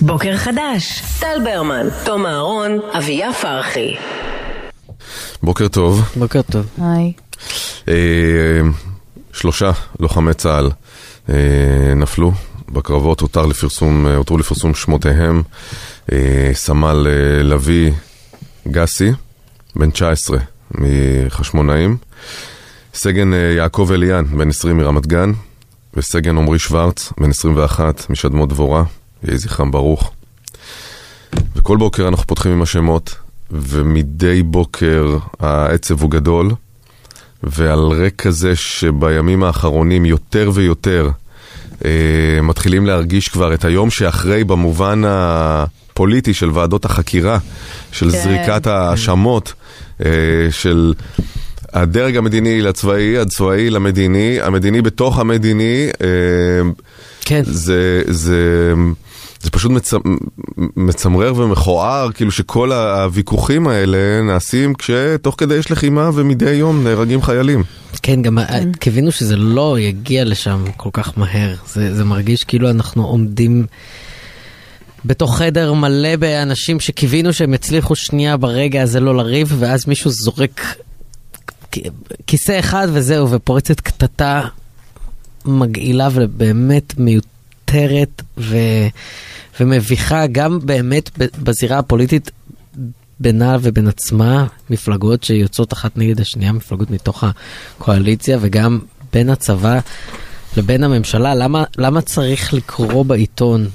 בוקר חדש, טל ברמן, תום אהרון, אביה פרחי. בוקר טוב. בוקר טוב. היי. אה, שלושה לוחמי צה"ל אה, נפלו בקרבות, הותר לפרסום, אה, הותרו לפרסום שמותיהם. אה, סמל אה, לביא גסי, בן 19 מחשמונאים. סגן אה, יעקב אליאן, בן 20 מרמת גן. וסגן עמרי שוורץ, בן 21 משדמות דבורה. יהי זכרם ברוך. וכל בוקר אנחנו פותחים עם השמות, ומדי בוקר העצב הוא גדול, ועל רקע זה שבימים האחרונים יותר ויותר אה, מתחילים להרגיש כבר את היום שאחרי במובן הפוליטי של ועדות החקירה, של כן. זריקת ההאשמות, אה, של... הדרג המדיני לצבאי, הצבאי למדיני, המדיני בתוך המדיני, אה, כן. זה, זה, זה פשוט מצ... מצמרר ומכוער, כאילו שכל הוויכוחים האלה נעשים כשתוך כדי יש לחימה ומדי יום נהרגים חיילים. כן, גם כן. קיווינו שזה לא יגיע לשם כל כך מהר. זה, זה מרגיש כאילו אנחנו עומדים בתוך חדר מלא באנשים שקיווינו שהם הצליחו שנייה ברגע הזה לא לריב, ואז מישהו זורק כיסא אחד וזהו, ופורצת קטטה מגעילה ובאמת מיותרת ו... ומביכה גם באמת בזירה הפוליטית בינה ובין עצמה, מפלגות שיוצאות אחת נגד השנייה, מפלגות מתוך הקואליציה וגם בין הצבא לבין הממשלה. למה, למה צריך לקרוא בעיתון?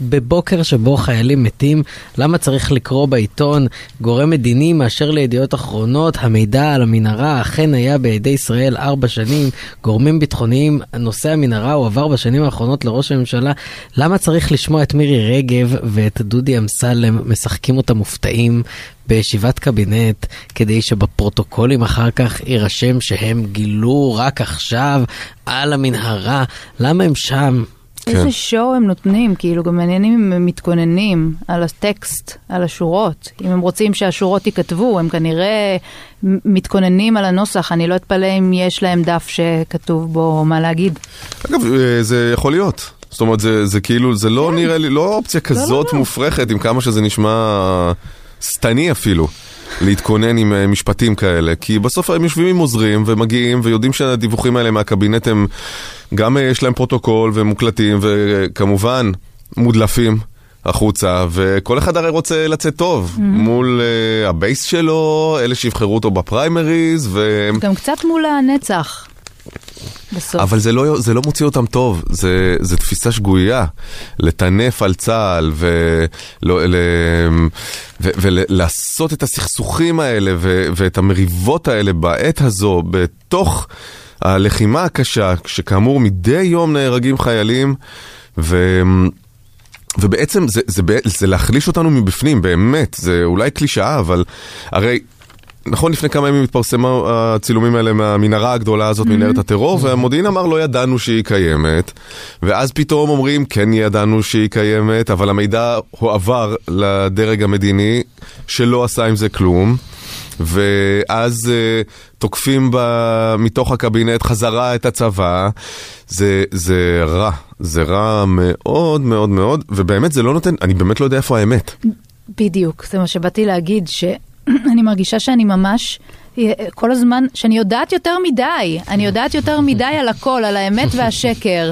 בבוקר שבו חיילים מתים, למה צריך לקרוא בעיתון גורם מדיני מאשר לידיעות אחרונות, המידע על המנהרה אכן היה בידי ישראל ארבע שנים, גורמים ביטחוניים, נושא המנהרה הועבר בשנים האחרונות לראש הממשלה, למה צריך לשמוע את מירי רגב ואת דודי אמסלם משחקים אותם מופתעים בישיבת קבינט, כדי שבפרוטוקולים אחר כך יירשם שהם גילו רק עכשיו על המנהרה, למה הם שם? כן. איזה שואו הם נותנים, כאילו גם מעניינים אם הם מתכוננים על הטקסט, על השורות. אם הם רוצים שהשורות ייכתבו, הם כנראה מתכוננים על הנוסח, אני לא אתפלא אם יש להם דף שכתוב בו מה להגיד. אגב, אה, זה יכול להיות. זאת אומרת, זה, זה כאילו, זה לא נראה לי, לא אופציה כזאת לא. מופרכת, עם כמה שזה נשמע שטני אפילו. להתכונן עם אה, משפטים כאלה, כי בסוף הם יושבים עם עוזרים ומגיעים ויודעים שהדיווחים האלה מהקבינט הם גם אה, יש להם פרוטוקול והם מוקלטים וכמובן מודלפים החוצה וכל אחד הרי רוצה לצאת טוב מול uh, הבייס שלו, אלה שיבחרו אותו בפריימריז והם... גם קצת מול הנצח. בסוף. אבל זה לא, זה לא מוציא אותם טוב, זה, זה תפיסה שגויה. לטנף על צה"ל ולא- ל- ו- ולעשות את הסכסוכים האלה ו- ואת המריבות האלה בעת הזו, בתוך הלחימה הקשה, שכאמור מדי יום נהרגים חיילים, ו... ובעצם זה, זה, זה, זה להחליש אותנו מבפנים, באמת, זה אולי קלישאה, אבל הרי נכון, לפני כמה ימים התפרסמו הצילומים האלה מהמנהרה הגדולה הזאת, מנהרת הטרור, והמודיעין אמר לא ידענו שהיא קיימת, ואז פתאום אומרים כן ידענו שהיא קיימת, אבל המידע הועבר לדרג המדיני, שלא עשה עם זה כלום. ואז uh, תוקפים ב, מתוך הקבינט חזרה את הצבא, זה, זה רע, זה רע מאוד מאוד מאוד, ובאמת זה לא נותן, אני באמת לא יודע איפה האמת. בדיוק, זה מה שבאתי להגיד, שאני מרגישה שאני ממש, אה, כל הזמן, שאני יודעת יותר מדי, אני יודעת יותר מדי על הכל, על האמת והשקר.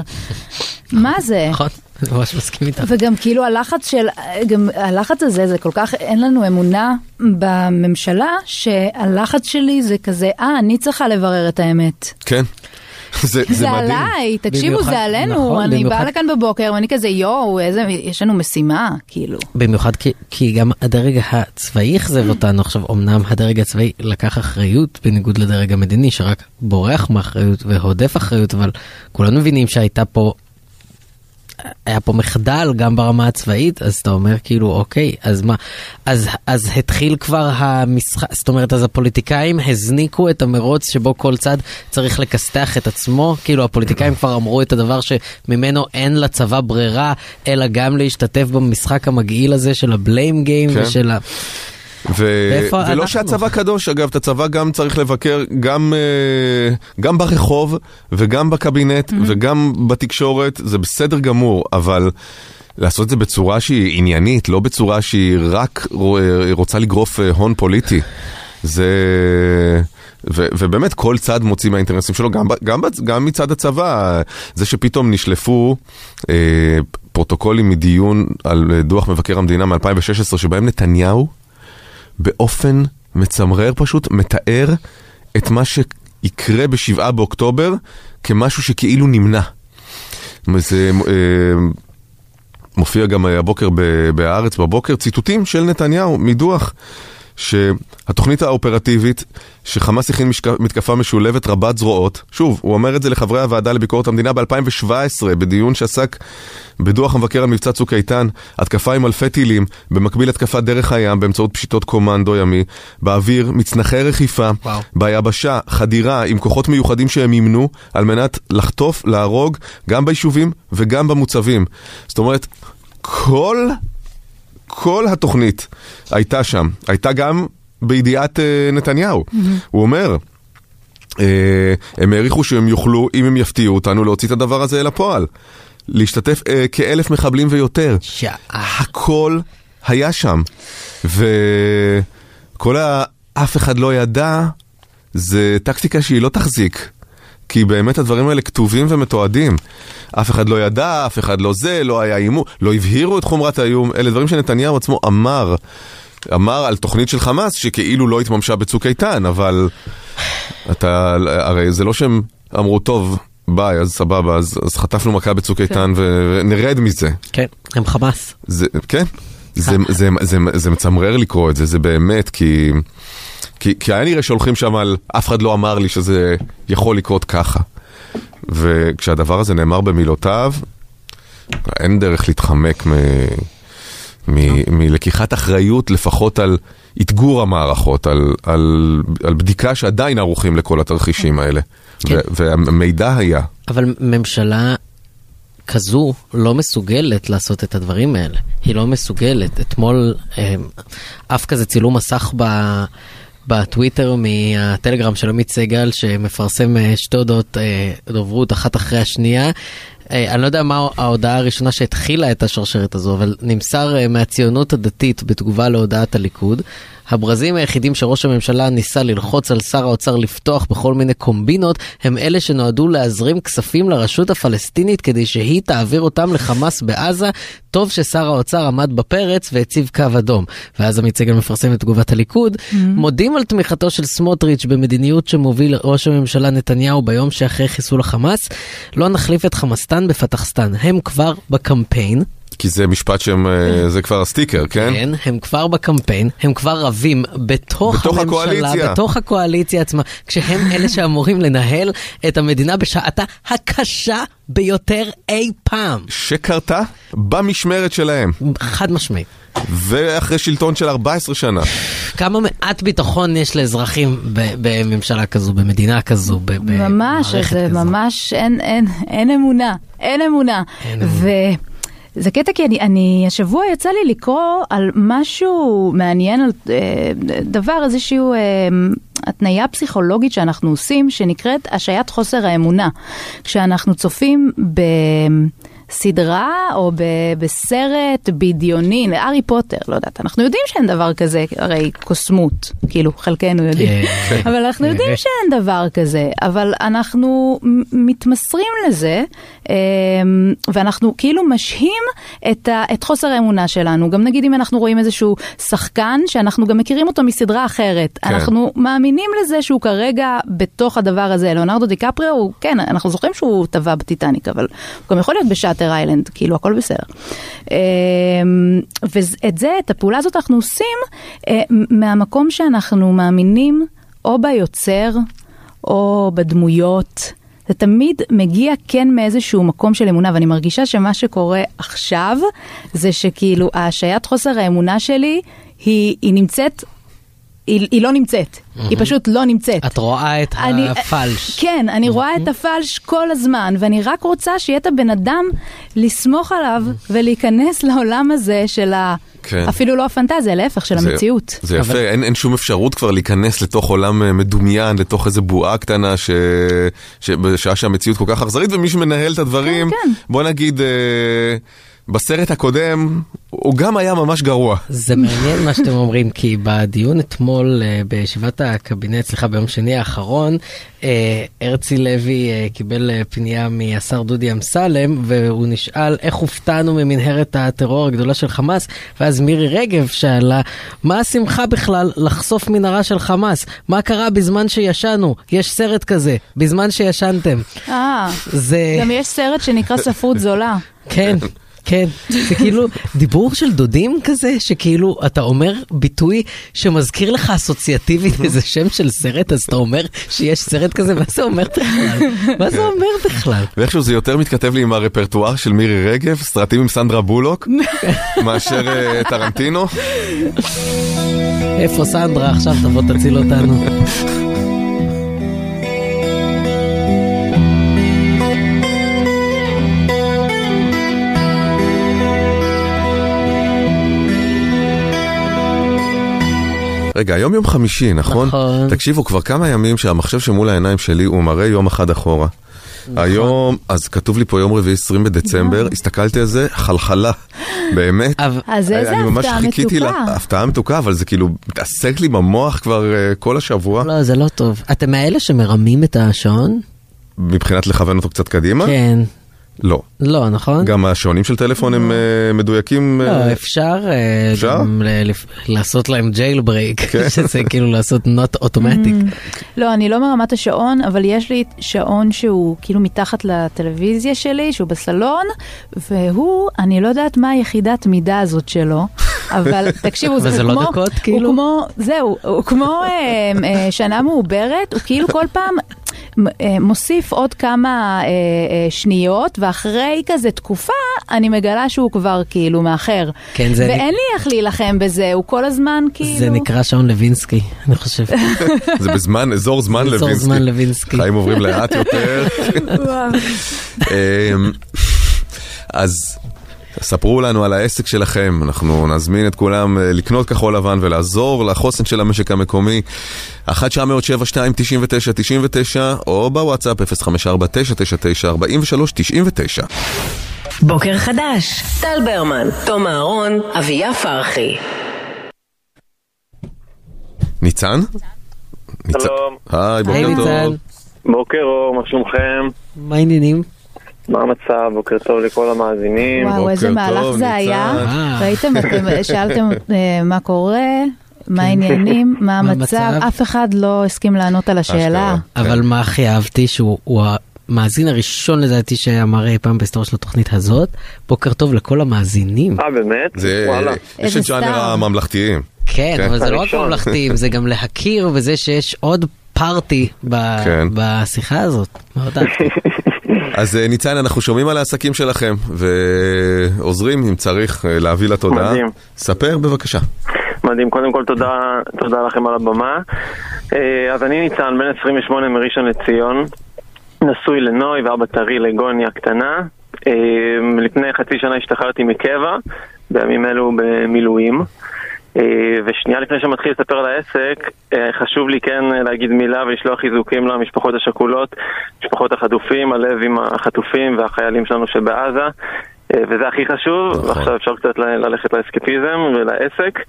מה זה? נכון, אני ממש מסכים איתך. וגם כאילו הלחץ של, גם הלחץ הזה, זה כל כך, אין לנו אמונה בממשלה, שהלחץ שלי זה כזה, אה, אני צריכה לברר את האמת. כן. זה, זה, זה מדהים. עליי, תקשיבו, במיוחד- זה עלינו, נכון, אני במיוחד- באה לכאן בבוקר ואני כזה, יואו, איזה, יש לנו משימה, כאילו. במיוחד כי, כי גם הדרג הצבאי אכזב אותנו עכשיו, אמנם הדרג הצבאי לקח אחריות בניגוד לדרג המדיני שרק בורח מאחריות והודף אחריות, אבל כולנו מבינים שהייתה פה, היה פה מחדל גם ברמה הצבאית, אז אתה אומר כאילו אוקיי, אז מה, אז, אז התחיל כבר המשחק, זאת אומרת אז הפוליטיקאים הזניקו את המרוץ שבו כל צד צריך לכסתח את עצמו, כאילו הפוליטיקאים כבר אמרו את הדבר שממנו אין לצבא ברירה, אלא גם להשתתף במשחק המגעיל הזה של הבליים גיים כן. ושל ה... ו... ולא אנחנו? שהצבא קדוש, אגב, את הצבא גם צריך לבקר גם, אה, גם ברחוב וגם בקבינט וגם בתקשורת, זה בסדר גמור, אבל לעשות את זה בצורה שהיא עניינית, לא בצורה שהיא רק רוצה לגרוף אה, הון פוליטי. זה... ו, ובאמת כל צד מוציא מהאינטרסים שלו, גם, גם, גם מצד הצבא, זה שפתאום נשלפו אה, פרוטוקולים מדיון על דוח מבקר המדינה מ-2016, שבהם נתניהו באופן מצמרר פשוט מתאר את מה שיקרה בשבעה באוקטובר כמשהו שכאילו נמנע. זה אה, מופיע גם הבוקר בהארץ בבוקר ציטוטים של נתניהו מדוח. שהתוכנית האופרטיבית, שחמאס הכין מתקפה משולבת רבת זרועות, שוב, הוא אומר את זה לחברי הוועדה לביקורת המדינה ב-2017, בדיון שעסק בדוח המבקר על מבצע צוק איתן, התקפה עם אלפי טילים, במקביל התקפה דרך הים באמצעות פשיטות קומנדו ימי, באוויר, מצנחי רכיפה, וואו. ביבשה, חדירה עם כוחות מיוחדים שהם אימנו, על מנת לחטוף, להרוג, גם ביישובים וגם במוצבים. זאת אומרת, כל כל התוכנית הייתה שם, הייתה גם בידיעת uh, נתניהו. Mm-hmm. הוא אומר, uh, הם העריכו שהם יוכלו, אם הם יפתיעו אותנו, להוציא את הדבר הזה אל הפועל. להשתתף uh, כאלף מחבלים ויותר. שעה. הכל היה שם. וכל ה... אף אחד לא ידע, זה טקטיקה שהיא לא תחזיק. כי באמת הדברים האלה כתובים ומתועדים. אף אחד לא ידע, אף אחד לא זה, לא היה איום, לא הבהירו את חומרת האיום, אלה דברים שנתניהו עצמו אמר. אמר על תוכנית של חמאס שכאילו לא התממשה בצוק איתן, אבל אתה, הרי זה לא שהם אמרו, טוב, ביי, אז סבבה, אז, אז חטפנו מכה בצוק כן. איתן ונרד מזה. כן, הם חמאס. זה, כן, זה, זה, זה, זה, זה מצמרר לקרוא את זה, זה באמת, כי... כי, כי היה נראה שהולכים שם על אף אחד לא אמר לי שזה יכול לקרות ככה. וכשהדבר הזה נאמר במילותיו, אין דרך להתחמק מ, מ, מלקיחת אחריות לפחות על אתגור המערכות, על, על, על בדיקה שעדיין ערוכים לכל התרחישים האלה. כן. והמידע היה. אבל ממשלה כזו לא מסוגלת לעשות את הדברים האלה. היא לא מסוגלת. אתמול אה, אף כזה צילום מסך ב... בטוויטר מהטלגרם של עמית סגל שמפרסם אה, שתי הודעות אה, דוברות אחת אחרי השנייה. אה, אני לא יודע מה ההודעה הראשונה שהתחילה את השרשרת הזו, אבל נמסר מהציונות הדתית בתגובה להודעת הליכוד. הברזים היחידים שראש הממשלה ניסה ללחוץ על שר האוצר לפתוח בכל מיני קומבינות, הם אלה שנועדו להזרים כספים לרשות הפלסטינית כדי שהיא תעביר אותם לחמאס בעזה. טוב ששר האוצר עמד בפרץ והציב קו אדום. ואז עמית סגל מפרסם את תגובת הליכוד. Mm-hmm. מודים על תמיכתו של סמוטריץ' במדיניות שמוביל ראש הממשלה נתניהו ביום שאחרי חיסול החמאס. לא נחליף את חמאסטן בפתחסטן. הם כבר בקמפיין. כי זה משפט שהם, אה, זה כבר הסטיקר, כן? כן, הם כבר בקמפיין, הם כבר רבים בתוך, בתוך הממשלה, הקואליציה. בתוך הקואליציה עצמה, כשהם אלה שאמורים לנהל את המדינה בשעתה הקשה ביותר אי פעם. שקרתה במשמרת שלהם. חד משמעית. ואחרי שלטון של 14 שנה. כמה מעט ביטחון יש לאזרחים בממשלה כזו, במדינה כזו, ממש, זה ממש, אין, אין, אין אמונה, אין אמונה. אין אמונה. זה קטע כי אני, אני, השבוע יצא לי לקרוא על משהו מעניין, על אה, דבר, איזשהו אה, התניה פסיכולוגית שאנחנו עושים, שנקראת השעיית חוסר האמונה. כשאנחנו צופים ב... בסדרה או ב- בסרט בדיוני, הארי פוטר, לא יודעת, אנחנו יודעים שאין דבר כזה, הרי קוסמות, כאילו חלקנו יודעים, כן. אבל אנחנו יודעים שאין דבר כזה, אבל אנחנו מתמסרים לזה, אמ, ואנחנו כאילו משהים את, ה- את חוסר האמונה שלנו. גם נגיד אם אנחנו רואים איזשהו שחקן שאנחנו גם מכירים אותו מסדרה אחרת, כן. אנחנו מאמינים לזה שהוא כרגע בתוך הדבר הזה. ליאונרדו דיקפריו, כן, אנחנו זוכרים שהוא טבע בטיטניק, אבל הוא גם יכול להיות בשעת באטר איילנד, כאילו הכל בסדר. אמ, ואת זה, את הפעולה הזאת אנחנו עושים אה, מהמקום שאנחנו מאמינים או ביוצר או בדמויות. זה תמיד מגיע כן מאיזשהו מקום של אמונה, ואני מרגישה שמה שקורה עכשיו זה שכאילו ההשעיית חוסר האמונה שלי היא, היא נמצאת היא, היא לא נמצאת, mm-hmm. היא פשוט לא נמצאת. את רואה את אני, הפלש. כן, אני mm-hmm. רואה את הפלש כל הזמן, ואני רק רוצה שיהיה את הבן אדם לסמוך עליו mm-hmm. ולהיכנס לעולם הזה של ה... כן. אפילו לא הפנטזיה, להפך, של זה, המציאות. זה יפה, אבל... אין, אין שום אפשרות כבר להיכנס לתוך עולם אה, מדומיין, לתוך איזה בועה קטנה, ש... ש... בשעה שהמציאות כל כך אכזרית, ומי שמנהל את הדברים, כן, כן. בוא נגיד... אה... בסרט הקודם הוא גם היה ממש גרוע. זה מעניין מה שאתם אומרים, כי בדיון אתמול אה, בישיבת הקבינט, סליחה, ביום שני האחרון, אה, הרצי לוי אה, קיבל פנייה מהשר דודי אמסלם, והוא נשאל איך הופתענו ממנהרת הטרור הגדולה של חמאס, ואז מירי רגב שאלה, מה השמחה בכלל לחשוף מנהרה של חמאס? מה קרה בזמן שישנו? יש סרט כזה, בזמן שישנתם. אה, זה... גם יש סרט שנקרא ספרות זולה. כן. כן, זה כאילו דיבור של דודים כזה, שכאילו אתה אומר ביטוי שמזכיר לך אסוציאטיבית איזה שם של סרט, אז אתה אומר שיש סרט כזה, מה זה אומר בכלל? מה זה אומר בכלל? ואיכשהו זה יותר מתכתב לי עם הרפרטואר של מירי רגב, סרטים עם סנדרה בולוק, מאשר אה, טרנטינו. איפה סנדרה עכשיו תבוא תציל אותנו? רגע, היום יום חמישי, נכון? נכון. תקשיבו, כבר כמה ימים שהמחשב שמול העיניים שלי הוא מראה יום אחד אחורה. היום, אז כתוב לי פה יום רביעי 20 בדצמבר, הסתכלתי על זה, חלחלה, באמת. אז איזה אני ממש הפתעה חיכיתי מתוקה. לה- הפתעה מתוקה, אבל זה כאילו מתעסק לי במוח כבר אה, כל השבוע, לא, זה לא טוב. אתם מאלה שמרמים את השעון? מבחינת לכוון אותו קצת קדימה. כן. לא. לא, נכון? גם השעונים של טלפון הם אה, מדויקים. אה, לא, אפשר אה, אפשר? גם לעשות להם ג'ייל ברייק, כן. שזה כאילו לעשות not automatic. לא, אני לא מרמת השעון, אבל יש לי שעון שהוא כאילו מתחת לטלוויזיה שלי, שהוא בסלון, והוא, אני לא יודעת מה היחידת מידה הזאת שלו, אבל תקשיבו, זה לא כמו, דקות, כאילו? הוא כמו, זהו, הוא כמו אה, אה, שנה מעוברת, הוא כאילו כל פעם... אה, מוסיף עוד כמה אה, אה, שניות, ואחרי כזה תקופה, אני מגלה שהוא כבר כאילו מאחר. כן, זה ואין לי איך להילחם בזה, הוא כל הזמן כאילו... זה נקרא שעון לוינסקי, אני חושב. זה בזמן, אזור זמן אזור לוינסקי. זמן לוינסקי. חיים עוברים לאט יותר. אמ, אז ספרו לנו על העסק שלכם, אנחנו נזמין את כולם אה, לקנות כחול לבן ולעזור לחוסן של המשק המקומי. 1-907-299-99 או בוואטסאפ 054-999-4399. בוקר חדש, טל ברמן, תום אהרון, אביה פרחי. ניצן? ניצן. שלום. היי, בוקר טוב. בוקר אור, מה שלומכם? מה העניינים? מה המצב? בוקר טוב לכל המאזינים. וואו, איזה בוקר מהלך טוב, זה היה. ניצן. אה. ראיתם, אתם שאלתם אה, מה קורה, מה העניינים, מה המצב? אף אחד לא הסכים לענות על השאלה. אשכרה. אבל מה הכי אהבתי שהוא הוא המאזין הראשון לדעתי שאמר אי פעם בהיסטוריה של התוכנית הזאת. בוקר טוב לכל המאזינים. אה, באמת? זה, וואלה. יש את סטאר. הממלכתיים. כן, כן. אבל זה לא רק. ממלכתיים, זה גם להכיר בזה שיש עוד פארטי ב- כן. בשיחה הזאת. מאוד אהבתי. אז אה, ניצן, אנחנו שומעים על העסקים שלכם ועוזרים אם צריך אה, להביא לתודעה. מדהים. ספר בבקשה. מדהים, קודם כל תודה, תודה לכם על הבמה. אה, אז אני ניצן, בן 28 מראשון לציון, נשוי לנוי ואבא טרי לגוניה קטנה. אה, לפני חצי שנה השתחררתי מקבע, בימים אלו במילואים. אה, ושנייה לפני שמתחיל לספר על העסק, אה, חשוב לי כן אה, להגיד מילה ולשלוח חיזוקים למשפחות השכולות, משפחות החטופים, הלב עם החטופים והחיילים שלנו שבעזה, וזה הכי חשוב, נכון. ועכשיו אפשר קצת ללכת לאסקפיזם ולעסק.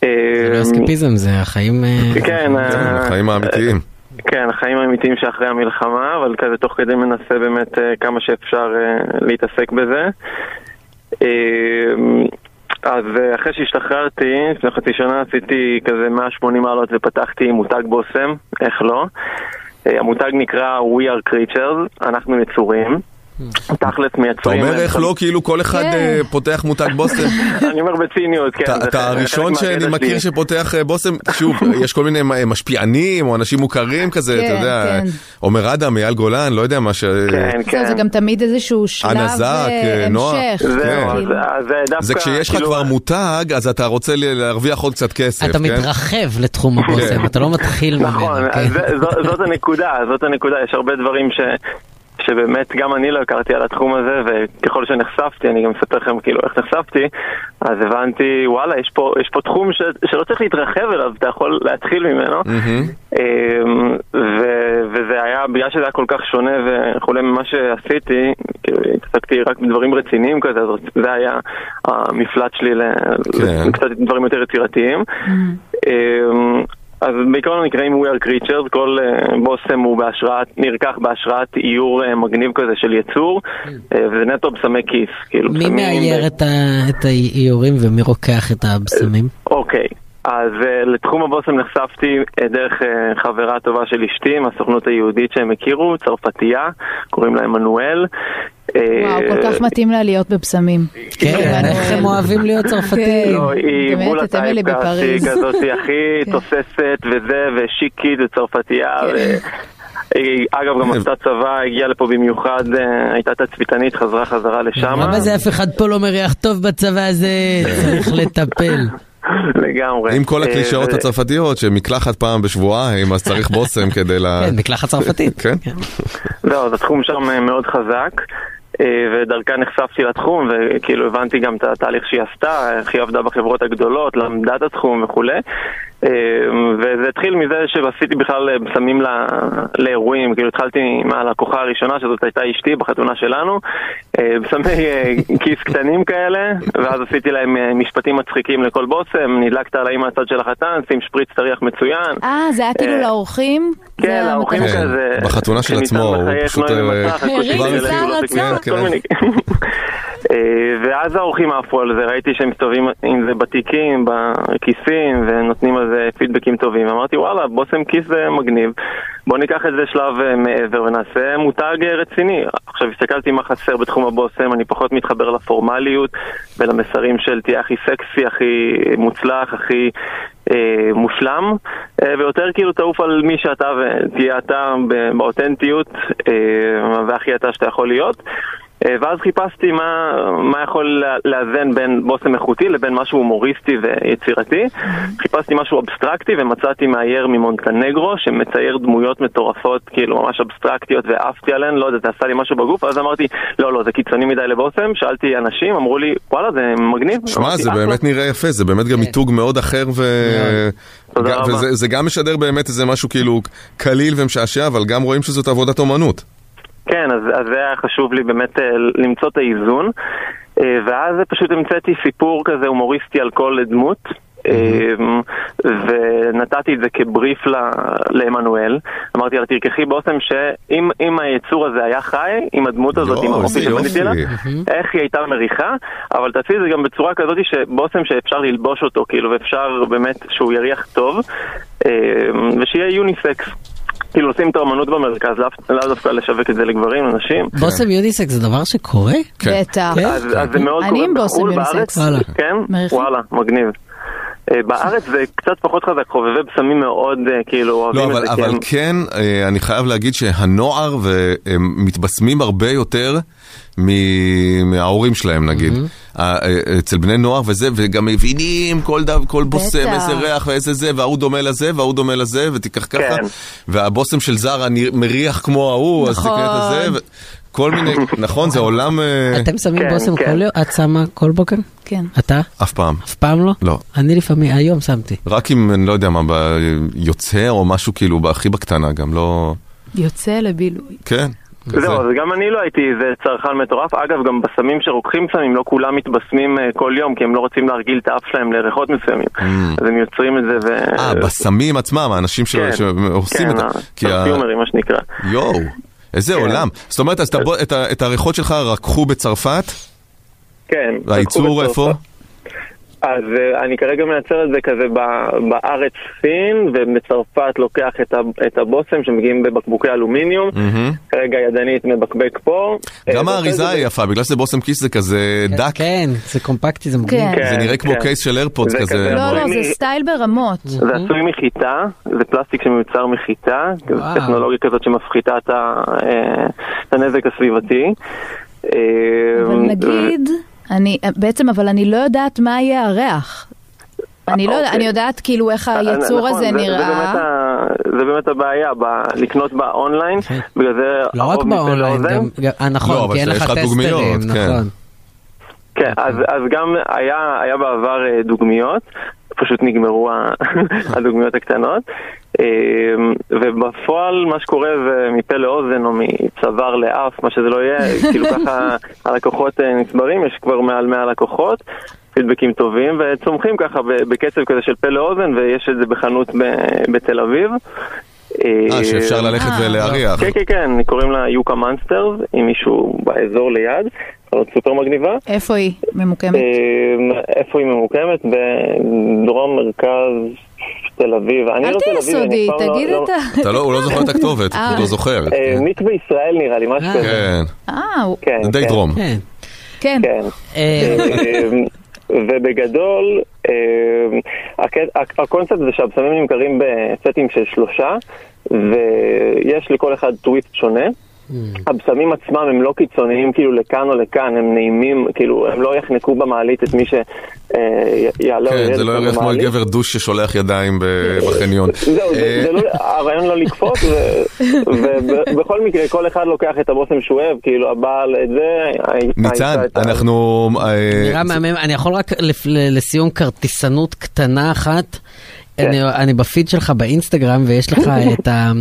זה לא אה, אסקפיזם, זה החיים... כן, החיים האמיתיים. כן, החיים האמיתיים שאחרי המלחמה, אבל כזה תוך כדי מנסה באמת כמה שאפשר להתעסק בזה. אז אה, אחרי שהשתחררתי, לפני חצי שנה עשיתי כזה 180 מעלות ופתחתי מותג בושם, איך לא. אה, המותג נקרא We are creatures, אנחנו יצורים. תכלס אתה מייצרים... אומר איך לא, כאילו כל אחד כן. אה, פותח מותג בוסם. אני אומר בציניות, כן. אתה- אתה הראשון שאני מכיר. שפותח אה, בושם, שוב, יש כל מיני אה, משפיענים או אנשים מוכרים כזה, אתה כן, יודע, כן. עומר אדם, אייל גולן, לא יודע מה ש... כן, זהו, כן. זה גם תמיד איזשהו שלב אה, אה. המשך. כן. כאילו. זה כשיש לך כאילו, כבר מותג, אז אתה רוצה להרוויח עוד קצת כסף, אתה? מתרחב לתחום הבושם, אתה לא מתחיל ממנו. נכון, זאת הנקודה, זאת הנקודה, יש הרבה דברים ש... שבאמת גם אני לא הכרתי על התחום הזה, וככל שנחשפתי, אני גם אספר לכם כאילו איך נחשפתי, אז הבנתי, וואלה, יש פה, יש פה תחום ש, שלא צריך להתרחב אליו, אתה יכול להתחיל ממנו. אמ, ו, וזה היה, בגלל שזה היה כל כך שונה וכולי ממה שעשיתי, כאילו התעסקתי רק בדברים רציניים כזה, אז זה היה המפלט שלי ל- כן. לקצת דברים יותר יצירתיים. אמ, אז בעיקרון נקראים We are creatures, כל אה, בושם הוא בהשראת, נרקח בהשראת איור אה, מגניב כזה של יצור, אה, וזה נטו בשמי כיס. כאילו מי מאייר את ה- את האיורים ומי רוקח את הבשמים? אוקיי, אז uh, לתחום הבושם נחשפתי דרך uh, חברה טובה של אשתי מהסוכנות היהודית שהם הכירו, צרפתייה, קוראים לה עמנואל. וואו, כל כך מתאים לה להיות בבשמים. כן, איך הם אוהבים להיות צרפתים. לא, היא באמת, בולה את אמילי טייפקאסט, היא בפריז. כזאת הכי כן. תוססת וזה, ושיקית וצרפתייה. אגב גם עשתה צבא, הגיעה לפה במיוחד, אה, הייתה תצפיתנית, חזרה חזרה לשם. למה זה אף אחד פה לא מריח טוב בצבא הזה? צריך לטפל. לגמרי. עם כל אה, הקלישאות הצרפתיות, שמקלחת פעם בשבועיים, אז צריך בושם כדי ל... כן, מקלחת צרפתית. כן. לא, אז התחום שם אה, מאוד חזק, אה, ודרכה נחשפתי לתחום, וכאילו הבנתי גם את התהליך שהיא עשתה, איך היא עבדה בחברות הגדולות, למדה את התחום וכולי. אה, וזה התחיל מזה שעשיתי בכלל אה, בשמים ל- לאירועים, כאילו התחלתי מהלקוחה הראשונה, שזאת הייתה אשתי בחתונה שלנו, אה, בשמי אה, כיס קטנים כאלה, ואז עשיתי להם אה, משפטים מצחיקים לכל בושם, נדלקת עליי מהצד של החתן, שים שפריץ טריח מצוין. אה, זה היה כאילו אה, לאורחים? כן, לאורחים המטרה. כן, כזה. בחתונה של עצמו, הוא פשוט, אה, אה, ואז האורחים עפו על זה, ראיתי שהם מסתובבים עם זה בתיקים, בכיסים, ונותנים על זה פידבקים טובים. אמרתי, וואלה, בושם כיס זה מגניב, בוא ניקח את זה שלב אה, מעבר ונעשה מותג אה, רציני. עכשיו הסתכלתי מה חסר בתחום הבושם, אני פחות מתחבר לפורמליות ולמסרים של תהיה הכי סקסי, הכי מוצלח, הכי אה, מושלם, אה, ויותר כאילו תעוף על מי שאתה ותהיה אתה באותנטיות אה, והכי אתה שאתה יכול להיות. אה, ואז חיפשתי מה, מה יכול לאזן בין בושם איכותי לבין משהו הומוריסטי ויצירתי. חיפשתי משהו אבסטרקטי ומצאתי מאייר ממונטנגרו שמצייר דמויות מטורפות, כאילו ממש אבסטרקטיות ועפתי עליהן, לא יודע, זה עשה לי משהו בגוף, ואז אמרתי, לא, לא, זה קיצוני מדי לבושם, שאלתי אנשים, אמרו לי, וואלה, זה מגניב. שמע, זה "אחלה." באמת נראה יפה, זה באמת גם מיתוג מאוד אחר ו... תודה גם- רבה. וזה זה גם משדר באמת איזה משהו כאילו קליל ומשעשע, אבל גם רואים שזאת עבודת אומנות. כן, אז, אז זה היה חשוב לי באמת אה, למצוא את האיזון, אה, ואז פשוט המצאתי סיפור כזה הומוריסטי על כל דמות. אה, ונתתי את זה כבריף לעמנואל, אמרתי לה תרקחי באוסם שאם אם היצור הזה היה חי, עם הדמות הזאת, עם האופי שבניתי לה. איך היא הייתה מריחה, אבל תעשי את זה גם בצורה כזאת שבושם שאפשר ללבוש אותו, כאילו, ואפשר באמת שהוא יריח טוב, ושיהיה יוניסקס. כאילו לשים את האמנות במרכז, לאו דווקא לשווק את זה לגברים, לנשים. בושם יוניסק זה דבר שקורה? כן. בטח. כן. אז, זה מאוד קורה בחו"ל. בארץ. כן? וואלה, מגניב. אה, בארץ זה קצת פחות חזק, חובבי בשמים מאוד אה, כאילו לא, אוהבים אבל, את זה. אבל כן, אה, אני חייב להגיד שהנוער והם מתבשמים הרבה יותר מההורים שלהם נגיד. אה, אה, אצל בני נוער וזה, וגם מבינים כל דו, כל בושם. איזה ריח ואיזה זה, וההוא דומה לזה, וההוא דומה לזה, ותיקח ככה. כן. והבושם של זרה מריח כמו ההוא, אז נכון. תקרא את זה. ו- כל מיני, נכון, זה עולם... אה, אתם שמים כן, בושם כן. כל יום? את שמה כל בוקר? כן. אתה? אף פעם. אף פעם לא? לא. אני לפעמים, היום שמתי. רק אם, אני לא יודע מה, ב- יוצא או משהו כאילו, הכי בקטנה, גם לא... יוצא לבילוי. כן. זהו, אז גם אני לא הייתי איזה צרכן מטורף. אגב, גם בסמים שרוקחים סמים, לא כולם מתבשמים אה, כל יום, כי הם לא רוצים להרגיל את האף שלהם לריחות מסוימים. אז הם יוצרים את זה ו... Mm. אה, בסמים עצמם, האנשים כן, שעושים כן, את ה... כי ה- הפרפיומרים, מה שנקרא. יואו, איזה כן. עולם. זאת אומרת, אז את הריחות שלך רקחו בצרפת? כן. והייצור איפה? אז אה, אני כרגע מייצר את זה כזה ב- בארץ סין, ובצרפת לוקח את ה- את הבושם שמגיעים בבקבוקי אלומיניום. מהמם. כרגע ידנית מבקבק פה. גם אה, האריזה ועושה את היא יפה, בגלל שזה בושם כיס זה כזה דק. כן, זה קומפקטי, זה מגניב. כן. זה נראה כמו כן. case של איירפודס זה כזה. כזה- לא, לא, זה סטייל ברמות. זה עשוי מחיטה, זה פלסטיק שמיוצר מחיטה. טכנולוגיה כזאת שמפחיתה את אה, הנזק הסביבתי. אבל נגיד, אני, בעצם, אבל אני לא יודעת מה יהיה הריח. אני לא יודעת, אוקיי. אני יודעת כאילו איך היצור נכון, הזה זה- זה באמת נראה. ה- זה באמת הבעיה, ב- לקנות באונליין, בגלל זה לא רק מפה באונליין, לאוזן. גם, גם- אה, לא, נכון, אבל כי אין לך טסטרים, כן. נכון. כן, אז, אז גם היה, היה בעבר אה, דוגמיות, פשוט נגמרו הדוגמיות הקטנות, אה, ובפועל מה שקורה זה מפה לאוזן או מצוואר לאף, מה שזה לא יהיה, כאילו ככה הלקוחות אה, נצברים, יש כבר מעל 100 לקוחות. פידבקים טובים וצומחים ככה בקצב כזה של פה לאוזן ויש את זה בחנות ב- בתל אביב. אה, שאפשר ללכת אה. ולהריח. כן, כן, כן, קוראים לה יוקה מאנסטרס, אם מישהו באזור ליד, חנות סופר מגניבה. איפה היא ממוקמת? אה, איפה היא ממוקמת? בדרום מרכז תל אביב. אני אל לא תל תהיה סודי, לא- תגיד לא- את ה... אתה לא, הוא לא זוכר את הכתובת, אה. הוא לא זוכר. אה, מקווה ישראל נראה לי, משהו אה. כזה. כן, אה, כן, די כן, דרום. כן. כן. כן. אה, אה, ובגדול, אה, הק- הקונספט זה שהבשמים נמכרים בסטים של שלושה, ויש לכל אחד טוויסט שונה. הבשמים עצמם הם לא קיצוניים כאילו לכאן או לכאן, הם נעימים, כאילו הם לא יחנקו במעלית את מי שיעלה או כן, זה לא יראה כמו. גבר דוש ששולח ידיים בחניון. זהו, זה- אה, זה לא, הרעיון לא לקפוץ, ובכל מקרה כל אחד לוקח את הבושם שהוא אוהב, כאילו הבעל את זה, ניצן, אנחנו... אה, נראה מהמם, אני יכול רק לסיום כרטיסנות קטנה אחת. כן. אני, אני בפיד שלך באינסטגרם ויש לך את ה...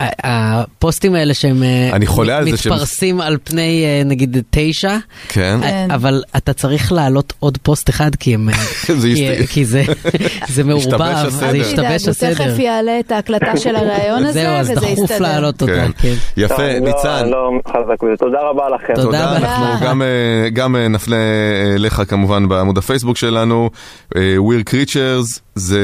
הפוסטים האלה שהם אה, אני חולה על זה שהם- מתפרסים על פני אה, נגיד תשע, כן. אה, אבל אתה צריך להעלות עוד פוסט אחד כי הם, זה כי- ישת- כי זה זה מעורבב, זה הסדר. תדאג, הוא תכף הסדר. יעלה את ההקלטה של הראיון הזה, זהו, אז וזה דחוף יסתדר. להעלות אותה, כן. כן. יפה, לא- ניצן. לא תודה רבה לכם. תודה. אנחנו גם, גם נפנה אליך כמובן בעמוד הפייסבוק שלנו, Weird Creatures, זה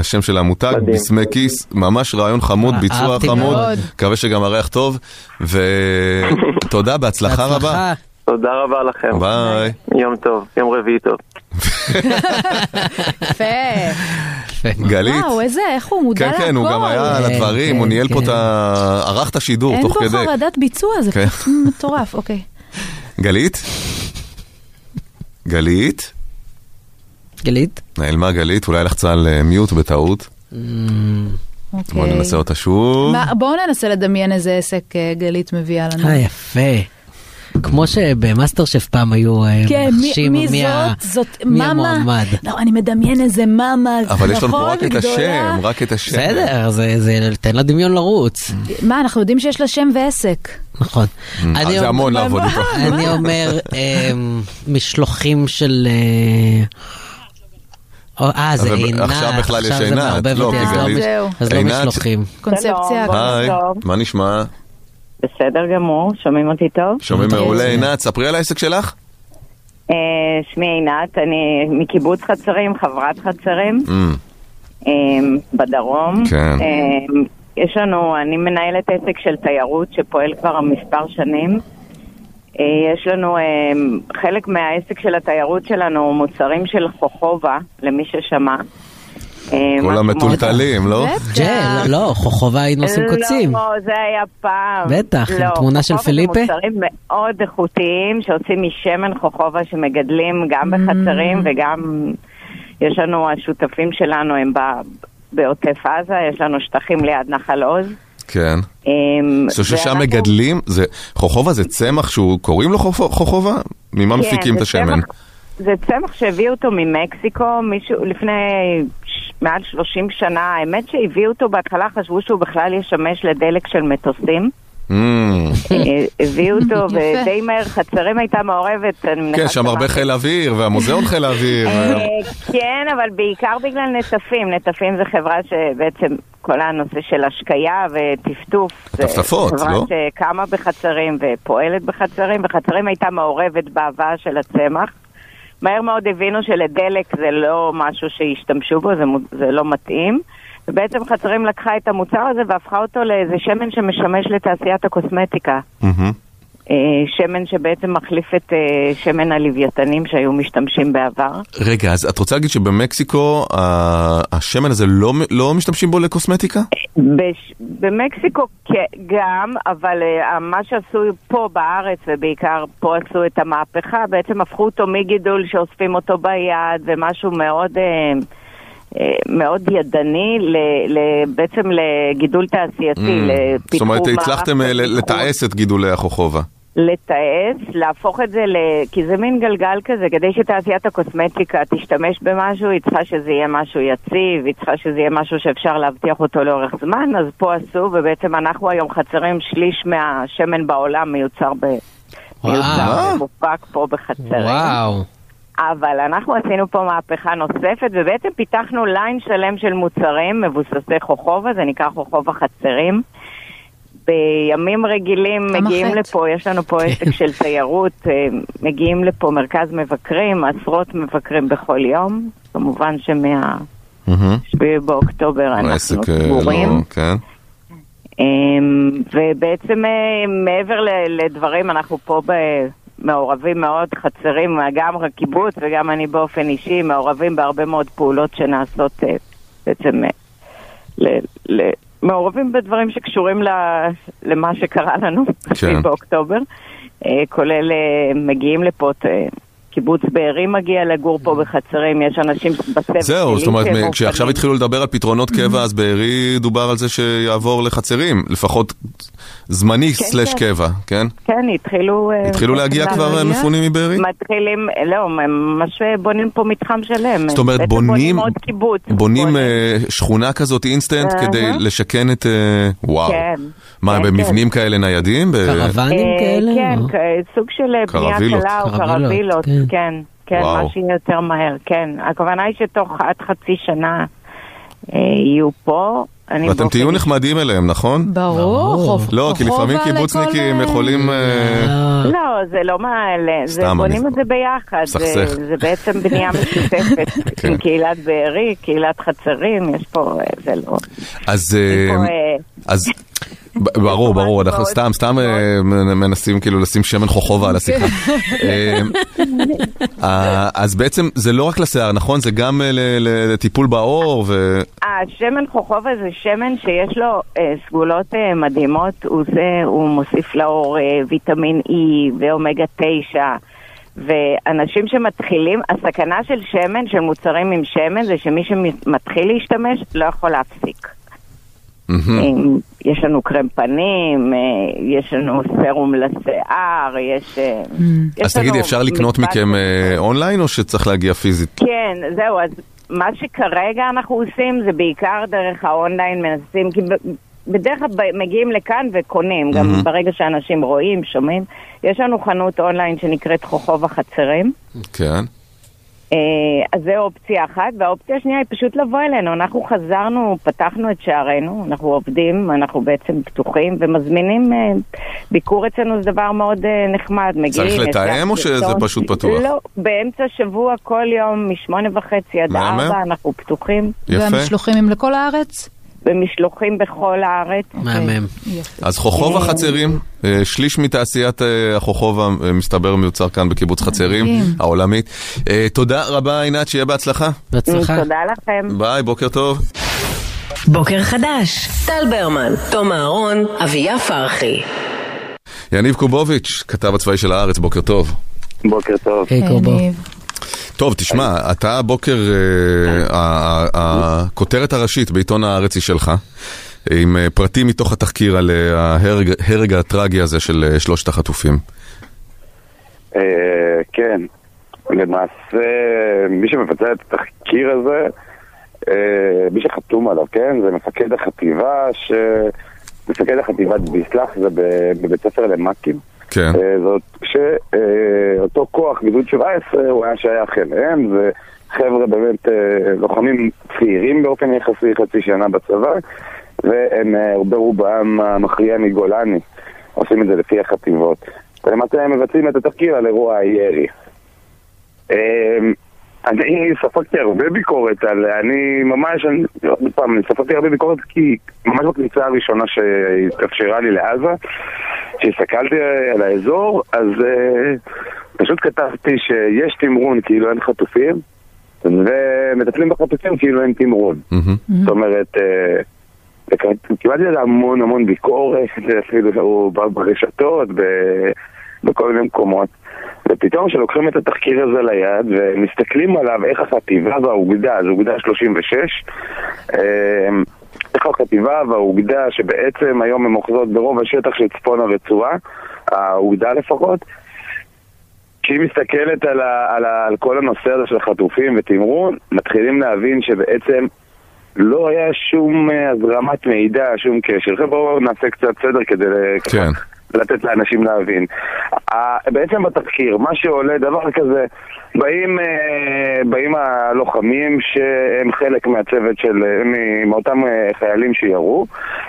השם של המותג. בסמי כיס, ממש רעיון חמוד, ביצוע אהבתי חמוד. מקווה שגם הריח טוב, ותודה, בהצלחה רבה. תודה רבה לכם. ביי. יום טוב, יום רביעי טוב. יפה. גלית. וואו, איזה, איך הוא מודע כן, להכל. כן, הוא גם היה על כן, הדברים, הוא כן, ניהל פה כן. את ה... ערך את השידור אין תוך פה כדי. חרדת ביצוע, זה כן. פשוט מטורף, אוקיי. גלית? גלית? גלית? נעלמה גלית, אולי לחצה על אה, מיוט בטעות. בואו אוקיי. ננסה אותה שוב. מה- בואו ננסה לדמיין איזה עסק אה, גלית מביאה לנו. אה, יפה. כמו שבמאסטר שף פעם היו אה, כן, מי, מנחשים מי ה- זאת? זאת מי מאמה? המועמד. לא, אני מדמיין איזה מאמה, אבל יש לנו נכון, רק את. השם, רק את השם. בסדר, זה, זה, תן לדמיון לרוץ. מה, אנחנו יודעים שיש לה שם ועסק. נכון. אה, אני זה המון לעבוד איתו. אני אומר, אמ, משלוחים של... אה, זה עינת. עכשיו בכלל יש עכשיו זה עינת, מערבב לא, אז לא משלוחים. קונספציה. היי. מה נשמע? בסדר גמור, שומעים אותי טוב? שומעים. מעולה. עינת, ספרי על העסק שלך. אה, שמי עינת, אני מקיבוץ חצרים, חברת חצרים, אמ, אה, בדרום. כן. אה, יש לנו, אני מנהלת עסק של תיירות שפועל כבר מספר שנים. אה, יש לנו, אה, חלק מהעסק של התיירות שלנו מוצרים של חוכובה, למי ששמע. אה, כל משהו המטולטלים, לא? ג'ל, לא, חוכובה היינו עושים קוצים. לא, זה היה פעם. בטח, עם לא, תמונה של חוכובה פליפה? זה מוצרים מאוד איכותיים שעושים משמן חוכובה שמגדלים גם בחצרים וגם יש לנו, השותפים שלנו הם בעוטף עזה, יש לנו שטחים ליד נחל עוז. כן. אמ, so ששם מגדלים, זה- חוכובה זה צמח שהוא, קוראים לו חוכ- חוכובה? ממה כן, מפיקים את השמן? זה צמח שהביאו אותו ממקסיקו, מישהו לפני מעל 30 שנה, האמת שהביאו אותו בהתחלה, חשבו שהוא בכלל ישמש לדלק של מטוסים. אה, הביאו אותו. ודי מהר, חצרים הייתה מעורבת. כן, שם הרבה. חיל אוויר, והמוזיאון חיל האוויר. אה, כן, אבל בעיקר בגלל נטפים. נטפים זה חברה שבעצם כל הנושא של השקיה וטפטוף. זה הטפטפות, לא? חברה שקמה בחצרים ופועלת בחצרים, וחצרים הייתה מעורבת בהבאה של הצמח. מהר מאוד הבינו שלדלק זה לא משהו שהשתמשו בו, זה לא מתאים. ובעצם חצרים לקחה את המוצר הזה והפכה אותו לאיזה שמן שמשמש לתעשיית הקוסמטיקה. אה, שמן שבעצם מחליף את אה, שמן הלוויתנים שהיו משתמשים בעבר. רגע, אז את רוצה להגיד שבמקסיקו השמן הזה לא לא משתמשים בו לקוסמטיקה? בש... במקסיקו גם, אבל uh, מה שעשו פה בארץ, ובעיקר פה עשו את המהפכה, בעצם הפכו אותו מגידול שאוספים אותו ביד, ומשהו מאוד, מאוד ידני, ל, ל, בעצם לגידול תעשייתי, Mm. לפיתחו זאת אומרת, הצלחתם אה. לתעש את גידולי החוכובה. לתעש, להפוך את זה ל... כי זה מין גלגל כזה, כדי שתעשיית הקוסמטיקה תשתמש במשהו, היא צריכה שזה יהיה משהו יציב, היא צריכה שזה יהיה משהו שאפשר להבטיח אותו לאורך זמן, אז פה עשו, ובעצם אנחנו היום חצרים, שליש מהשמן בעולם מיוצר ב... מיוצר וואו. ומופק פה בחצרים. וואו. אבל אנחנו עשינו פה מהפכה נוספת, ובעצם פיתחנו ליין שלם של מוצרים מבוססי חוכובה, זה נקרא חוכובה חצרים. בימים רגילים מגיעים חטא. לפה, יש לנו פה עסק של תיירות, אה, מגיעים לפה מרכז מבקרים, עשרות מבקרים בכל יום. כמובן שמה... 7 באוקטובר אנחנו אה, סגורים. לא, כן. אמ, ובעצם אה, מעבר לדברים, אנחנו פה ב- מעורבים מאוד, חצרים, גם הקיבוץ וגם אני באופן אישי, מעורבים בהרבה מאוד פעולות שנעשות אה, בעצם, אה, ל- ל- מעורבים בדברים שקשורים ל- למה שקרה לנו כן. באוקטובר, אה, כולל מגיעים לפה, קיבוץ בארי מגיע לגור פה בחצרים, יש אנשים בסבב זהו, זאת אומרת, כשעכשיו. התחילו לדבר על פתרונות קבע, אז בארי דובר על זה שיעבור לחצרים, לפחות זמני סלש כן. קבע, כן? כן, התחילו... אה, התחילו להגיע כבר להגיע. מפונים מבארי? מתחילים, לא, הם ממש בונים פה מתחם שלם. זאת אומרת, בונים, עוד קיבוץ. בונים אה, שכונה כזאת אינסטנט. כדי לשכן את... אה, וואו. כן. מה, כן, במבנים כאלה ניידים? קרוונים אה, כאלה? כן, סוג של אה, בנייה. קלה או קרווילות, כן. כן, כן, וואו. מה שיהיה יותר מהר, כן. הכוונה היא שתוך עד חצי שנה אה, יהיו פה. אני ואתם תהיו נחמדים אליהם, נכון? ברור, לא, כי לפעמים קיבוצניקים אה, יכולים... אה, לא, זה לא מעלה, בונים אני- את זה ביחד, זה, בעצם בנייה משותפת כן. עם קהילת בארי, קהילת חצרים, יש פה, זה לא, אז... ברור, ברור, אנחנו סתם, סתם אה, מנסים כאילו לשים שמן חוכובה על השיחה. אה, אה, אז בעצם זה לא רק לשיער, נכון? זה גם אה, לטיפול בעור ו... השמן חוכובה זה שמן שיש לו סגולות מדהימות, הוא, מוסיף לאור אה, ויטמין E ואומגה 9 ואנשים שמתחילים, הסכנה של שמן, של מוצרים עם שמן, זה שמי שמתחיל להשתמש לא יכול להפסיק. יש לנו קרם פנים, אה, יש לנו סרום לשיער, יש... אה, יש אז תגידי, אפשר לקנות מכם אה, אונליין או שצריך להגיע פיזית? כן, זהו, אז מה שכרגע אנחנו עושים זה בעיקר דרך האונליין מנסים, כי ב- בדרך כלל מגיעים לכאן וקונים, גם מהמם. ברגע שאנשים רואים, שומעים. יש לנו חנות אונליין שנקראת חוכוב החצרים. כן. אה, אז זו אופציה אחת, והאופציה השנייה היא פשוט לבוא אלינו. אנחנו חזרנו, פתחנו את שערינו, אנחנו עובדים, אנחנו בעצם פתוחים ומזמינים אה, ביקור אצלנו זה דבר מאוד אה, נחמד. מגיעים, צריך לתאם או שזה. פשוט פתוח? לא, באמצע השבוע כל יום משמונה וחצי עד. ארבע אנחנו פתוחים, יפה. והמשלוחים הם לכל הארץ? ומשלוחים בכל הארץ. מהמם. אז חוכוב החצרים, אה, שליש מתעשיית אה, החוכוב אה, מסתבר מיוצר כאן בקיבוץ חצרים. העולמית. אה, תודה רבה עינת, שיהיה בהצלחה. בהצלחה. תודה לכם. ביי, בוקר טוב. בוקר חדש, טל ברמן, תום אהרון, אביה פרחי. יניב קובוביץ', כתב הצבאי של הארץ, בוקר טוב. בוקר טוב. היי קובו. טוב, תשמע, אתה הבוקר, אה, הכותרת הראשית בעיתון הארץ היא שלך, עם אה, פרטים מתוך התחקיר על אה, ההרג הטרגי הזה של שלושת החטופים. כן, למעשה מי שמבצע את התחקיר הזה, מי שחתום עליו, כן, זה מפקד החטיבה. מפקד החטיבת ביסלח, זה בבית ספר למ"כים. כן. אה, זאת כשאותו כוח, גדוד 17, הוא היה שייך אליהם, זה חבר'ה באמת אה, לוחמים צעירים באופן יחסי, חצי שנה בצבא, והם אה, ברובם המכריע מגולני, עושים את זה לפי החטיבות. ולמעשה הם מבצעים את התחקיר על אירוע הירי. אני ספגתי הרבה ביקורת על, אני ממש, אני, עוד פעם, אני ספגתי הרבה ביקורת כי ממש בכניסה הראשונה שהתאפשרה לי לעזה, כשהסתכלתי על האזור, אז uh, פשוט כתבתי שיש תמרון כאילו אין חטופים, ומטפלים בחטופים כאילו אין תמרון. מהמם. זאת אומרת, וכ- קיבלתי על המון המון ביקורת, אפילו ברשתות, ב- בכל מיני מקומות. ופתאום כשלוקחים את התחקיר הזה ליד ומסתכלים עליו איך החטיבה והאוגדה, זו אוגדה 36, אה, איך החטיבה והאוגדה שבעצם היום הן אוחזות ברוב השטח של צפון הרצועה, האוגדה לפחות, כשהיא מסתכלת על, ה, על, ה, על כל הנושא הזה של חטופים ותמרון, מתחילים להבין שבעצם לא היה שום אה, הזרמת מידע, שום קשר. עכשיו בואו נעשה קצת סדר כדי כן. לתת לאנשים להבין. בעצם בתחקיר, מה שעולה דבר כזה, באים, אה, באים הלוחמים שהם חלק מהצוות של, מאותם אה, חיילים שירו,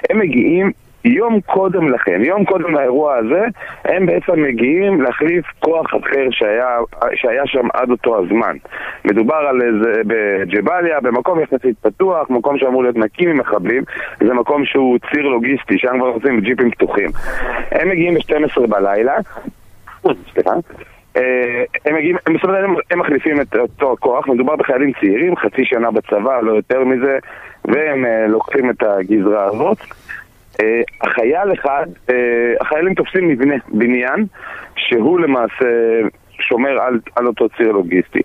הם מגיעים יום קודם לכן, יום קודם לאירוע הזה, הם בעצם מגיעים להחליף כוח אחר שהיה, שהיה שם עד אותו הזמן. מדובר על איזה, בג'באליה, במקום יחסית פתוח, מקום שאמור להיות נקי ממחבלים, זה מקום שהוא ציר לוגיסטי, שם כבר עושים ג'יפים פתוחים. הם מגיעים ב-12 בלילה, סליחה. אה, הם מגיעים, הם בסופו של דבר הם מחליפים את אותו הכוח, מדובר בחיילים צעירים, חצי שנה בצבא, לא יותר מזה, והם אה, לוקחים את הגזרה הזאת. אה, החייל אחד, אה, החיילים תופסים מבנה, בניין, שהוא למעשה שומר על, על אותו ציר לוגיסטי.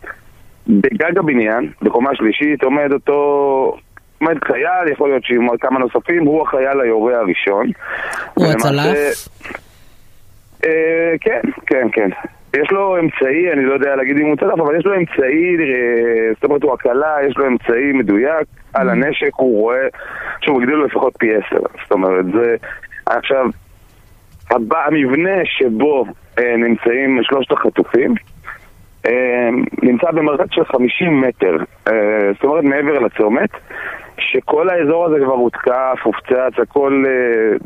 בגג הבניין, בקומה שלישית, עומד אותו... עומד חייל, יכול להיות שעם כמה נוספים, הוא החייל היורה הראשון. הוא הצלף? אה, כן, כן, כן. יש לו אמצעי, אני לא יודע להגיד אם הוא צלף, אבל יש לו אמצעי, זאת אומרת הוא הקלה, יש לו אמצעי מדויק על הנשק, הוא רואה שהוא מגדיל לו לפחות פי עשר. זאת אומרת, זה... עכשיו, הבא, המבנה שבו אה, נמצאים שלושת החטופים, אה, נמצא במרחק של 50 מטר, אה, זאת אומרת מעבר לצומת, שכל האזור הזה כבר הותקף, הופצץ, הכל אה,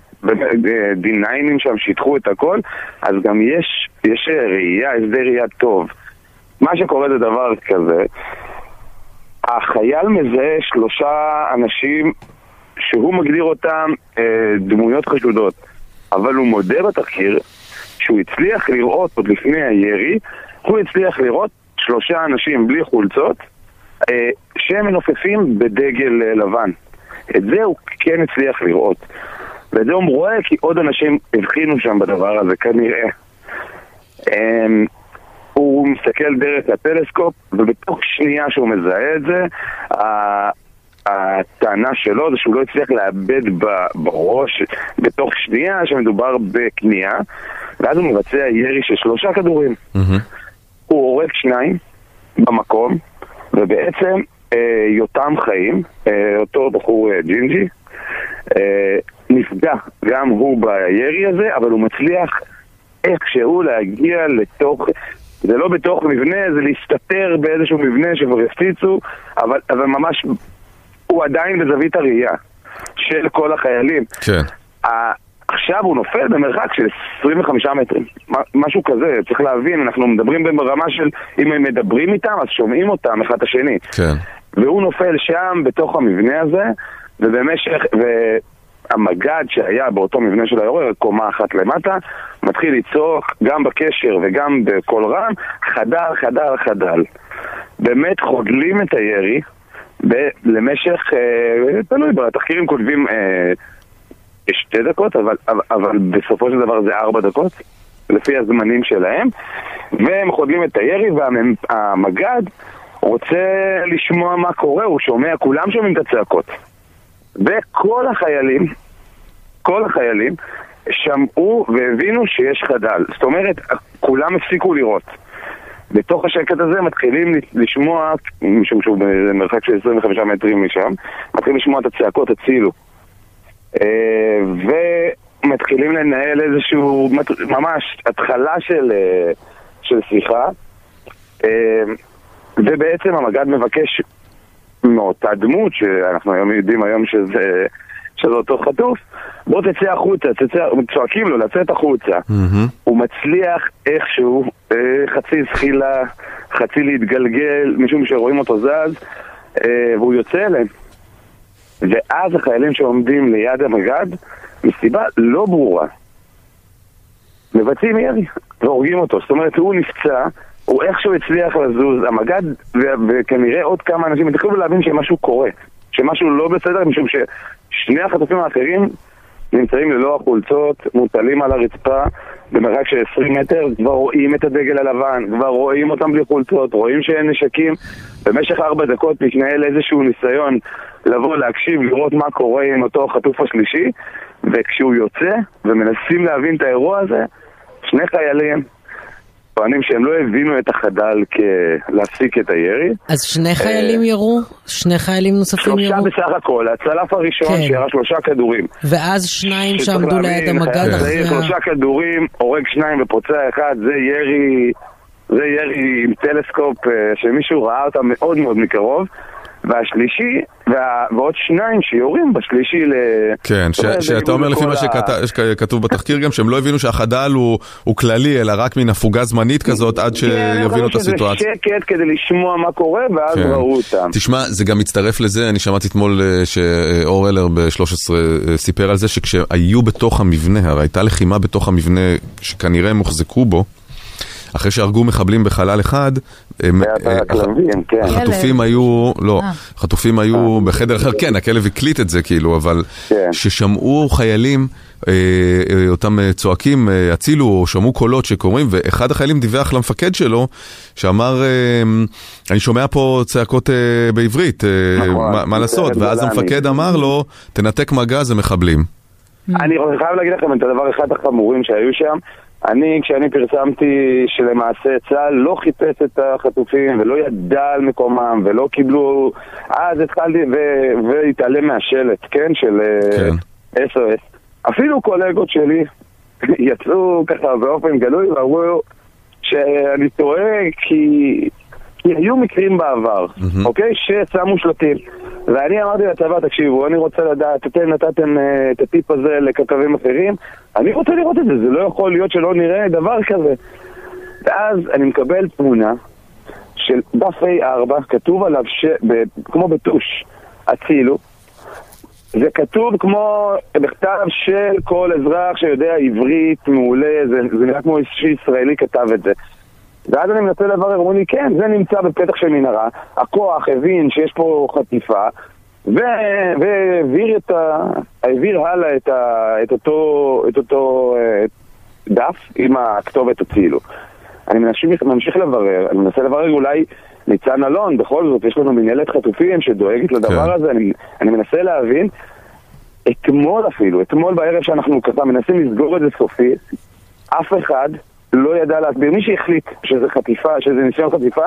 D9 שם שיטחו את הכל, אז גם יש, יש ראייה, הסדר ראייה טוב. מה שקורה זה דבר כזה, החייל מזהה שלושה אנשים שהוא מגדיר אותם אה, דמויות חשודות, אבל הוא מודה בתחקיר שהוא הצליח לראות עוד לפני הירי, הוא הצליח לראות שלושה אנשים בלי חולצות אה, שהם מנופפים בדגל אה, לבן. את זה הוא כן הצליח לראות. ואת זה הוא רואה כי עוד אנשים הבחינו שם בדבר הזה, כנראה. אה, הוא מסתכל דרך הטלסקופ, ובתוך שנייה שהוא מזהה את זה, הטענה שלו זה שהוא לא הצליח לאבד בראש בתוך שנייה שמדובר בכניעה, ואז הוא מבצע ירי של שלושה כדורים. מהמם. הוא הורג שניים במקום, ובעצם אה, יותם חיים, אה, אותו בחור אה, ג'ינג'י, נפגע גם הוא בירי הזה, אבל הוא מצליח איכשהו להגיע לתוך... זה לא בתוך מבנה, זה להסתתר באיזשהו מבנה שכבר הפציצו, אבל, אבל ממש הוא עדיין בזווית הראייה של כל החיילים. כן. עכשיו הוא נופל במרחק של 25 מטרים, משהו כזה, צריך להבין, אנחנו מדברים ברמה של אם הם מדברים איתם אז שומעים אותם אחד את השני. כן. והוא נופל שם בתוך המבנה הזה, ובמשך, והמג"ד שהיה באותו מבנה של היורה, קומה אחת למטה, מתחיל לצעוק גם בקשר וגם בקול רם, חדר, חדר, חדל. באמת חודלים את הירי ב- למשך, אה, תלוי, בתחקירים כותבים אה, שתי דקות, אבל, אבל בסופו של דבר זה ארבע דקות, לפי הזמנים שלהם, והם חודלים את הירי והמג"ד רוצה לשמוע מה קורה, הוא שומע, כולם שומעים את הצעקות. וכל החיילים, כל החיילים, שמעו והבינו שיש חדל. זאת אומרת, כולם הפסיקו לראות. בתוך השקט הזה מתחילים לשמוע, משום שהוא במרחק של 25 מטרים משם, מתחילים לשמוע את הצעקות הצילו. אה, ומתחילים לנהל איזשהו, ממש, התחלה של, אה, של שיחה. אה, ובעצם המג"ד מבקש מאותה דמות, שאנחנו היום יודעים היום שזה, שזה אותו חטוף, בוא תצא החוצה, תצא, צועקים לו לצאת החוצה. מהמם. הוא מצליח איכשהו, אה, חצי זחילה, חצי להתגלגל, משום שרואים אותו זז, אה, והוא יוצא אליהם. ואז החיילים שעומדים ליד המג"ד, מסיבה לא ברורה, מבצעים ירי והורגים אותו. זאת אומרת, הוא נפצע, הוא איכשהו הצליח לזוז, המג"ד ו- וכנראה עוד כמה אנשים התחילו להבין שמשהו קורה, שמשהו לא בסדר, משום ששני החטופים האחרים נמצאים ללא החולצות, מוטלים על הרצפה במרחק של 20 מטר, כבר רואים את הדגל הלבן, כבר רואים אותם בלי חולצות, רואים שאין נשקים. במשך ארבע דקות מתנהל איזשהו ניסיון לבוא, להקשיב, לראות מה קורה עם אותו החטוף השלישי, וכשהוא יוצא ומנסים להבין את האירוע הזה, שני חיילים טוענים שהם לא הבינו את החדל להפסיק את הירי. אז שני חיילים ירו? שני חיילים נוספים ירו? שלושה בסך הכל, הצלף הראשון כן. שירה שלושה כדורים. ואז שניים שעמדו ליד המג"ד אחרי ה... שלושה כדורים, הורג שניים ופוצע אחד, זה ירי, זה ירי עם טלסקופ אה, שמישהו ראה אותה מאוד מאוד מקרוב. והשלישי, וה... ועוד שניים שיורים בשלישי ל... כן, ש- שאתה אומר לפי מה ה- שכתוב בתחקיר גם, שהם לא הבינו שהחדל הוא הוא כללי, אלא רק מין הפוגה זמנית כזאת, עד כן, שיבינו את חשבו שזה הסיטואציה. שקט כדי לשמוע מה קורה, ואז כן. ראו אותם. תשמע, זה גם מצטרף לזה, אני שמעתי אתמול אה, שאור אלר ב-13 סיפר על זה שכשהיו בתוך המבנה, הרי הייתה לחימה בתוך המבנה שכנראה הם הוחזקו בו, אחרי שהרגו מחבלים בחלל אחד, הם, היה אה, הכלבים, כן. החטופים היו, לא, אה. החטופים היו בחדר אחר, כן, הכלב הקליט את זה כאילו, אבל כן. ששמעו חיילים, אה, אה, אותם אה, צועקים, אה, הצילו, או שמעו קולות שקוראים, ואחד החיילים דיווח למפקד שלו, שאמר, אה, אני שומע פה צעקות אה, בעברית, אה, נכון. מה- מה לעשות? ואז. המפקד אמר לו, תנתק מגע, זה מחבלים. אני חייב להגיד לכם את הדבר אחד החמורים שהיו שם. אני, כשאני פרסמתי שלמעשה צה"ל לא חיפש את החטופים ולא ידע על מקומם ולא קיבלו... אז התחלתי ו- והתעלם מהשלט, כן? של אה, כן. SOS. אפילו קולגות שלי יצאו ככה באופן גלוי ואמרו שאני טועה כי... היו מקרים בעבר, אוקיי? ששמו שלטים. ואני אמרתי לצבא, תקשיבו, אני רוצה לדעת, אתם נתתם אה, את הטיפ הזה לכתבים אחרים, אני רוצה לראות את זה, זה לא יכול להיות שלא נראה דבר כזה. ואז אני מקבל תמונה של דף A4, כתוב עליו, ש... ב... כמו בטוש, הצילו. זה כתוב כמו בכתב של כל אזרח שיודע עברית מעולה, זה, זה נראה כמו איזשהו ישראלי כתב את זה. ואז אני מנסה לברר, אומרים לי, כן, זה נמצא בפתח של מנהרה, הכוח הבין שיש פה חטיפה, והעביר את ה... הלאה את, ה... את אותו, את אותו אה, דף עם הכתובת הצילו. אני ממשיך, ממשיך לברר, אני מנסה לברר אולי ניצן אלון, בכל זאת, יש לנו מנהלת חטופים שדואגת לדבר כן. הזה, אני, אני מנסה להבין. אתמול אפילו, אתמול בערב שאנחנו ככה מנסים לסגור את זה סופית, אף אחד לא ידע להסביר. מי שהחליט שזה חטיפה, שזה ניסיון חטיפה,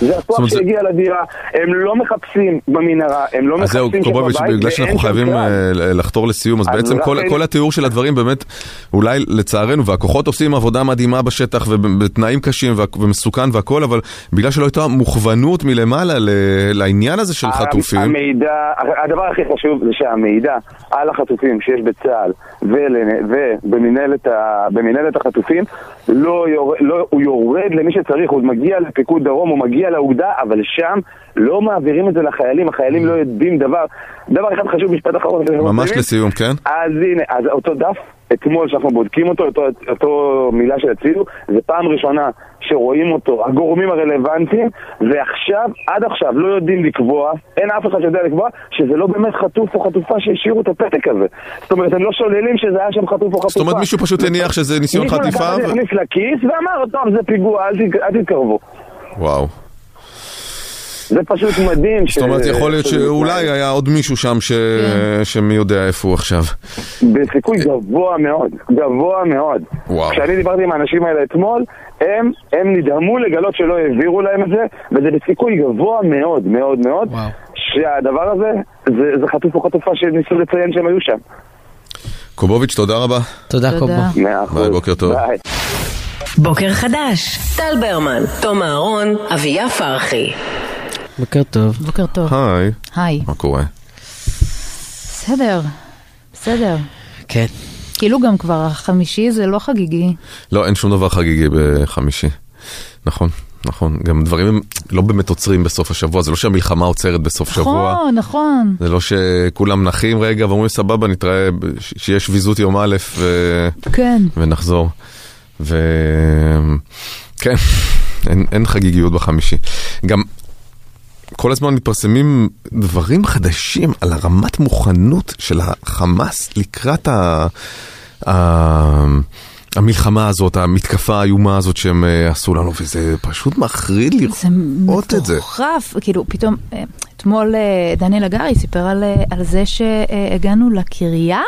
זה הכוח אומרת, זה- שהגיע לדירה. הם לא מחפשים במנהרה, הם לא אז מחפשים זהו, שם קובוביץ', בבית, בגלל ואין שאנחנו חייבים. אה, לחתור לסיום, אז אז בעצם כל- כל התיאור של הדברים באמת, אולי לצערנו, והכוחות עושים עבודה מדהימה בשטח ובתנאים קשים ומסוכן והכל, אבל בגלל שלא הייתה מוכוונות מלמעלה לעניין הזה של חטופים, המידע, הדבר הכי חשוב זה שהמידע על החטופים שיש בצה"ל ובמנהלת החטופים, לא יורד, לא, הוא יורד למי שצריך, הוא מגיע לפיקוד דרום, הוא מגיע לאוגדה, אבל שם לא מעבירים את זה לחיילים, החיילים לא יודעים דבר. דבר אחד חשוב, משפט אחרון. ממש? לסיום, כן? אז הנה, אז אותו דף, אתמול שאנחנו בודקים אותו, אותו, אותו מילה שהצילו, זה פעם ראשונה שרואים אותו הגורמים הרלוונטיים, ועכשיו, עד עכשיו, לא יודעים לקבוע, אין אף אחד שיודע לקבוע, שזה לא באמת חטוף או חטופה שהשאירו את הפתק הזה. זאת אומרת, הם לא שוללים שזה היה שם חטוף או חטופה. זאת אומרת, מישהו פשוט הניח שזה ניסיון מישהו חטיפה, לקח את זה, ו- הכניס לכיס ואמר, טוב, זה פיגוע, אל תתקרבו. וואו. זה פשוט מדהים. זאת אומרת, יכול להיות שאולי היה עוד מישהו שם ש- שמי יודע איפה הוא עכשיו. בסיכוי גבוה מאוד, גבוה מאוד. וואו. כשאני דיברתי עם האנשים האלה אתמול, הם, הם נדהמו לגלות שלא העבירו להם את זה, וזה בסיכוי גבוה מאוד מאוד מאוד, וואו. שהדבר הזה, זה, זה חטוף או חטופה שניסו לציין שהם היו שם. קובוביץ', תודה רבה. תודה תודה. קובו. מאה אחוז. ביי, בוקר טוב. ביי. בוקר חדש, טל ברמן, תום אהרון, אביה פרחי. בוקר טוב. בוקר טוב. היי, היי. מה קורה? בסדר, בסדר. כן. כאילו גם כבר החמישי זה לא חגיגי. לא, אין שום דבר חגיגי בחמישי. נכון, נכון. גם דברים הם לא באמת עוצרים בסוף השבוע, זה לא שהמלחמה עוצרת בסוף שבוע. נכון, נכון. זה לא שכולם נחים רגע ואומרים סבבה, נתראה, שיש ויזות יום א' ו... כן. ונחזור. ו... כן, אין, אין חגיגיות בחמישי. גם כל הזמן מתפרסמים דברים חדשים על הרמת מוכנות של החמאס לקראת ה... ה... המלחמה הזאת, המתקפה האיומה הזאת שהם אה, עשו לנו, וזה פשוט מחריד זה לראות את זה. מטורף, כאילו פתאום, אה, אתמול אה, דניאל הגרי סיפר על, על זה שהגענו לקריה,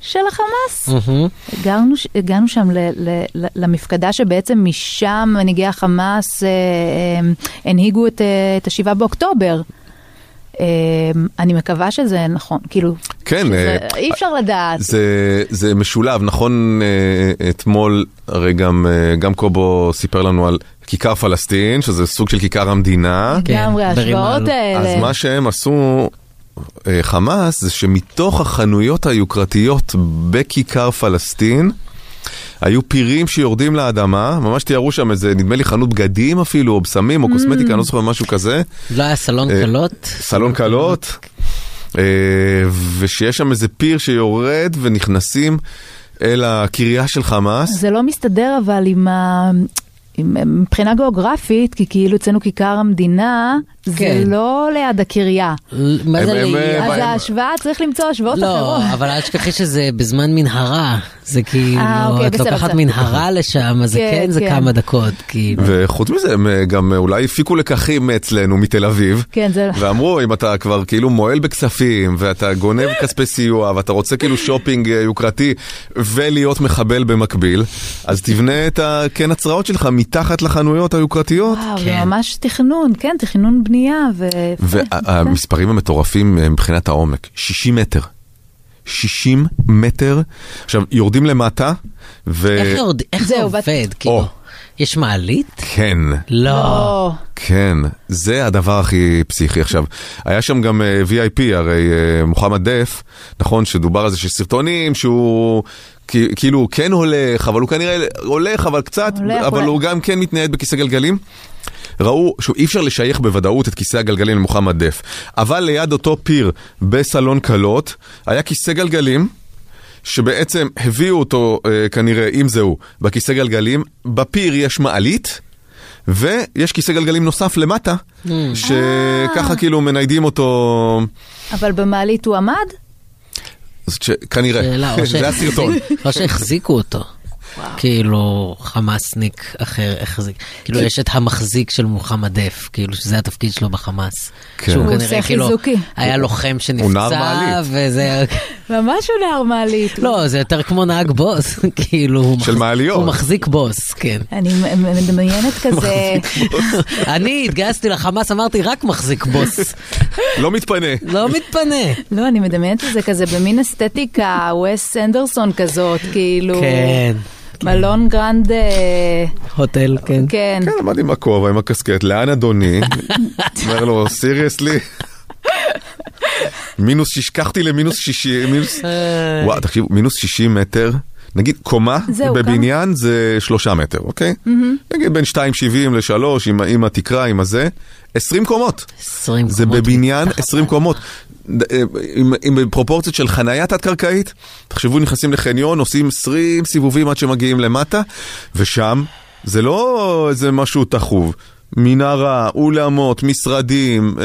של החמאס. מהמם. הגענו, הגענו שם ל, ל, ל, למפקדה שבעצם משם מנהיגי החמאס אה, אה, הנהיגו את, אה, את השבעה באוקטובר. אה, אני מקווה שזה נכון, כאילו, כן, שזה, אה, אי אפשר לדעת. זה, זה משולב, נכון, אה, אתמול הרי גם, אה, גם קובו סיפר לנו על כיכר פלסטין, שזה סוג של כיכר המדינה. לגמרי, כן, ההשוואות עלו. האלה. אז מה שהם עשו, אה, חמאס, זה שמתוך החנויות היוקרתיות בכיכר פלסטין, היו פירים שיורדים לאדמה, ממש תיארו שם איזה, נדמה לי חנות בגדים אפילו, או בשמים, או קוסמטיקה, אני לא זוכר, משהו כזה. לא היה סלון אה, קלות? סלון קלות, אה, ושיש שם איזה פיר שיורד ונכנסים אל הקריה של חמאס. זה לא מסתדר אבל עם ה... מבחינה גיאוגרפית, כי כאילו אצלנו כיכר המדינה. זה לא ליד הקריה. מה זה ליד? אז הם- ההשוואה, צריך למצוא השוואות לא, אחרות. אבל אל תשכחי שזה בזמן מנהרה. זה כאילו, אה, אוקיי, את לוקחת. מנהרה לשם, אז זה כן, כן, זה כן. כמה דקות, כאילו. וחוץ מזה, הם אה, גם אה, אולי הפיקו לקחים אצלנו מתל אביב. כן, זה... ואמרו, אם אתה כבר כאילו מועל בכספים, ואתה גונב כספי סיוע, ואתה רוצה כאילו שופינג יוקרתי, ולהיות מחבל במקביל, אז תבנה את הקן הצרעות שלך מתחת לחנויות היוקרתיות. וואו, זה כן. ממש תכנון, כן, תכנון בנייה. ו... והמספרים המטורפים אה, מבחינת העומק, 60 מטר. 60 מטר. עכשיו, יורדים למטה, ו... איך יורד- איך זה עובד? כאילו. יש מעלית? כן. לא. כן, זה הדבר הכי פסיכי. עכשיו, היה שם גם אה, VIP, הרי אה, מוחמד דף, נכון, שדובר על זה שסרטונים שהוא... כי- כאילו הוא כן הולך, אבל הוא כנראה הולך, אבל קצת, הולך, אבל הולך. הוא גם כן מתנייד בכיסא גלגלים. ראו שאי אפשר לשייך בוודאות את כיסא הגלגלים למוחמד דף, אבל ליד אותו פיר בסלון קלות היה כיסא גלגלים. שבעצם הביאו אותו אה, כנראה, אם זהו, בכיסא גלגלים, בפיר יש מעלית, ויש כיסא גלגלים נוסף למטה, שככה כאילו מניידים אותו, אבל במעלית הוא עמד? אז ש- כנראה, זה הסרטון. או שהחזיקו אותו. כאילו חמאסניק אחר החזיק, כאילו יש את המחזיק של מוחמד דף, כאילו שזה התפקיד שלו בחמאס. כן. שהוא הוא כנראה כאילו. היה לוחם הוא נער שנפצע מעלית. וזה, ממש הוא נער מעלית. לא זה יותר כמו נהג בוס, כאילו של מעליות. הוא מחזיק בוס, כן. אני מדמיינת כזה, אני התגייסתי לחמאס אמרתי רק מחזיק בוס, לא מתפנה. לא מתפנה. לא, אני מדמיינת את זה כזה במין אסתטיקה, וס אנדרסון כזאת, כאילו, כן, מלון גרנד, אה, הוטל, כן. כן. כן, עמד עם הכובע, עם הקסקט, לאן אדוני? אומר לו, סיריוסלי? מינוס שיש, קחתי למינוס שישי, מינוס... אה. וואו, תקשיבו, מינוס שישים מטר, נגיד קומה זהו, בבניין זה שלושה מטר, אוקיי? נגיד בין 2.70 ל-3 עם, ה- עם התקרה, עם הזה, 20 קומות. 20 זה קומות בבניין מתחת 20 קומות. אה, עם, עם פרופורציות של חנייה תת-קרקעית, תחשבו נכנסים לחניון, עושים 20 סיבובים עד שמגיעים למטה, ושם זה לא איזה משהו תחוב. מנהרה, אולמות, משרדים, אה,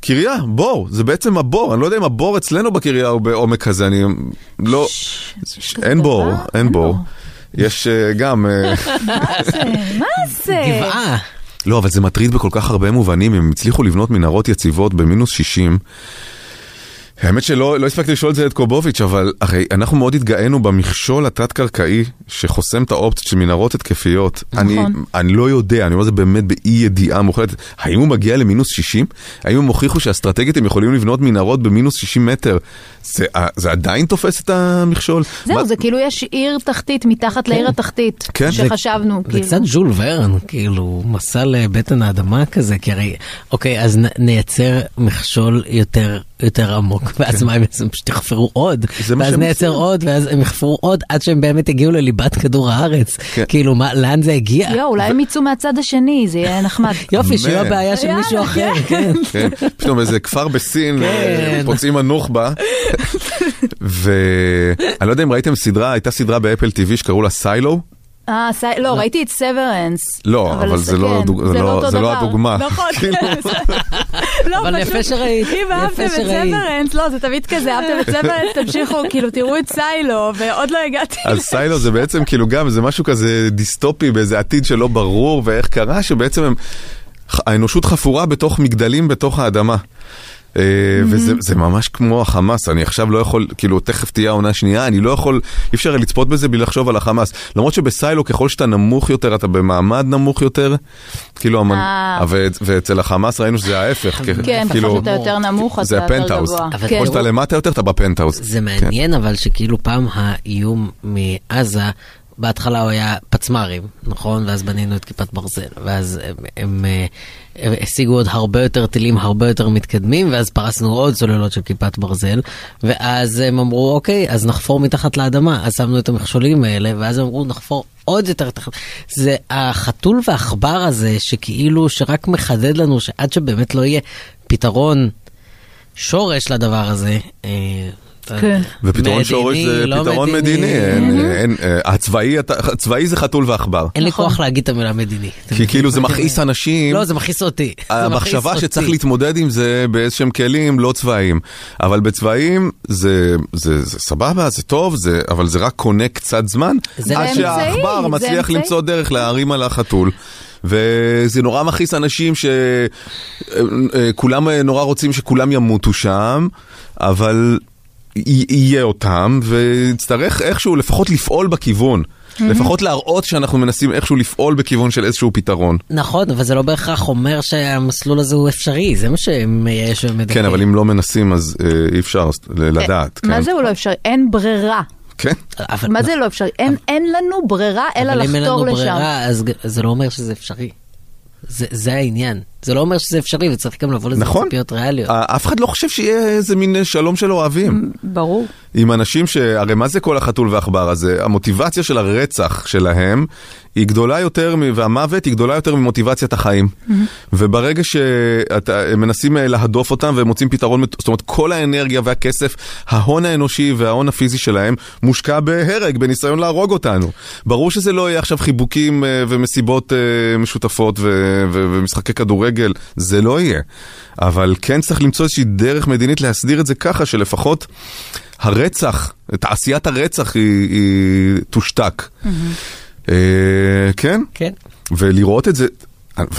קריה, בור, זה בעצם הבור, אני לא יודע אם הבור אצלנו בקריה הוא בעומק כזה, אני לא, אין בור? אין בור. יש אה, גם, אה, מה זה? מה זה? גבעה. לא, אבל זה מטריד בכל כך הרבה מובנים, אם הם הצליחו לבנות מנהרות יציבות במינוס 60. האמת שלא לא הספקתי לשאול את זה את קובוביץ', אבל הרי אנחנו מאוד התגאינו במכשול התת-קרקעי שחוסם את האופציות של מנהרות התקפיות. אני, אני לא יודע, אני אומר את זה באמת באי ידיעה מוחלטת. האם הוא מגיע למינוס 60? האם הם הוכיחו שאסטרטגית הם יכולים לבנות מנהרות במינוס 60 מטר? זה, זה עדיין תופס את המכשול? מה- זהו, זה כאילו יש עיר תחתית מתחת לעיר התחתית, כן. שחשבנו, זה כאילו. קצת ז'ול ורן, כאילו, מסע לבטן האדמה כזה, כי הרי, אוקיי, אז נ- נייצר מכשול יותר, יותר עמוק, ואז מה הם יעשו? הם פשוט יחפרו עוד, כן. ואז נייצר עושים. עוד, ואז הם יחפרו עוד עד שהם באמת יגיעו לליבת כדור הארץ. כן. כאילו, מה, לאן זה הגיע? יואו, אולי הם יצאו מהצד השני, זה יהיה נחמד. יופי, אמן. הבעיה של מישהו אחר, כן. כן, פתאום איזה כפר בסין, כן. אה, פוצעים הנוח'בה. ואני לא יודע אם ראיתם סדרה, הייתה סדרה באפל TV שקראו לה Silo. אה, סיילו? לא, ראיתי את Severance. לא, אבל זה לא כן, לא- לא. הדוגמה. נכון, כאילו. לא, אבל יפה שראית, אם אהבתם את. Severance, לא, זה תמיד כזה, אהבתם את Severance, תמשיכו, כאילו, תראו את Silo, ועוד לא הגעתי. אז Silo זה בעצם כאילו גם, זה משהו כזה דיסטופי באיזה עתיד שלא ברור, ואיך קרה שבעצם הם, האנושות חפורה בתוך מגדלים בתוך האדמה. אה, וזה זה ממש כמו החמאס, אני עכשיו לא יכול, כאילו תכף תהיה העונה השנייה, אני לא יכול, אי אפשר לצפות בזה בלי לחשוב על החמאס. למרות שב-Silo ככל שאתה נמוך יותר, אתה במעמד נמוך יותר, כאילו, המנ... אה. ואצל החמאס ראינו שזה ההפך, כן, כאילו, ככל שאתה יותר נמוך, זה אתה יותר הפנטהאוס. גבוה. אבל כן. ככל שאתה למטה יותר, אתה בפנטהאוס. זה מעניין אבל שכאילו פעם האיום מעזה, בהתחלה הוא היה פצמ"רים, נכון? ואז בנינו את כיפת ברזל, ואז הם, הם, אה, הם השיגו עוד הרבה יותר טילים הרבה יותר מתקדמים, ואז פרסנו עוד סוללות של כיפת ברזל, ואז הם אמרו, אוקיי, אז נחפור מתחת לאדמה, אז שמנו את המכשולים האלה, ואז הם אמרו, נחפור עוד יותר תחת... זה החתול והעכבר הזה, שכאילו, שרק מחדד לנו שעד שבאמת לא יהיה פתרון שורש לדבר הזה, אה. ופתרון מדיני, שורש זה לא פתרון מדיני, אה, הצבאי, זה חתול ועכבר. אין לי נכון. כוח להגיד את המילה מדיני. כי כאילו זה מכעיס אנשים. לא, זה מכעיס אותי. המחשבה. שצריך להתמודד עם זה באיזשהם כלים לא צבאיים. אבל בצבאיים זה, זה, זה סבבה, זה טוב, זה, אבל זה רק קונה קצת זמן, זה עד שהעכבר מצליח. למצוא דרך להרים על החתול. וזה נורא מכעיס אנשים שכולם נורא רוצים שכולם ימותו שם, אבל יהיה אותם, ויצטרך איכשהו לפחות לפעול בכיוון. לפחות להראות שאנחנו מנסים איכשהו לפעול בכיוון של איזשהו פתרון. נכון, אבל זה לא בהכרח אומר שהמסלול הזה הוא אפשרי, זה מה שמייאש ומדכא. כן, אבל אם לא מנסים אז אה, אי אפשר ל- לדעת. מה כן. זה הוא לא אפשרי? אין ברירה. כן. אבל- מה זה לא אפשרי? אין- אין לנו ברירה אלא אבל אם אין לנו לחתור לשם. ברירה, אז זה לא אומר שזה אפשרי. זה, זה העניין. זה לא אומר שזה אפשרי וצריך גם לבוא לזה נכון. בציפיות ריאליות. אה, אף אחד לא חושב שיהיה איזה מין שלום של אוהבים. ברור. עם אנשים ש... הרי מה זה כל החתול והעכבר הזה? המוטיבציה של הרצח שלהם היא גדולה יותר, מ- והמוות היא גדולה יותר ממוטיבציית החיים. וברגע שהם מנסים אה, להדוף אותם והם מוצאים פתרון, זאת אומרת כל האנרגיה והכסף, ההון האנושי וההון הפיזי שלהם מושקע בהרג, בניסיון להרוג אותנו. ברור שזה לא יהיה עכשיו חיבוקים אה, ומסיבות אה, משותפות ו- ו- ומשחקי כדורגל, זה לא יהיה. אבל כן צריך למצוא איזושהי דרך מדינית להסדיר את זה ככה שלפחות הרצח, תעשיית הרצח היא, היא תושתק. אה, כן, כן. ולראות את זה,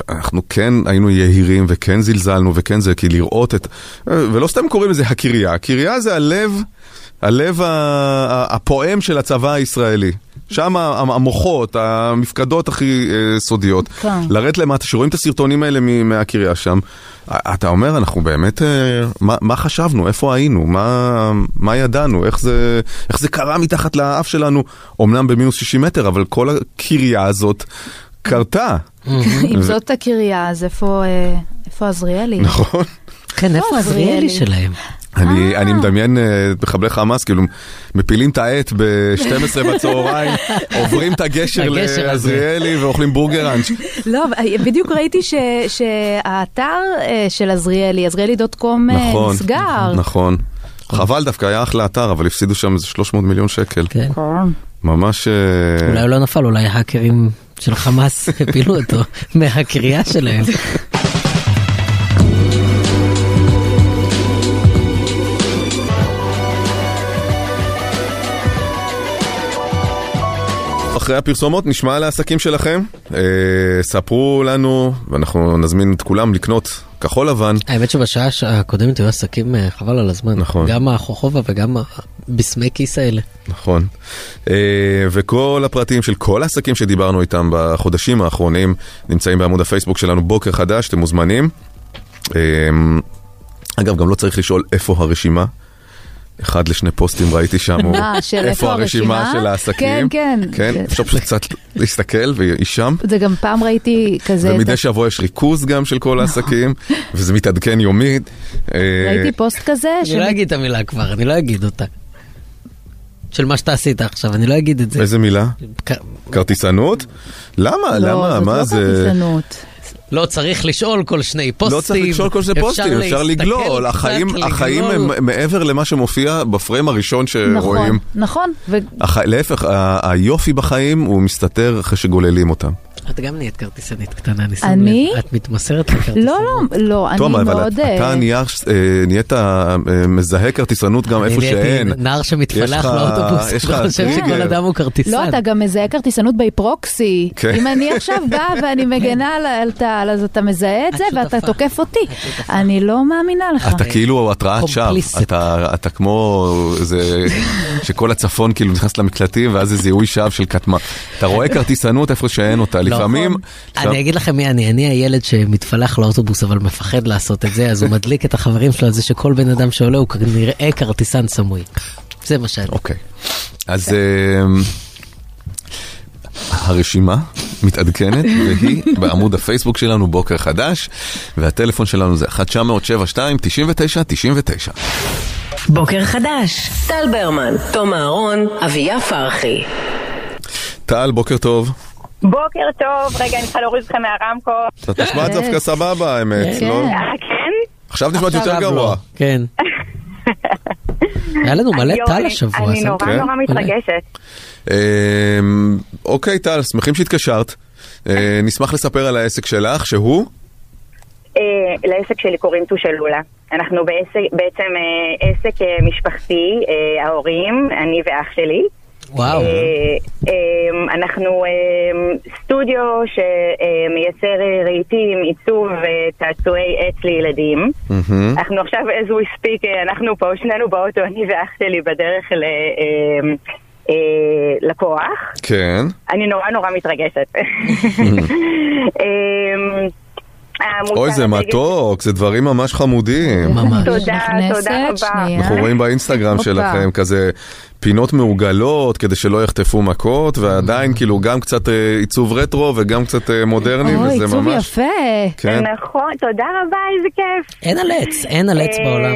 אנחנו כן היינו יהירים וכן זלזלנו וכן זה, כי לראות את, ולא סתם קוראים לזה הקריה, הקריה זה הלב, הלב הפועם של הצבא הישראלי. שם המוחות, המפקדות הכי אה, סודיות. כן. לרדת למטה, שרואים את הסרטונים האלה מהקריה שם, אתה אומר, אנחנו באמת, אה, מה, מה חשבנו, איפה היינו, מה, מה ידענו, איך זה, איך זה קרה מתחת לאף שלנו, אמנם במינוס 60 מטר, אבל כל הקריה הזאת קרתה. אם זאת הקריה, אז איפה אה, איפה עזריאלי? נכון. כן, איפה לא, עזריאלי. שלהם? אני, אה. אני מדמיין אה, מחבלי חמאס, כאילו, מפילים את העט ב-12 בצהריים, עוברים את הגשר. לעזריאלי ואוכלים בורגראנץ'. לא, אבל בדיוק ראיתי ש- שהאתר אה, של עזריאלי, עזריאלי דוט קום אה, נכון, נסגר. נכון. חבל דווקא, היה אחלה אתר, אבל הפסידו שם איזה 300 מיליון שקל. כן. ממש... אה, אולי הוא לא נפל, אולי האקרים של חמאס הפילו אותו מהקריאה שלהם. אחרי הפרסומות נשמע על העסקים שלכם. אה, ספרו לנו, ואנחנו נזמין את כולם לקנות כחול לבן. האמת שבשעה הקודמת היו עסקים אה, חבל על הזמן. נכון. גם החוכובה וגם הבסמי כיס האלה. נכון. אה, וכל הפרטים של כל העסקים שדיברנו איתם בחודשים האחרונים נמצאים בעמוד הפייסבוק שלנו בוקר חדש, אתם מוזמנים. אה, אגב, גם לא צריך לשאול איפה הרשימה. אחד לשני פוסטים ראיתי שם, הוא, אה, איפה הרשימה? של העסקים. כן, כן. כן, אפשר פשוט קצת להסתכל והיא שם. זה גם פעם ראיתי כזה, ומדי שבוע יש ריכוז גם של כל העסקים, וזה מתעדכן יומית. אה, ראיתי פוסט כזה, אני לא אגיד את המילה כבר, אני לא אגיד אותה. של מה שאתה עשית עכשיו, אני לא אגיד את זה. איזה מילה? כרטיסנות? למה? לא, למה? זאת מה לא זה? כרטיסנות. לא צריך לשאול כל שני פוסטים. לא צריך לשאול כל שני פוסטים, אפשר לגלול. החיים, לגלול. החיים הם מעבר למה שמופיע בפריים הראשון שרואים. נכון, נכון. ו- הח... להפך, ה- היופי בחיים הוא מסתתר אחרי שגוללים אותם. את גם נהיית כרטיסנית קטנה, אני שם אני? לב. את מתמסרת לכרטיסנות. לא, לא, לא, אני אבל מאוד... אה, אתה אה, נהיית אה, מזהה כרטיסנות גם אני איפה נהייתי שאין. נער יש שמתפלח לך- לאוטובוס, יש לך וחושב טריגר. שכל אדם הוא כרטיסן. לא, אתה גם מזהה כרטיסנות בי פרוקסי. כן. אם אני עכשיו באה ואני מגנה על- על טל, אז אתה מזהה את זה ואתה. תוקף אותי. אני לא מאמינה לך. אתה כאילו התרעת שווא. אתה, אתה כמו איזה, שכל הצפון כאילו נכנס למקלטים ואז זה זיהוי שווא של כתמה. אתה רואה כרטיסנות איפה שאין אותה, לא. לפעמים... אני אגיד לכם מי אני, אני הילד שמתפלח לאוטובוס אבל מפחד לעשות את זה, אז הוא מדליק את החברים שלו על זה שכל בן אדם שעולה הוא כנראה כרטיסן סמוי. זה מה שאני. אוקיי, אז אמ, הרשימה מתעדכנת והיא בעמוד הפייסבוק שלנו בוקר חדש והטלפון שלנו זה 1-972-99-99. בוקר חדש, טל ברמן, תום אהרון, אביה פרחי. טל, בוקר טוב. בוקר טוב, רגע, אני צריכה להוריד אתכם מהרמקול. אתה נשמע כן. דווקא סבבה האמת, כן. לא? אה, כן? עכשיו נשמעת יותר לא. גרוע. כן. היה לנו מלא טל אני- השבוע, אני שמת נורא כן? נורא מתרגשת. אמ, אוקיי טל, שמחים שהתקשרת. אה, נשמח לספר על העסק שלך, שהוא? אה, לעסק שלי קוראים טושלולה. אנחנו בעצם עסק משפחתי, ההורים, אני ואח שלי. וואו. אה, אה, אנחנו אה, סטודיו שמייצר רהיטים, עיצוב וצעצועי עץ לילדים. מהמם. אנחנו עכשיו, as we speak, אה, אנחנו פה, שנינו באוטו, אני ואח שלי בדרך ל... אה, אה, לקוח. כן. אני נורא נורא מתרגשת. אמ, אוי, זה מתוק, זה דברים ממש חמודים. ממש. תודה, תודה רבה. אנחנו רואים באינסטגרם. שלכם כזה פינות מעוגלות כדי שלא יחטפו מכות, ועדיין כאילו גם קצת אה, עיצוב רטרו וגם קצת אה, מודרני, אוי, וזה עיצוב ממש... יפה. כן. נכון, תודה רבה, איזה כיף. אין על עץ, אין על עץ אה, בעולם.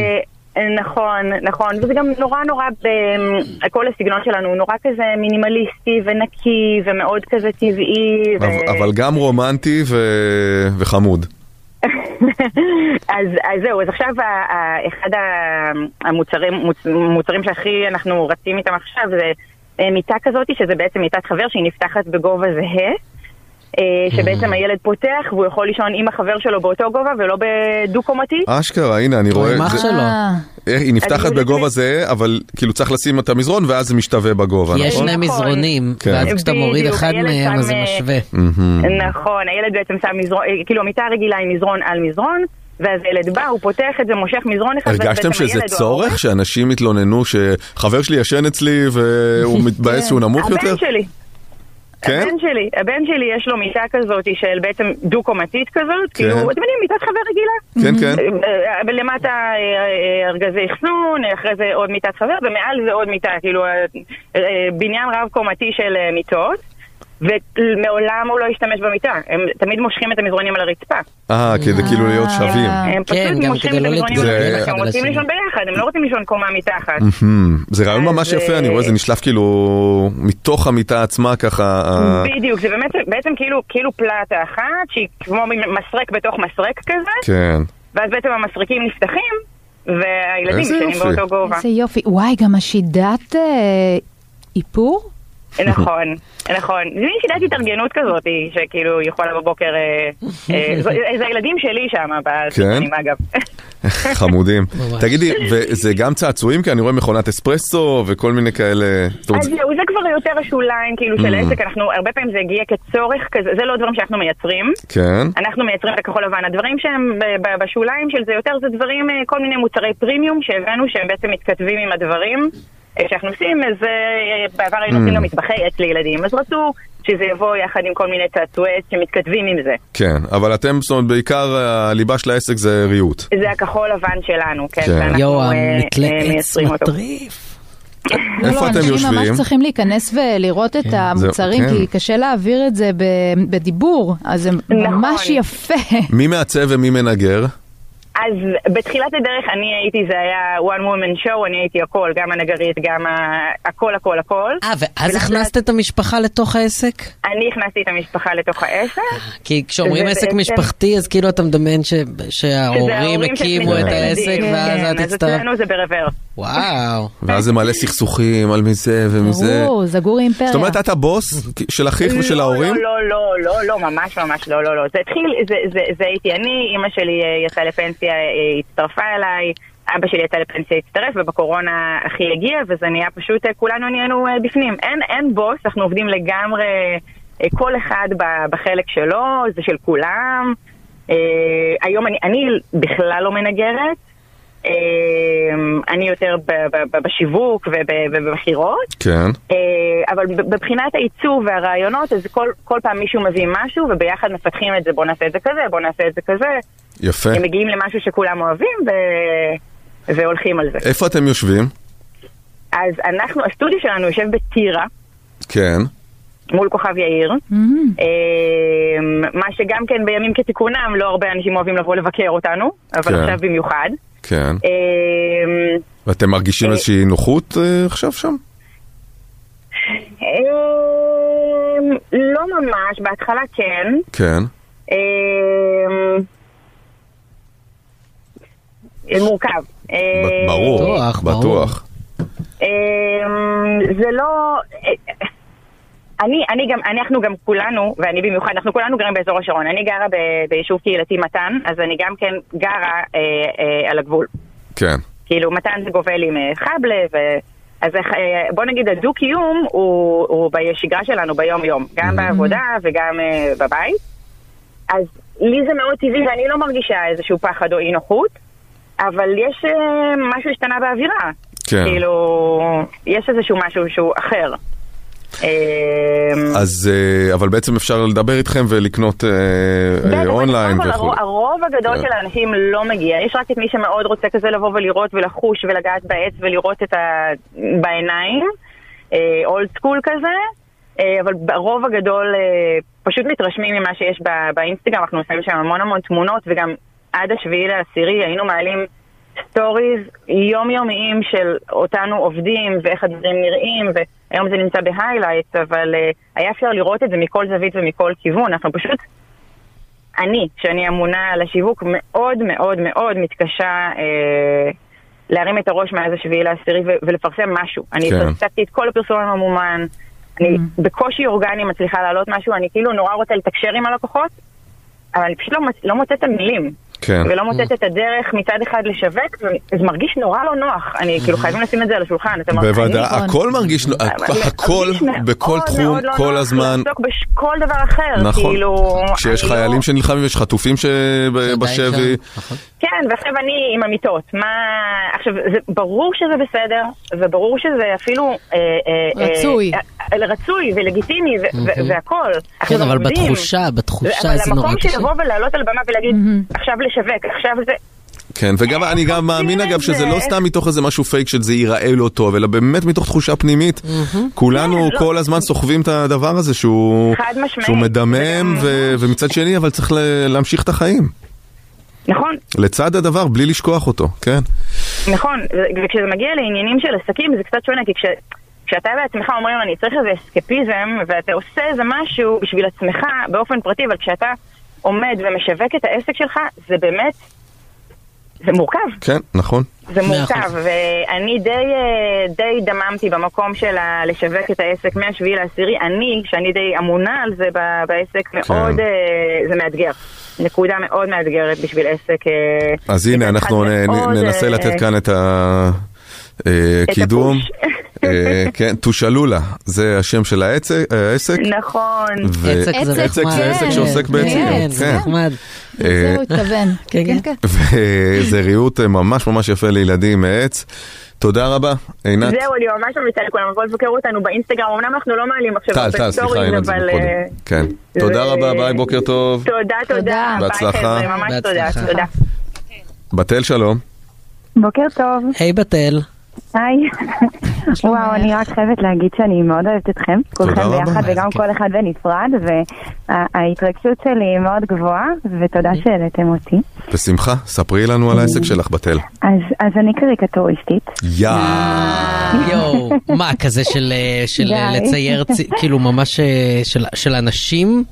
נכון, נכון, וזה גם נורא נורא, ב- כל הסגנון שלנו הוא נורא כזה מינימליסטי ונקי ומאוד כזה טבעי. ו- אבל- אבל גם רומנטי ו- וחמוד. אז, אז זהו, אז עכשיו אחד המוצרים מוצ- מוצרים שהכי אנחנו רצים איתם עכשיו זה אה, מיטה כזאת, שזה בעצם מיטת חבר שהיא נפתחת בגובה זהה. אה, שבעצם הילד פותח והוא יכול לישון עם החבר שלו באותו גובה ולא בדו-קומתי. אשכרה, הנה, אני רואה... עם אח שלו. אה, אה, היא נפתחת בגובה זה, אבל כאילו צריך לשים את המזרון ואז זה משתווה בגובה, יש נכון? שני נכון. מזרונים, כן. ואז כשאתה מוריד אחד מהם אז זה משווה. נכון, הילד בעצם שם מזרון, כאילו מיטה רגילה עם מזרון על מזרון, ואז הילד בא, הוא פותח את זה, מושך מזרון אחד, הרגשתם שזה צורך? שאנשים התלוננו שחבר שלי ישן אצלי והוא מתבאס שהוא נמוך יותר? הבן שלי. כן? הבן שלי, הבן שלי יש לו מיטה כזאת של בעצם דו-קומתית כזאת, כן. כאילו, אתם יודעים, מיטת חבר רגילה. כן, כן. אה, אה, אה, ארגזי אחסון, אחרי זה עוד מיטת חבר, ומעל זה עוד מיטה, כאילו בניין רב קומתי של מיטות. ומעולם הוא לא השתמש במיטה, הם תמיד מושכים את המזרונים על הרצפה. אה, כדי כאילו להיות אה. שווים. הם כן, פשוט גם מושכים את לא המזרונים על הרצפה, הם רוצים. לישון ביחד, הם לא רוצים לישון קומה מתחת. זה רעיון ממש יפה, אה, אני רואה זה נשלף כאילו מתוך המיטה עצמה ככה. אה, בדיוק, זה באמת בעצם כאילו, כאילו פלטה אחת, שהיא כמו מסרק בתוך מסרק כזה, כן. ואז בעצם המסרקים נפתחים, והילדים יופי. באותו גובה. איזה יופי. וואי, גם השידת איפור? נכון, נכון. זה מין שיטת התארגנות כזאת, שכאילו יכולה בבוקר... אה, אה, זה זה הילדים שלי שם, בסרטונים אגב. חמודים. תגידי, וזה גם צעצועים? כי אני רואה מכונת אספרסו וכל מיני כאלה. אז זה- זהו, זה כבר יותר השוליים כאילו של Mm. עסק, אנחנו, הרבה פעמים זה הגיע כצורך כזה, זה לא דברים שאנחנו מייצרים. כן. אנחנו מייצרים את הכחול לבן. הדברים שהם בשוליים של זה יותר זה דברים, אה, כל מיני מוצרי פרימיום שהבאנו שהם בעצם מתכתבים עם הדברים שאנחנו עושים. אז אה, בעבר היינו עושים גם מטבחי עץ לילדים, אז רצו שזה יבוא יחד עם כל מיני צעצועי עץ שמתכתבים עם זה. כן, אבל אתם, זאת אומרת, בעיקר הליבה של העסק זה ריהוט. זה הכחול לבן שלנו, כן, כן. שאנחנו יואו, אה, המתלה אה, עץ מייצרים אותו. איפה לא, אתם אנשים יושבים? ממש צריכים להיכנס ולראות את המוצרים, זהו, כן. כי קשה להעביר את זה בדיבור, אז זה ממש נכון. יפה. מי מעצב ומי מנגר? אז בתחילת הדרך אני הייתי, זה היה one woman show, אני הייתי הכל, גם הנגרית, גם ה- הכל, הכל, הכל. אה, ואז הכנסת את המשפחה לתוך העסק? אני הכנסתי את המשפחה לתוך העסק. כי כשאומרים עסק משפחתי, אז כאילו אתה שזה שההורים ההורים הקימו את העסק, ואז כן, את אז הצטרפת. אצלנו זה ברוורס. וואו. ואז זה מלא סכסוכים על מזה ומזה. ברור, זגור אימפריה. זאת אומרת, את הבוס של אחיך ושל ההורים? לא, לא, לא, לא, לא, ממש ממש לא, לא, לא. זה התחיל, זה, זה, זה הייתי אני, אימא שלי אה, יצאה לפנסיה, אה, הצטרפה אליי, אבא שלי יצא לפנסיה, הצטרף, ובקורונה אחי הגיע, וזה נהיה פשוט, אה, כולנו נהיינו בפנים. אין, אין בוס, אנחנו עובדים לגמרי, כל אחד בחלק שלו, זה של כולם. היום אני, אני בכלל לא מנגרת. אה, אני יותר בשיווק וב- ובמכירות. כן. אה, אבל מבחינת העיצוב והרעיונות, אז כל, כל פעם מישהו מביא משהו, וביחד מפתחים את זה, בוא נעשה את זה כזה, בוא נעשה את זה כזה. יפה. הם מגיעים למשהו שכולם אוהבים, ו... והולכים על זה. איפה אתם יושבים? אז אנחנו, הסטודיו שלנו יושב בטירה, כן. מול כוכב יאיר, אה, מה שגם כן בימים כתיקונם, לא הרבה אנשים אוהבים לבוא לבקר אותנו, אבל כן. עכשיו במיוחד. כן. אה, ואתם מרגישים אה, איזושהי נוחות אה, עכשיו שם? אה, לא ממש, בהתחלה כן. כן. אה, מורכב. אה, ב- ברור, בטוח. אה, זה לא... אני, אני גם, אנחנו גם כולנו, ואני במיוחד, אנחנו כולנו גרים באזור השרון. אני גרה ב, ביישוב קהילתי מתן, אז אני גם כן גרה אה, אה, על הגבול. כן. כאילו, מתן זה גובל עם אה, חבלה, ו... אז אה, בוא נגיד, הדו-קיום הוא, הוא בשגרה שלנו ביום-יום, גם בעבודה וגם אה, בבית. אז לי זה מאוד טבעי ואני לא מרגישה איזשהו פחד או אי נוחות, אבל יש אה, משהו השתנה באווירה. כן. כאילו, יש איזשהו משהו שהוא אחר. אה, אז, אה, אבל בעצם אפשר לדבר איתכם ולקנות אה, אה, אונליין וכו'. הרוב, הגדול כן. של האנשים לא מגיע, יש רק את מי שמאוד רוצה כזה לבוא ולראות ולחוש ולגעת בעץ ולראות את ה... בעיניים, old school כזה, אבל הרוב הגדול פשוט מתרשמים ממה שיש באינסטגרם, אנחנו עושים שם המון המון תמונות וגם עד השביעי לעשירי היינו מעלים stories יומיומיים של אותנו עובדים ואיך הדברים נראים והיום זה נמצא ב highlights אבל uh, היה אפשר לראות את זה מכל זווית ומכל כיוון, אנחנו פשוט אני, שאני אמונה על השיווק, מאוד מאוד מאוד מתקשה אה, להרים את הראש מאז השביעי לעשירי ולפרסם משהו. אני כן. הפסקתי את כל הפרסום הממומן, אני בקושי אורגני מצליחה להעלות משהו, אני כאילו נורא רוצה לתקשר עם הלקוחות, אבל אני פשוט לא, לא מוצאת את המילים. כן. ולא מוצאת את הדרך מצד אחד לשווק, וזה מרגיש נורא לא נוח. אני כאילו חייבים לשים את זה על השולחן. בוודאי, אני- הכל מרגיש, אבל הכל, בכל תחום, מאוד לא כל נוח הזמן. לעסוק בכל דבר אחר, נכון. כאילו... כשיש לא- חיילים שנלחמים, יש חטופים שבשבי. נכון. כן, ועכשיו אני עם המיטות. מה... עכשיו, זה ברור שזה בסדר, וברור שזה אפילו... אה, אה, רצוי. רצוי ולגיטימי ו- ו- והכל. אנחנו כן, אבל עובדים. בתחושה, בתחושה אבל זה נורא המקום קשה. של לבוא ולעלות על במה ולהגיד, עכשיו לשווק, עכשיו זה... כן, וגם אני גם מאמין אגב שזה זה? לא סתם מתוך איזה משהו פייק של זה ייראה לא טוב, אלא באמת מתוך תחושה פנימית. כולנו כן, לא. כל הזמן סוחבים את הדבר הזה שהוא חד משמעית. שהוא מדמם, ומצד שני אבל צריך להמשיך את החיים. נכון, לצד הדבר, בלי לשכוח אותו, כן. נכון, וכשזה מגיע לעניינים של עסקים זה קצת שונה, כי כש... כשאתה בעצמך אומרים אני צריך איזה אסקפיזם ואתה עושה איזה משהו בשביל עצמך באופן פרטי, אבל כשאתה עומד ומשווק את העסק שלך, זה באמת, זה מורכב. כן, נכון. זה מורכב. ואני די, אה, די דממתי במקום של לשווק את העסק מהשביעי לעשירי. אני, שאני די אמונה על זה בעסק, כן. מאוד, אה, זה מאתגר. נקודה מאוד מאתגרת בשביל עסק. אה, אז הנה, אנחנו נ- ננסה לתת כאן את הקידום. הפוש. כן, טושלולה, זה השם של העסק. נכון. עסק זה עסק נחמד. זה עסק כן, שעוסק בעצים. כן, זה כן. נחמד. לזה הוא התכוון. כן, כן. וזה ריהוט ממש ממש יפה לילדים מעץ. תודה רבה, עינת. זהו, אני ממש ממליצה לכולם לבוא לבקר אותנו באינסטגרם, אמנם אנחנו לא מעלים עכשיו טל, הרבה זה אבל... אה, כן. תודה זה- רבה, ביי, בוקר טוב. תודה, תודה. בהצלחה. חבר'ה, ממש תודה, בהצלחה. תודה. בתל שלום. בוקר טוב, היי בתל. היי. וואו, אני רק חייבת להגיד שאני מאוד אוהבת אתכם, כולכם רבה. ביחד וגם. כל אחד בנפרד, וההתרגשות שלי היא מאוד גבוהה, ותודה שהעליתם אותי. בשמחה, ספרי לנו על העסק שלך בתל. אז אז אני קריקטוריסטית. יא. יואו, מה, כזה של, אה, של אה. לצייר, צי- כאילו ממש אה, של- של אנשים?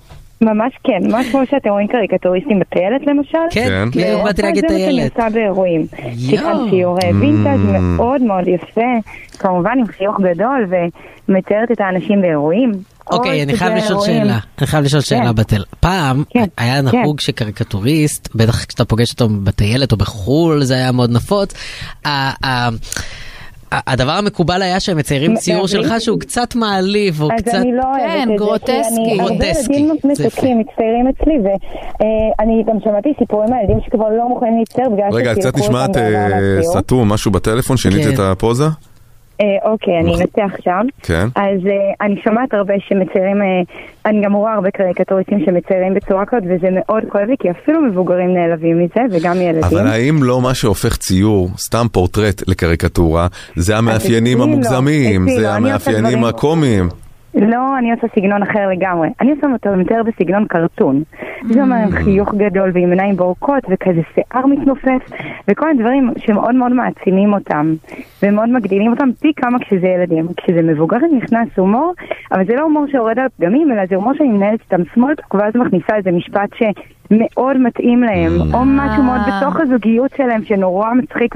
ממש כן, ממש כמו שאתם רואים קריקטוריסטים בטיילת למשל. כן, כן. בדיוק באתי להגיד זה מה שאני טיילת. עושה באירועים. כאן ציור וינטאז'. מאוד מאוד יפה, כמובן עם חיוך גדול, ומציירת את האנשים באירועים. אוקיי, אני חייב לשאול. שאלה. אני חייב לשאול שאלה כן. בטל. פעם כן, היה כן. נהוג שקריקטוריסט, בטח כשאתה פוגש אותו בטיילת או בחו"ל, זה היה מאוד נפוץ. הדבר המקובל היה שהם מציירים ציור? שלך שהוא קצת מעליב, או אז קצת... אני לא אוהבת כן, את זה, גרוטסקי. כי אני- הרבה גרוטסקי, ילדים. מתוקים מצטיירים אצלי, ואני גם שמעתי סיפורים על ילדים שכבר לא מוכנים להצטייר בגלל רגע, קצת נשמעת אה. סתום, משהו בטלפון, שינית כן. את הפוזה? אה, אוקיי, אני אנסה עכשיו. כן. אז אה, אני שומעת הרבה שמציירים, אה, אני גם רואה הרבה קריקטוריסטים שמציירים בצורה כזאת, וזה מאוד כואב לי, כי אפילו מבוגרים נעלבים מזה, וגם ילדים. אבל האם לא מה שהופך ציור, סתם פורטרט לקריקטורה, זה המאפיינים לא, המוגזמים, זה לא, המאפיינים הקומיים? לא, אני עושה סגנון אחר לגמרי. אני עושה אותו יותר בסגנון קרטון. זה אומר עם חיוך גדול ועם עיניים בורקות וכזה שיער מתנופף וכל מיני דברים שמאוד מאוד מעצימים אותם ומאוד מגדילים אותם פי כמה כשזה ילדים. כשזה מבוגרים נכנס הומור, אבל זה לא הומור שיורד על פגמים, אלא זה הומור שאני מנהלת איתם סמולטוק ואז מכניסה איזה משפט שמאוד מתאים להם, או משהו מאוד בתוך הזוגיות שלהם שנורא מצחיק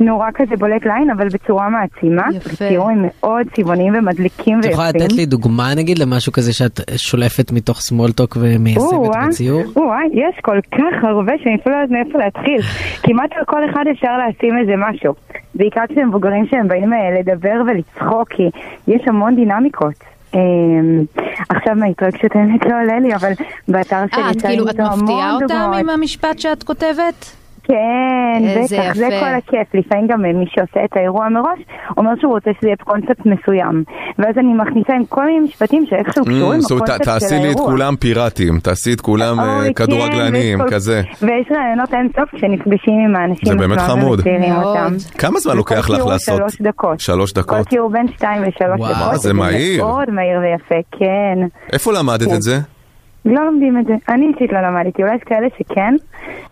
ונורא כזה בולט לעין, אבל בצורה מעצימה. יפה. ציורים מאוד צבעוניים ומדליקים את ויפים. יכולה לתת לי דוגמה נגיד למשהו כזה שאת שולפת מתוך סמולטוק ומיישמת בציור? או-אה, יש כל כך הרבה שאני אפילו לא יודעת מאיפה להתחיל. כמעט על כל אחד אפשר לשים איזה משהו. בעיקר כשהם מבוגרים שהם באים אה, לדבר ולצחוק, כי יש המון דינמיקות. אה, עכשיו מההתרגשות האמת לא עולה לי, אבל באתר שלי אה, את כאילו, את מפתיעה אותם. עם המשפט שאת כותבת? כן, בטח, זה יפה. כל הכיף. לפעמים גם מי שעושה את האירוע מראש, אומר שהוא רוצה שזה יהיה בקונספט מסוים. ואז אני מכניסה עם כל מיני משפטים שאיכשהו קשורים Mm, לקונספט של תעשי לי את האירוע. כולם פיראטים, תעשי את כולם אה, אוי, כן, כדורגלנים, כל- כזה. ויש רעיונות אין סוף כשנפגשים עם האנשים זה באמת חמוד. כמה זמן לוקח לך לעשות? שלוש דקות. שלוש כל דקות. ציור בין שתיים לשלוש וואו, דקות. זה מהיר. מאוד מהיר ויפה, כן. איפה למדת כן. את זה? לא לומדים את זה. אני אישית לא למדתי, אולי יש כאלה שכן.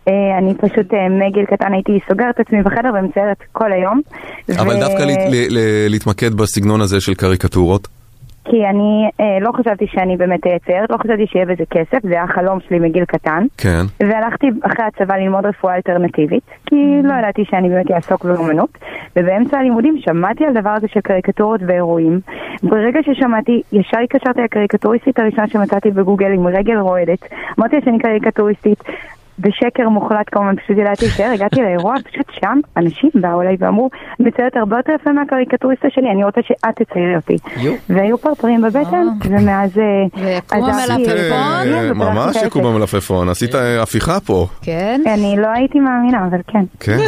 אה, אני פשוט אה, מגיל קטן הייתי סוגרת את עצמי בחדר ומציירת כל היום. אבל ו- דווקא ל- ל- ל- להתמקד בסגנון הזה של קריקטורות. כי אני אה, לא חשבתי שאני באמת אהיה ציירת, לא חשבתי שיהיה בזה כסף, זה היה חלום שלי מגיל קטן. כן. והלכתי אחרי הצבא ללמוד רפואה אלטרנטיבית, כי לא ידעתי שאני באמת אעסוק באומנות, ובאמצע הלימודים שמעתי על דבר הזה של קריקטורות ואירועים. ברגע ששמעתי, ישר התקשרתי לקריקטוריסטית הראשונה שמצאתי בגוגל עם רגל רועדת, אמרתי לה שאני קריקטוריסטית. בשקר מוחלט כמובן, פשוט ידעתי להישאר, הגעתי לאירוע, פשוט שם אנשים באו אליי ואמרו, את מציירת הרבה יותר יפה מהקריקטוריסטה שלי, אני רוצה שאת תציירי אותי. יו. והיו פרפרים בבטן, ומאז... אה, ויקום המלפפון? אה, אה, ופתחתי ממש יקום. המלפפון, עשית אה, הפיכה פה. כן. אני לא הייתי מאמינה, אבל כן. כן.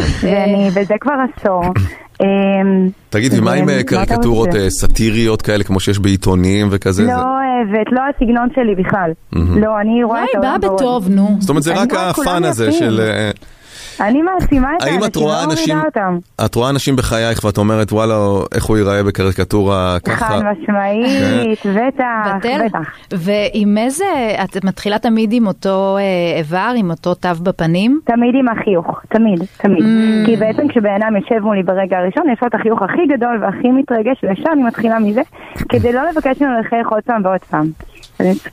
וזה כבר עשור. אמ, תגידי, מה עם אה, מה אתה קריקטורות? אה, סאטיריות כאלה, כמו שיש בעיתונים וכזה? לא אוהבת, לא הסגנון שלי בכלל. לא, אני רואה את בא העולם בעוד. בטוב, נו. זאת אומרת, זה רק הפאן הזה. של... אני מעצימה את האנשים, את רואה לא אנשים, אותם. את רואה אנשים בחייך ואת אומרת וואלה איך הוא ייראה בקריקטורה ככה? חד משמעית, בטח, בטל. בטח. ועם איזה, את מתחילה תמיד עם אותו אה, איבר, עם אותו תו בפנים? תמיד עם החיוך, תמיד, תמיד. Mm. כי בעצם כשבן אדם יושב מולי ברגע הראשון, יש לו את החיוך הכי גדול והכי מתרגש, וישר אני מתחילה מזה, כדי לא לבקש ממנו לחייך עוד פעם ועוד פעם.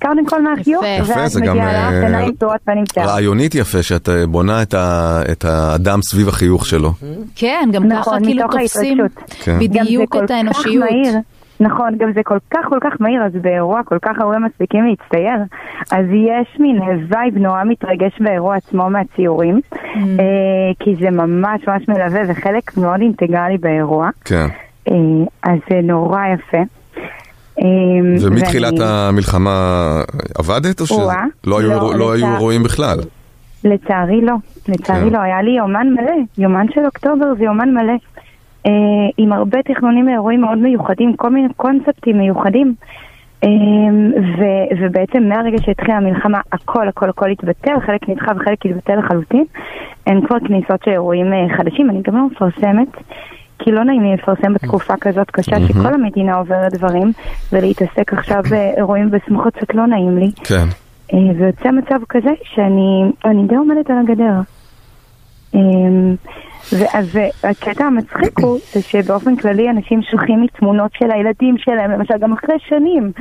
קודם כל מהחיוך, ואז מגיעה לך אה, עיניים פתורות פנים שיער. רעיונית יפה שאת אה, בונה את ה- את האדם סביב החיוך שלו. כן, גם ככה נכון, כאילו מתוך תופסים. כן. בדיוק כל את כך האנושיות. מהיר. נכון, גם זה כל כך כל כך מהיר, אז באירוע כל כך הרבה מספיקים להצטייר, אז יש מין vibe נורא מתרגש באירוע עצמו מהציורים, Mm. אה, כי זה ממש ממש מלווה וחלק מאוד אינטגרלי באירוע, כן. אה, אז זה נורא יפה. אה, ומתחילת ואני- המלחמה עבדת או. שלא היו לא, לא היו לצער- אירועים בכלל? לצערי לא, לצערי כן. לא, היה לי יומן מלא, יומן של אוקטובר זה יומן מלא, אה, עם הרבה תכנונים לאירועים מאוד מיוחדים, כל מיני קונספטים מיוחדים, אה, ו, ובעצם מהרגע שהתחילה המלחמה הכל הכל הכל התבטל, חלק נדחה וחלק התבטל לחלוטין, אין כבר כניסות של אירועים אה, חדשים, אני גם לא מפרסמת. כי לא נעים לי לפרסם בתקופה כזאת קשה שכל המדינה עוברת דברים ולהתעסק עכשיו באירועים בסמוכות קצת לא נעים לי. כן. אה, ויוצא מצב כזה שאני אני די עומדת על הגדר. אמ, ו- והקטע המצחיק הוא זה שבאופן כללי אנשים שולחים לי תמונות של הילדים שלהם, למשל גם אחרי שנים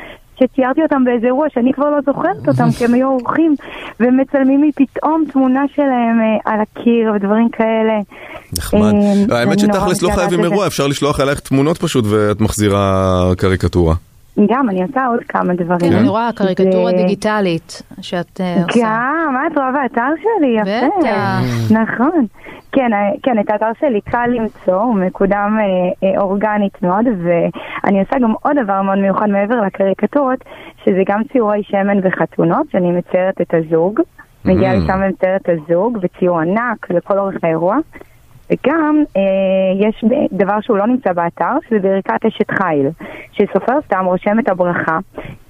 שציירתי אותם באיזה אירוע שאני כבר לא זוכרת אותם, כי הם היו אורחים, ומצלמים לי פתאום תמונה שלהם אה, על הקיר ודברים כאלה. נחמד. אה, לא, האמת שתכלס לא חייבים. אירוע, אפשר לשלוח אלייך תמונות פשוט ואת מחזירה קריקטורה. גם, אני עושה עוד כמה דברים. כן, אני רואה קריקטורה דיגיטלית שאת אה, עושה. גם, מה את רואה באתר שלי? יפה. בטח. נכון. כן, אה, כן, את האתר שלי קל למצוא, הוא מקודם אה, אה, אורגנית מאוד, ואני עושה גם עוד דבר מאוד מיוחד מעבר לקריקטורות, שזה גם ציורי שמן וחתונות, שאני מציירת את הזוג. מגיעה Mm. לשם ומציירת את הזוג, וציור ענק לכל אורך האירוע. וגם אה, יש דבר שהוא לא נמצא באתר, שזה ברכת אשת חיל, שסופר סתם רושם את הברכה,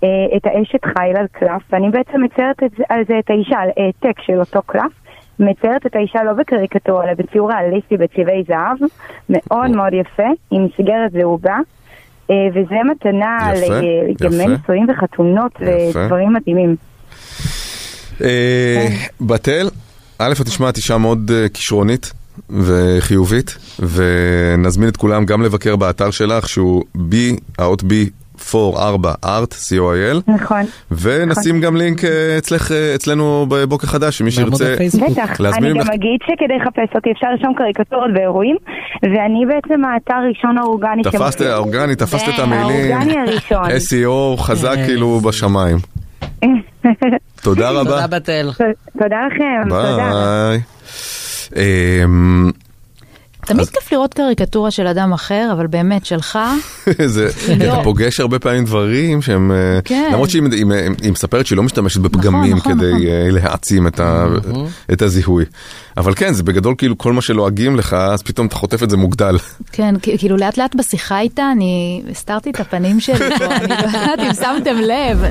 אה, את האשת חיל על קלף, ואני בעצם מציירת את על זה את האישה, על העתק של אותו קלף, מציירת את האישה לא בקריקטורה, אלא בציור ריאליסטי בצבעי זהב, מאוד מאוד יפה, עם מסגרת זהובה. אה, וזה מתנה לימי יפה. נישואים וחתונות יפה. ודברים מדהימים. אה, בתל, א', את נשמעת אישה מאוד אה, כישרונית וחיובית, ונזמין את כולם גם לבקר באתר שלך, שהוא B, האות B, 4 art, co.il, נכון. ונשים גם לינק אה, אצלך, אה, אצלנו בבוקר חדש, שמי שירצה בטח, אני להזמין גם אגיד שכדי לחפש אותי אפשר לרשום קריקטורות ואירועים, ואני בעצם האתר הראשון האורגני תפסת, האורגני, תפסת את כן, המילים, האורגני הראשון. SEO חזק כאילו בשמיים. תודה רבה. תודה בתל. תודה לכם, תודה. ביי. אמ, תמיד כיף לראות קריקטורה של אדם אחר, אבל באמת שלך. זה, לא. אתה פוגש הרבה פעמים דברים שהם, אה, כן. למרות שהיא היא- היא מספרת שהיא לא משתמשת בפגמים נכון, כדי נכון. אה, להעצים את ה- את הזיהוי. אבל כן, זה בגדול כאילו כל מה שלועגים לך, אז פתאום אתה חוטף את זה מוגדל. כן, כאילו לאט לאט בשיחה איתה, אני הסתרתי את הפנים שלי פה, אני לא יודעת אם שמתם לב.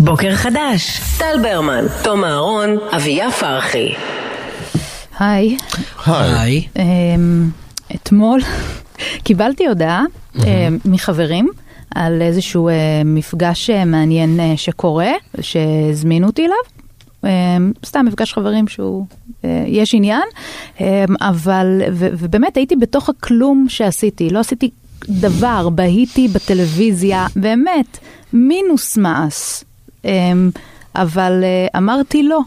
בוקר חדש, טל ברמן, תום אהרון, אביה פרחי. היי. היי. אמ, אתמול קיבלתי הודעה אמ, מחברים על איזשהו אה, מפגש אה, מעניין אה, שקורה, שהזמינו אותי אליו. אמ, סתם מפגש חברים שהוא, יש עניין, אבל, ו- ובאמת הייתי בתוך הכלום שעשיתי, לא עשיתי דבר, בהיתי בטלוויזיה, באמת, מינוס מעש. אבל אמרתי לא,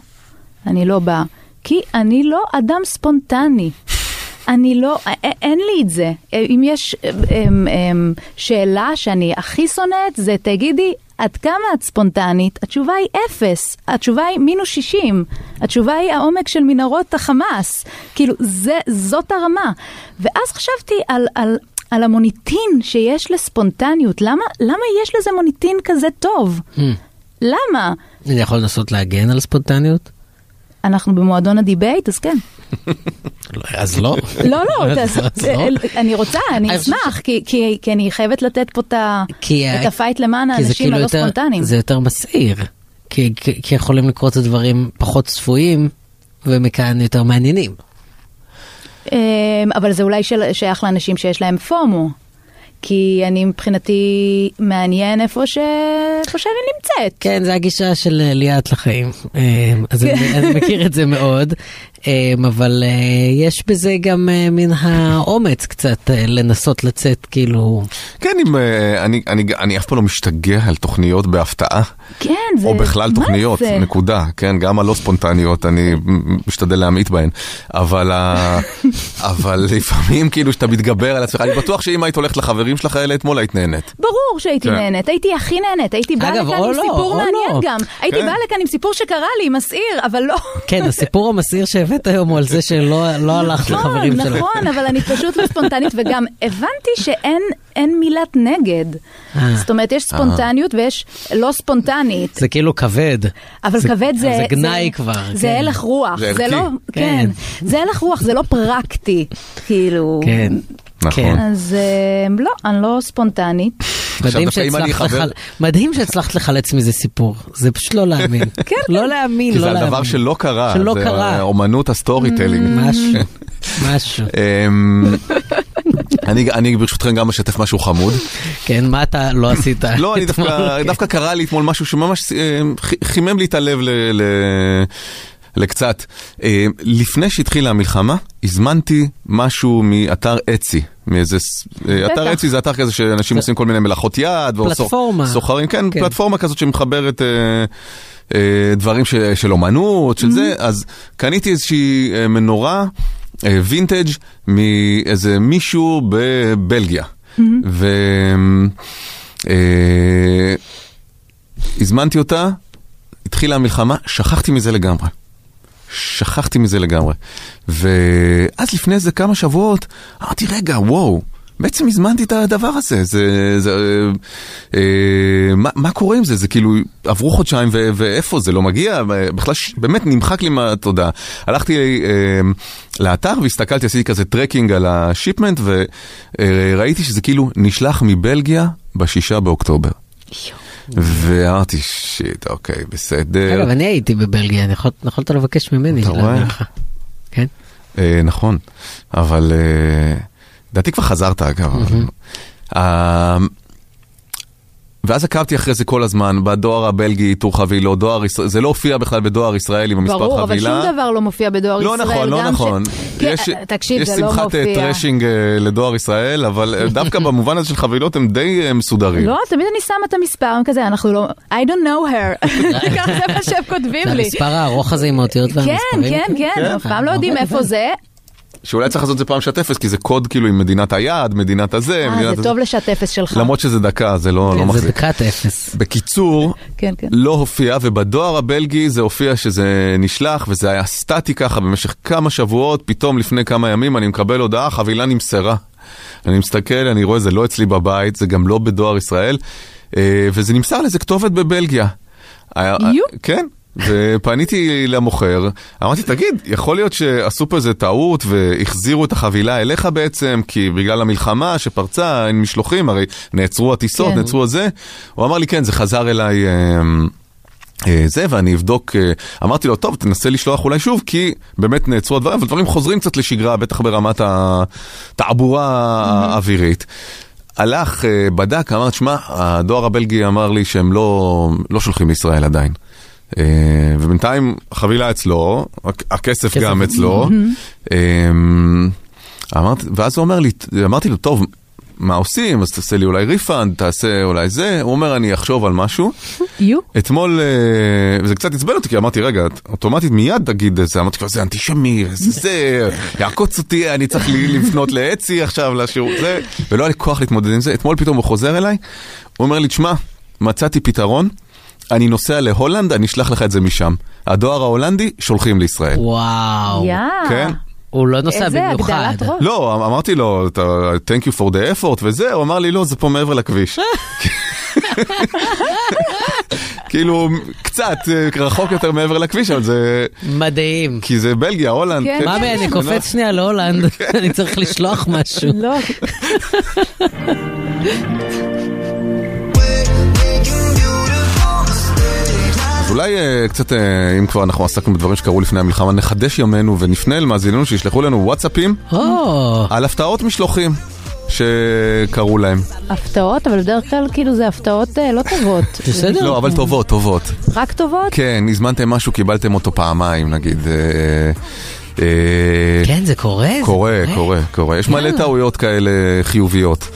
אני לא באה, כי אני לא אדם ספונטני. אני לא, אין לי את זה. אם יש אמ, אמ, שאלה שאני הכי שונאת, זה תגידי, עד כמה את ספונטנית? התשובה היא אפס. התשובה היא מינוס 60. התשובה היא העומק של מנהרות החמאס. כאילו, זה, זאת הרמה. ואז חשבתי על, על, על המוניטין שיש לספונטניות. למה, למה יש לזה מוניטין כזה טוב? למה? אני יכול לנסות להגן על ספונטניות? אנחנו במועדון הדיבייט, אז כן. אז לא. לא, לא, לא. אני רוצה, אני אשמח, כי- אני חייבת לתת פה את את ה fight למען האנשים כאילו הלא ספונטניים. זה יותר מסעיר. כי, יכולים לקרות הדברים פחות צפויים, ומכאן יותר מעניינים. אמ, אבל זה אולי שייך לאנשים שיש להם פומו. כי אני מבחינתי מעניין איפה ש- איפה שאני נמצאת. כן, זה הגישה של אה, ליאת לחיים. אה, אז אני, אני מכיר את זה מאוד, אה, אבל יש בזה גם מן האומץ קצת לנסות לצאת כאילו... כן, אם, אה, אני, אני, אני אף פעם לא משתגע על תוכניות בהפתעה. כן, זה... או בכלל מה תוכניות, זה? נקודה, כן, גם הלא ספונטניות, אני משתדל להמעיט בהן, אבל, ה... אבל לפעמים כאילו שאתה מתגבר על עצמך, אני בטוח שאם היית הולכת לחברים שלך האלה אתמול היית נהנית. ברור שהייתי כן. נהנית, הייתי הכי נהנית, הייתי באה לכאן עם לא, סיפור מעניין לא. גם. הייתי כן. באה לכאן עם סיפור שקרה לי, מסעיר, אבל לא. כן, הסיפור המסעיר שהבאת היום הוא על זה שלא לא הלך לחברים נכון, שלך. נכון, אבל אני פשוט לא ספונטנית, וגם הבנתי שאין אין מילת נגד. אה. זאת אומרת, יש ספונטניות ויש לא ספונטנית. זה כאילו כבד. אבל זה- כבד זה... זה גנאי כבר. זה כן. הלך רוח, זה זה ערכי. לא... כן. כן. זה הלך רוח, זה לא פרקטי. כאילו... כן. נכון. כן. אז אה, לא, אני לא ספונטנית. מדהים שהצלחת חבר- לחל... מדהים שהצלחת לחלץ מזה סיפור. זה פשוט לא להאמין. לא להאמין, כי לא זה להאמין. על דבר שלא קרה, שלא זה קרה. אומנות ה storytelling. משהו, משהו. אמ, אני, אני ברשותכם גם אשתף משהו חמוד. כן, מה אתה לא עשית? לא, אני? דווקא, דווקא קרה לי אתמול משהו שממש אה, חימם לי את הלב ל... ל... לקצת. אה, לפני שהתחילה המלחמה, הזמנתי משהו מאתר Etsy. מאיזה, אה, אתר בטח. Etsy זה אתר כזה שאנשים עושים כל מיני מלאכות יד. פלטפורמה. סוחרים, כן, כן. פלטפורמה כזאת שמחברת אה, אה, דברים ש, של אומנות, של זה, אז קניתי איזושהי אה, מנורה אה, וינטג' מאיזה מישהו בבלגיה. ו... אה, הזמנתי אותה, התחילה המלחמה, שכחתי מזה לגמרי. שכחתי מזה לגמרי. ואז לפני איזה כמה שבועות, אמרתי, רגע, וואו, בעצם הזמנתי את הדבר הזה, זה... זה אה, אה, מה, מה קורה עם זה? זה כאילו, עברו חודשיים ו, ואיפה זה לא מגיע? בכלל, ש- באמת נמחק לי מהתודעה. הלכתי אה, לאתר והסתכלתי, עשיתי כזה tracking על ה shipment, וראיתי שזה כאילו נשלח מבלגיה בשישה באוקטובר. ואמרתי, shit, אוקיי, בסדר. אגב, אני הייתי בבלגיה, יכולת לבקש ממני אתה רואה? להביא לך. כן? אה, נכון, אבל אה, לדעתי כבר חזרת אגב. ואז עקבתי אחרי זה כל הזמן, בדואר הבלגי, איתור חבילות, דואר ישראל, זה לא הופיע בכלל בדואר ישראלי במספר חבילה. ברור, אבל שום דבר לא מופיע בדואר לא ישראל. נכון, לא גם ש- נכון. כן, יש, תקשיב, יש זה לא שמחת אה, מופיע. tracking אה, לדואר ישראל, אבל אה, דווקא במובן הזה של חבילות הם די אה, מסודרים. לא, תמיד אני שמה את המספר כזה, אנחנו לא, I don't know her. ככה זה מה שהם כותבים זה לי. המספר הארוך הזה עם האותיות כן, והמספרים? כן, כן, הם אף פעם לא יודעים איפה זה. שאולי צריך לעשות את זה פעם שעת אפס, כי זה קוד כאילו עם מדינת היעד, מדינת הזה, אה, זה. טוב לשעת אפס שלך. למרות שזה דקה, זה לא, לא כן, זה מחזיק. דקת אפס. בקיצור, כן, כן. לא הופיע, ובדואר הבלגי זה הופיע שזה נשלח, וזה היה סטטי ככה במשך כמה שבועות, פתאום לפני כמה ימים אני מקבל הודעה, חבילה נמסרה. אני מסתכל, אני רואה, זה לא אצלי בבית, זה גם לא בדואר ישראל, אה, וזה נמסר לאיזה כתובת בבלגיה. יו. כן. ופניתי למוכר, אמרתי, תגיד, יכול להיות שעשו פה איזה טעות והחזירו את החבילה אליך בעצם, כי בגלל המלחמה שפרצה, אין משלוחים, הרי נעצרו הטיסות, כן. נעצרו הזה. הוא אמר לי, כן, זה חזר אליי... אמ, אה, זה, ואני אבדוק, אה, אמרתי לו, טוב, תנסה לשלוח אולי שוב, כי באמת נעצרו הדברים, אבל דברים חוזרים קצת לשגרה, בטח ברמת התעבורה האווירית. הלך, אה, בדק, אמר, שמע, הדואר הבלגי אמר לי שהם לא, לא שולחים לישראל עדיין. אה, ובינתיים החבילה אצלו, הכ- הכסף כסף. גם אצלו. אה, אמרתי, ואז הוא אומר לי, אמרתי לו, טוב, מה עושים? אז תעשה לי אולי refund, תעשה אולי זה. הוא אומר, אני אחשוב על משהו. יו. אתמול, אה, וזה קצת עצבן אותי, כי אמרתי, רגע, אוטומטית מיד תגיד את זה, אמרתי זה אנטישמי, זה זה, יעקוץ אותי, אני צריך לפנות ל Etsy עכשיו, לשירות זה, ולא היה לי כוח להתמודד עם זה. אתמול פתאום הוא חוזר אליי, הוא אומר לי, תשמע, מצאתי פתרון, אני נוסע להולנד, אני אשלח לך את זה משם. הדואר ההולנדי, שולחים לישראל. וואו. יא. כן. הוא לא נוסע איזה במיוחד. הגדלת ראש. לא, אמ- אמרתי לו, "אתה- Thank you for the effort וזה, הוא אמר לי, לא, זה פה מעבר לכביש. כאילו, קצת אה, רחוק יותר מעבר לכביש, אבל זה... מדהים. כי זה בלגיה, הולנד. כן, ממי, אני קופץ שנייה להולנד, אני צריך לשלוח משהו. לא, אולי אה, קצת, אה, אם כבר אנחנו עסקנו בדברים שקרו לפני המלחמה, נחדש ימינו ונפנה אל מאזיננו שישלחו לנו וואטסאפים או, על הפתעות משלוחים שקרו להם. הפתעות, אבל בדרך כלל כאילו זה הפתעות אה, לא טובות. בסדר. לא, אבל טובות, טובות. רק טובות? כן, הזמנתם משהו, קיבלתם אותו פעמיים, נגיד. כן, זה קורה? קורה, קורה, קורה. יש מלא. טעויות כאלה חיוביות.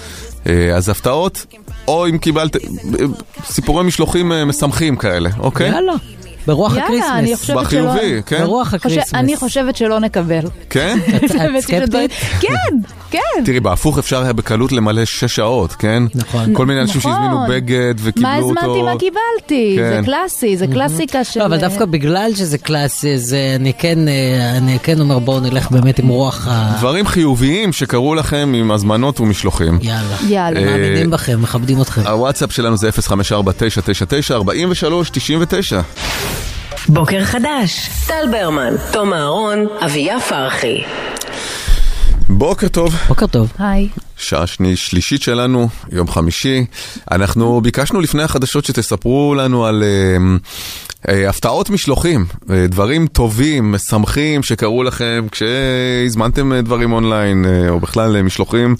אז הפתעות, או אם קיבלתם, אה, סיפורי משלוחים אה, משמחים כאלה, אוקיי? יאללה. ברוח יאללה, אני הקריסמס. חושבת שלא... בחיובי, כן? ברוח הקריסמס. אני חושבת שלא נקבל. כן? את סקפטית? כן, כן. תראי, בהפוך אפשר היה בקלות למלא שש שעות, כן? נכון. כל מיני אנשים נכון. שהזמינו בגד וקיבלו מה אותו. הזמנתי, מה קיבלתי? כן. זה קלאסי, זה קלאסיקה של... לא, אבל דווקא בגלל שזה קלאסי, אז אה, אני כן, אה, אני כן אומר בואו נלך באמת עם רוח ה... דברים חיוביים שקרו לכם עם הזמנות ומשלוחים. יאללה. יאללה. אה, מאמינים בכם, מכבדים אתכם. הוואטסאפ שלנו זה 054-999-4399. בוקר חדש, טל ברמן, תום אהרון, אביה פרחי. בוקר טוב. בוקר טוב. היי. שעה שני, שלישית שלנו, יום חמישי. אנחנו ביקשנו לפני החדשות שתספרו לנו על אה, אה, הפתעות משלוחים, אה, דברים טובים, משמחים שקרו לכם כשהזמנתם אה, דברים אונליין, אה, או בכלל אה, משלוחים.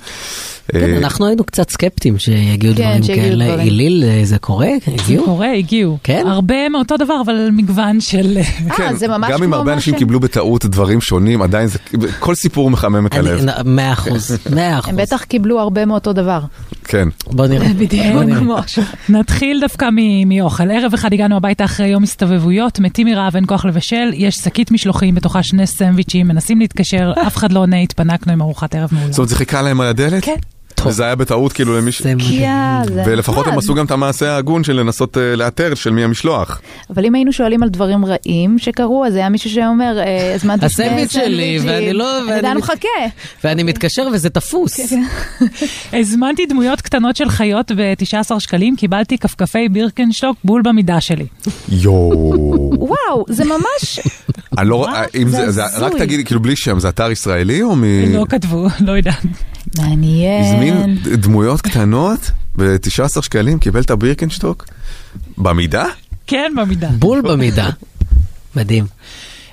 כן, אה, אנחנו היינו קצת סקפטיים שיגיעו כן, דברים שיגיעו כאלה. דברים. איליל, אה, זה קורה? זה הגיעו? קורה, הגיעו. כן? הרבה מאותו דבר, אבל מגוון של... כן, זה ממש גם אם כמו הרבה אנשים ש- קיבלו בטעות דברים שונים, עדיין זה, כל סיפור מחמם את הלב. מאה אחוז, מאה אחוז. הם בטח קיבלו הרבה מאותו דבר. כן. בוא נראה. בוא נראה. נתחיל דווקא מ- מאוכל. ערב אחד הגענו הביתה אחרי יום הסתובבויות, מתים מרעב, אין כוח לבשל, יש שקית משלוחים, בתוכה שני סנדוויצ'ים, מנסים להתקשר, אף אחד לא עונה, התפנקנו עם ארוחת ערב מעולה. זאת אומרת, זה חיכה להם על הדלת? כן. וזה היה בטעות כאילו למי ש... זה מדהים. יאללה. ולפחות הם נחמד. עשו גם את המעשה ההגון של לנסות אה, לאתר של מי המשלוח. אבל אם היינו שואלים על דברים רעים שקרו, אז היה מישהו שאומר, אה, הזמנתי שני הסנדוויץ' שלי. ואני לא- אני ואני מחכה. ואני מתקשר וזה תפוס. הזמנתי דמויות קטנות של חיות ב-19 שקלים, קיבלתי כפכפי בירקנשטוק בול במידה שלי. יואו. וואו, זה ממש... אני לא... אם זה זה... זה- רק. תגידי, כאילו בלי שם, זה אתר ישראלי או מ... לא כתבו, לא יודעת. מעניין. הזמין דמויות קטנות ב-19 שקלים, קיבל את הבירקנשטוק? במידה? כן, במידה. בול במידה. מדהים.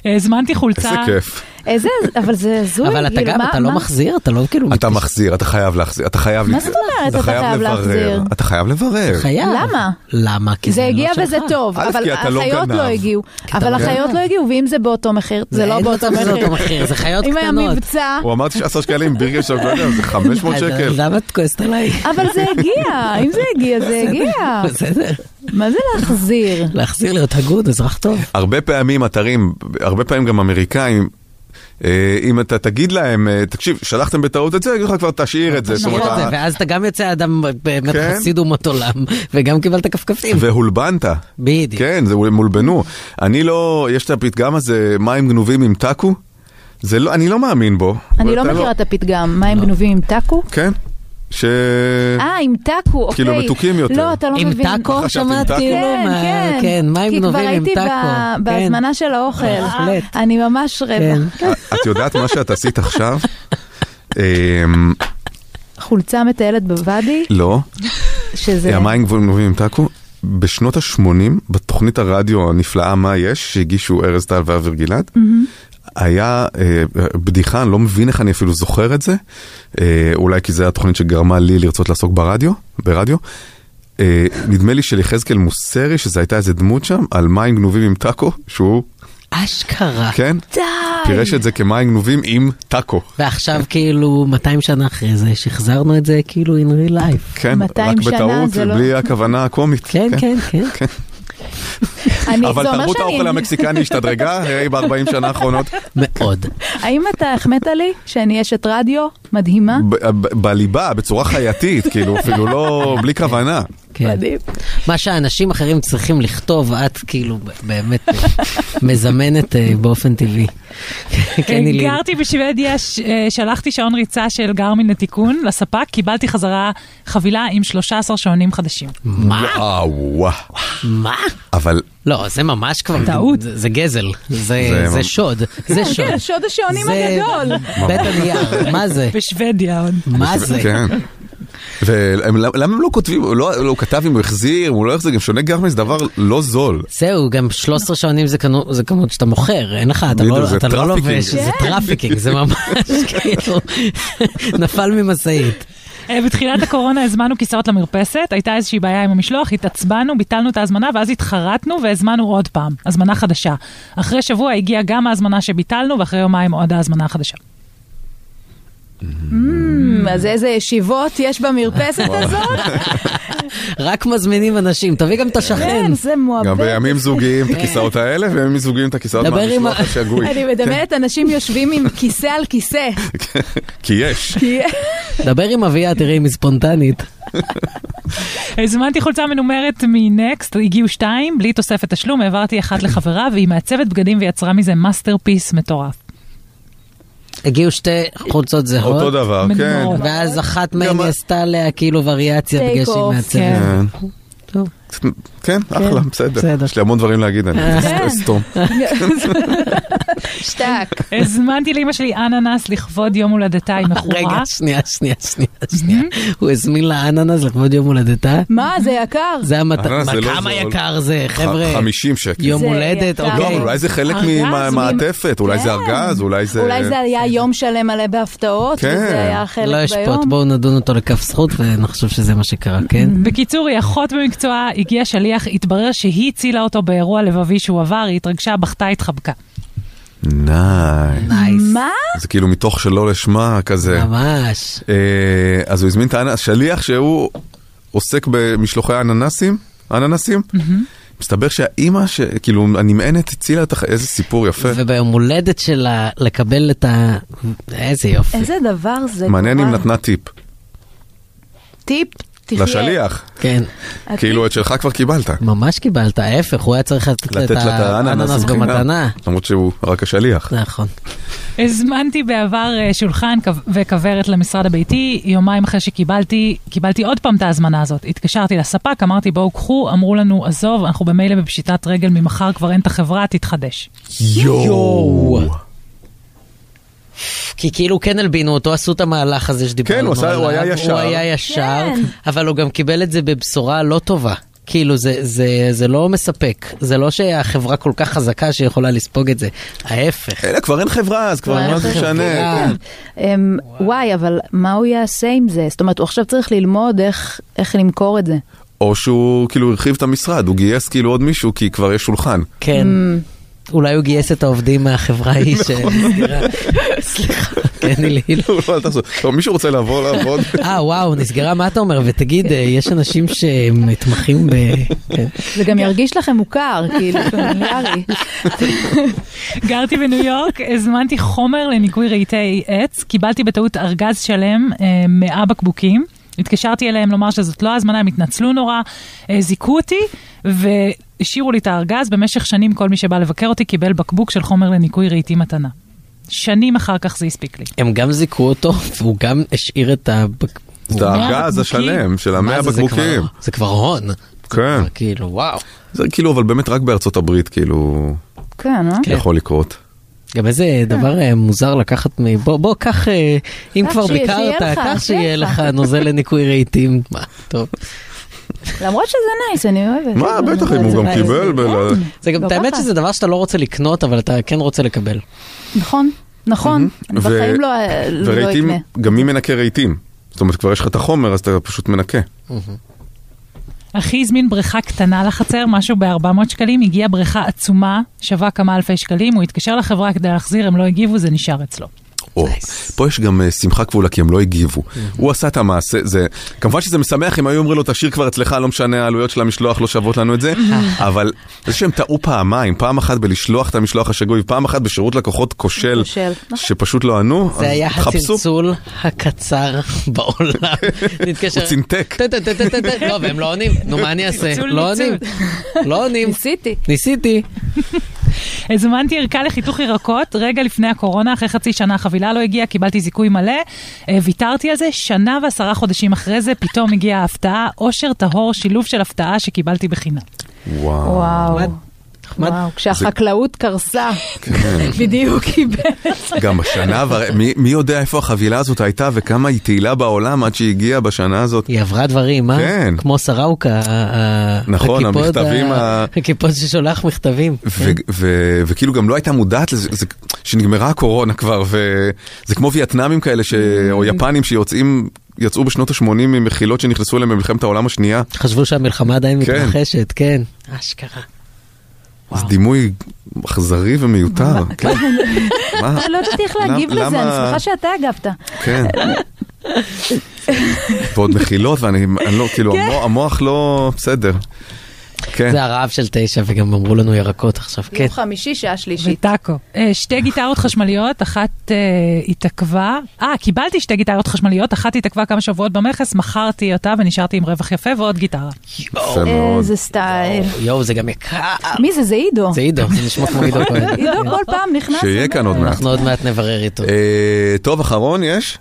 הזמנתי חולצה. איזה כיף. איזה, אבל זה הזוי. אבל אתה כאילו, גם, אתה לא מחזיר? אתה לא כאילו... אתה מחזיר, אתה חייב להחזיר, אתה חייב... מה זאת אומרת אתה חייב. להחזיר? אתה חייב לברר. חייב. למה? למה? כי זה לא הגיע שלך. וזה טוב, א', אבל לא החיות גנב. לא הגיעו. אבל לא החיות גנב. לא הגיעו, ואם זה באותו מחיר, זה לא באותו מחיר. אותו מחיר, זה חיות אם היה קטנות. מבצע, הוא אמר 19 שקלים, לא יודע, זה 500 אז שקל. למה את כועסת עליי? אבל זה הגיע, אם זה הגיע, זה הגיע. בסדר. מה זה להחזיר? להחזיר להיות הגון, אזרח טוב. הרבה פעמים אתרים, הרבה פעמים גם אמריקאים, אה, אם אתה תגיד להם, אה, תקשיב, שלחתם בטעות את זה, יגידו לך כבר תשאיר את זה. ואז אתה גם יוצא אדם באמת כן. חסיד אומות עולם, וגם קיבלת כפכפים. והולבנת. בדיוק. כן, זה הם הולבנו. אני לא, יש את הפתגם הזה, מים גנובים עם טאקו? זה לא, אני לא מאמין בו. אני לא אתה מכירה את הפתגם, מים גנובים עם טאקו? כן? ש... אה, עם טאקו, אוקיי. כאילו מתוקים יותר. לא, אתה לא עם מבין. עם טאקו. כאילו? כן, מה- כן. כן, מים כי כבר גנובים עם הייתי טאקו. ב- כן. בהזמנה של האוכל. בהחלט. אני ממש כן. רבע. את יודעת מה שאת עשית עכשיו? אמ, חולצה מטיילת בוואדי, לא, שזה... המים גנובים עם טאקו. בשנות ה-80, בתוכנית הרדיו הנפלאה מה יש, שהגישו ארז טל ואבר גלעד, היה אה, בדיחה, אני לא מבין איך אני אפילו זוכר את זה, אה, אולי כי זו התוכנית שגרמה לי לרצות לעסוק ברדיו, ברדיו. אה, נדמה לי של יחזקאל מוסרי, שזו הייתה איזה דמות שם, על מים גנובים עם טאקו, שהוא, אשכרה. כן, די! פירש את זה כמים גנובים עם טאקו. ועכשיו כאילו 200 שנה אחרי זה שחזרנו את זה כאילו in real life. כן, 200 רק בטעות, לא- בלי הכוונה הקומית. כן, כן, כן. אני- אבל תרבות האוכל המקסיקני השתדרגה, היי, ב-40 שנה האחרונות. מאוד. האם אתה החמאת לי שאני אשת רדיו מדהימה? ב- ב- בליבה, בצורה חייתית, כאילו, אפילו לא, בלי כוונה. כן. מדהים. מה שאנשים אחרים צריכים לכתוב, את כאילו באמת מזמנת אה, באופן טבעי. כן. גרתי בשוודיה, שלחתי שעון ריצה של גרמין לתיקון לספק, קיבלתי חזרה חבילה עם 13 שעונים חדשים. מה? וואו. מה? אבל לא, זה ממש כבר... טעות. זה זה גזל. זה זה זה ממ- שוד. זה שוד. כן, שוד השעונים הגדול. בית הנייר. מה זה? בשוודיה עוד. מה זה? כן. ולמה הם לא כותבים, לא לא, הוא כתב אם הוא החזיר, אם הוא לא החזיר, גם שעוני גרמי זה דבר לא זול. זהו, גם 13 שעונים זה כנו- זה כמות שאתה מוכר, אין לך, אתה לא זה אתה לא. לובש, זה trafficking, זה ממש כאילו נפל ממשאית. אה, בתחילת הקורונה הזמנו כיסאות למרפסת, הייתה איזושהי בעיה עם המשלוח, התעצבנו, ביטלנו את ההזמנה ואז התחרטנו והזמנו עוד פעם, הזמנה חדשה. אחרי שבוע הגיעה גם ההזמנה שביטלנו ואחרי יומיים עוד ההזמנה החדשה. אז איזה ישיבות יש במרפסת הזאת? רק מזמינים אנשים, תביא גם את השכן. כן, זה מועבד. גם בימים זוגיים את הכיסאות האלה, ובימים זוגיים את הכיסאות מהמשלוח השגוי. אני מדמיינת אנשים יושבים עם כיסא על כיסא. כי יש. דבר עם אביה, תראי אם היא ספונטנית. הזמנתי חולצה מנומרת מ Next, הגיעו שתיים, בלי תוספת תשלום, העברתי אחת לחברה והיא מעצבת בגדים ויצרה מזה masterpiece מטורף. הגיעו שתי חולצות זהות. אותו דבר, כן. ואז אחת מהן עשתה עליה כאילו וריאציה בגלל שהיא off, מעצבת. כן. כן, אחלה, בסדר. יש לי המון דברים להגיד, אני כן. אסתום. שטק. הזמנתי לאמא שלי אננס לכבוד יום הולדתה, היא מכורה. רגע, שנייה, שנייה, שנייה, שנייה. הוא הזמין לה אננס לכבוד יום הולדתה? מה, זה יקר? זה זה לא כמה. יקר זה, חבר'ה? 50 שקל. יום הולדת. לא, אוקיי. אבל אולי זה חלק ממעטפת, אולי זה כן. ארגז, אולי זה... אולי זה היה יום שלם מלא בהפתעות, כן. וזה היה חלק לא ישפוט, ביום. בואו נדון אותו לכף זכות ונחשוב שזה מה שקרה, כן? בקיצור, היא אחות במקצועה, הגיע שליח, התברר שהיא הצילה אותו באירוע לבבי שהוא עבר, היא התרגשה, בכתה, התחבקה. נייס. מה? זה כאילו מתוך שלא לשמה כזה. ממש. אה, אז הוא הזמין את האננס, שליח שהוא עוסק במשלוחי אננסים, אננסים. מסתבר שהאימא, כאילו, הנמענת הצילה את. איזה סיפור יפה. וביום הולדת שלה לקבל את ה... איזה יופי. איזה דבר זה. מעניין אם. נתנה טיפ. טיפ, תחיה. לשליח. כן, כאילו, את שלך כבר קיבלת. ממש קיבלת, ההפך, הוא היה צריך לתת את לה את האננס בחינם. במתנה. למרות שהוא רק השליח. נכון. הזמנתי בעבר אה, שולחן וכוורת למשרד הביתי, יומיים אחרי שקיבלתי, קיבלתי עוד פעם את ההזמנה הזאת. התקשרתי לספק, אמרתי בואו קחו, אמרו לנו עזוב, אנחנו במילא בפשיטת רגל, ממחר כבר אין את החברה, תתחדש. יואו. כי כאילו כן הלבינו אותו, עשו את המהלך הזה שדיברנו כן, הוא עשה- עליו. הוא היה ישר. הוא היה ישר, כן. אבל הוא גם קיבל את זה בבשורה לא טובה. כאילו זה, זה, זה לא מספק, זה לא שהחברה כל כך חזקה שיכולה לספוג את זה, ההפך. אלא כבר אין חברה, אז כבר מה זה. משנה? אמ, וואי, אבל מה הוא יעשה עם זה? זאת אומרת, הוא עכשיו צריך ללמוד איך- איך למכור את זה. או שהוא כאילו הרחיב את המשרד, הוא גייס כאילו עוד מישהו כי כבר יש שולחן. כן, אולי הוא גייס את העובדים מהחברה ההיא שנסגרה. סליחה, כן, היליל. לא, תעשו. טוב, מישהו רוצה לבוא לעבוד? אה, וואו, נסגרה, מה אתה אומר? ותגיד, אה, יש אנשים שמתמחים ב... כן. זה גם ירגיש לכם מוכר, כאילו, פמיליארי. גרתי בניו יורק, הזמנתי חומר לניקוי רהיטי עץ, קיבלתי בטעות ארגז שלם, אה, 100 בקבוקים. התקשרתי אליהם לומר שזאת לא הזמנה, הם התנצלו נורא, אה, זיכו אותי והשאירו לי את הארגז. במשך שנים כל מי שבא לבקר אותי קיבל בקבוק של חומר לניקוי רהיטי מתנה. שנים אחר כך זה הספיק לי. הם גם זיכו אותו, והוא גם השאיר את ה... את הארגז השלם של המאה מה זה, זה בקבוקים. כבר- זה כבר הון. כן. כאילו, וואו. זה כאילו, אבל באמת רק בארצות הברית כאילו כן, אה? יכול לקרות. גם איזה דבר אה, מוזר לקחת מ... בוא, בוא, קח, אה, אם כבר ביקרת, קח שיהיה לך. נוזל לניקוי רהיטים. מה, טוב. למרות שזה נייס, אני אוהבת. מה, אני בטח, אם הוא גם. קיבל בל- כן, זה גם, לא את האמת. שזה דבר שאתה לא רוצה לקנות, אבל אתה כן רוצה לקבל. נכון, נכון. אני בחיים לא לא ורהיטים, אקנה. גם מי מנקה רהיטים? זאת אומרת, כבר יש לך את החומר, אז אתה פשוט מנקה. אחי הזמין בריכה קטנה לחצר, משהו ב-400 שקלים, הגיעה בריכה עצומה, שווה כמה אלפי שקלים, הוא התקשר לחברה כדי להחזיר, הם לא הגיבו, זה נשאר אצלו. או, פה יש גם אה, שמחה כפולה כי הם לא הגיבו. הוא עשה את המעשה, זה, כמובן שזה משמח אם היו אומרים לו תשאיר כבר אצלך, לא משנה, העלויות של המשלוח לא שוות לנו את זה, אבל זה שהם טעו פעמיים, פעם אחת בלשלוח את המשלוח השגוי, ופעם אחת בשירות לקוחות כושל, נכון. שפשוט לא ענו, זה היה. הצלצול הקצר בעולם. הוא צינתק. לא, והם לא עונים. נו, מה אני אעשה? לא. עונים. לא עונים. ניסיתי. ניסיתי. הזמנתי ערכה לחיתוך ירקות רגע לפני הקורונה, אחרי חצי שנה החבילה לא הגיעה, קיבלתי זיכוי מלא, אה, ויתרתי על זה, שנה ועשרה חודשים אחרי זה, פתאום הגיעה ההפתעה, אושר טהור, שילוב של הפתעה שקיבלתי בחינם. וואו. וואו. נחמד. וואו, כשהחקלאות קרסה, כן. בדיוק קיבל. גם בשנה, מי- מי יודע איפה החבילה הזאת הייתה וכמה היא תהילה בעולם עד שהיא הגיעה בשנה הזאת? היא עברה דברים, אה? כן. כמו סראוקה. נכון, המכתבים ה- ה- הקיפוד ששולח מכתבים. ו- ו- וכאילו גם לא הייתה מודעת לזה, זה- שנגמרה הקורונה כבר, וזה כמו וייטנאמים כאלה, ש- או יפנים שיוצאים, יצאו בשנות ה-80 ממחילות שנכנסו אליהם במלחמת העולם השנייה. חשבו שהמלחמה עדיין כן. מתרחשת, כן. אשכרה. אז דימוי אכזרי ומיותר. כן. מה? לא ידעתי איך להגיב לזה, אני שמחה שאתה הגבת. כן. ועוד מחילות, ואני אני לא, כאילו, המוח- המוח לא, בסדר. כן. זה הרעב של תשע, וגם אמרו לנו ירקות עכשיו, כן. יום חמישי, שעה שלישית. וטאקו. אה, שתי גיטרות חשמליות, אחת אה, התעכבה, אה, קיבלתי שתי גיטרות חשמליות, אחת התעכבה כמה שבועות במכס, מכרתי אותה ונשארתי עם רווח יפה ועוד גיטרה. מאוד. איזה סטייל. יואו, זה גם יקר. מי זה? זה עידו. זה עידו, זה נשמע כמו עידו כהן. עידו כל פעם נכנס. שיהיה כאן עוד מעט. אנחנו עוד מעט נברר איתו. אה, טוב, אחרון יש?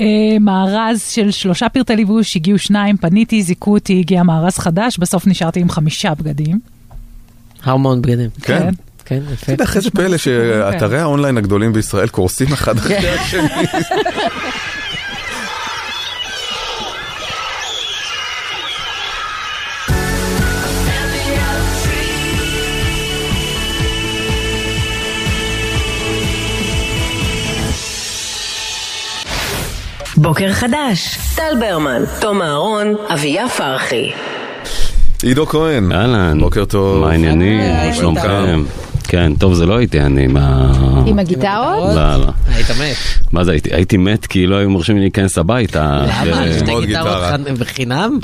אה, מארז של שלושה פרטי לבוש, הגיעו שניים, פניתי, זיכו אותי, הגיע מארז חדש, בסוף נשארתי עם חמישה בגדים. המון בגדים. כן. כן, יפה. אתה יודע, אחרי זה פלא שאתרי האונליין הגדולים בישראל קורסים אחד אחרי השני. בוקר חדש, טל ברמן, תום אהרון, אביה פרחי. עידו כהן, אהלן. בוקר טוב. מה העניינים? מה שלומכם? כן, טוב, זה לא הייתי אני, מה... עם הגיטרות? לא, לא. היית מת. מה זה, הייתי- הייתי מת כי לא היו מרשים לי להיכנס הביתה. למה? ו- שתי גיטרות בחינם?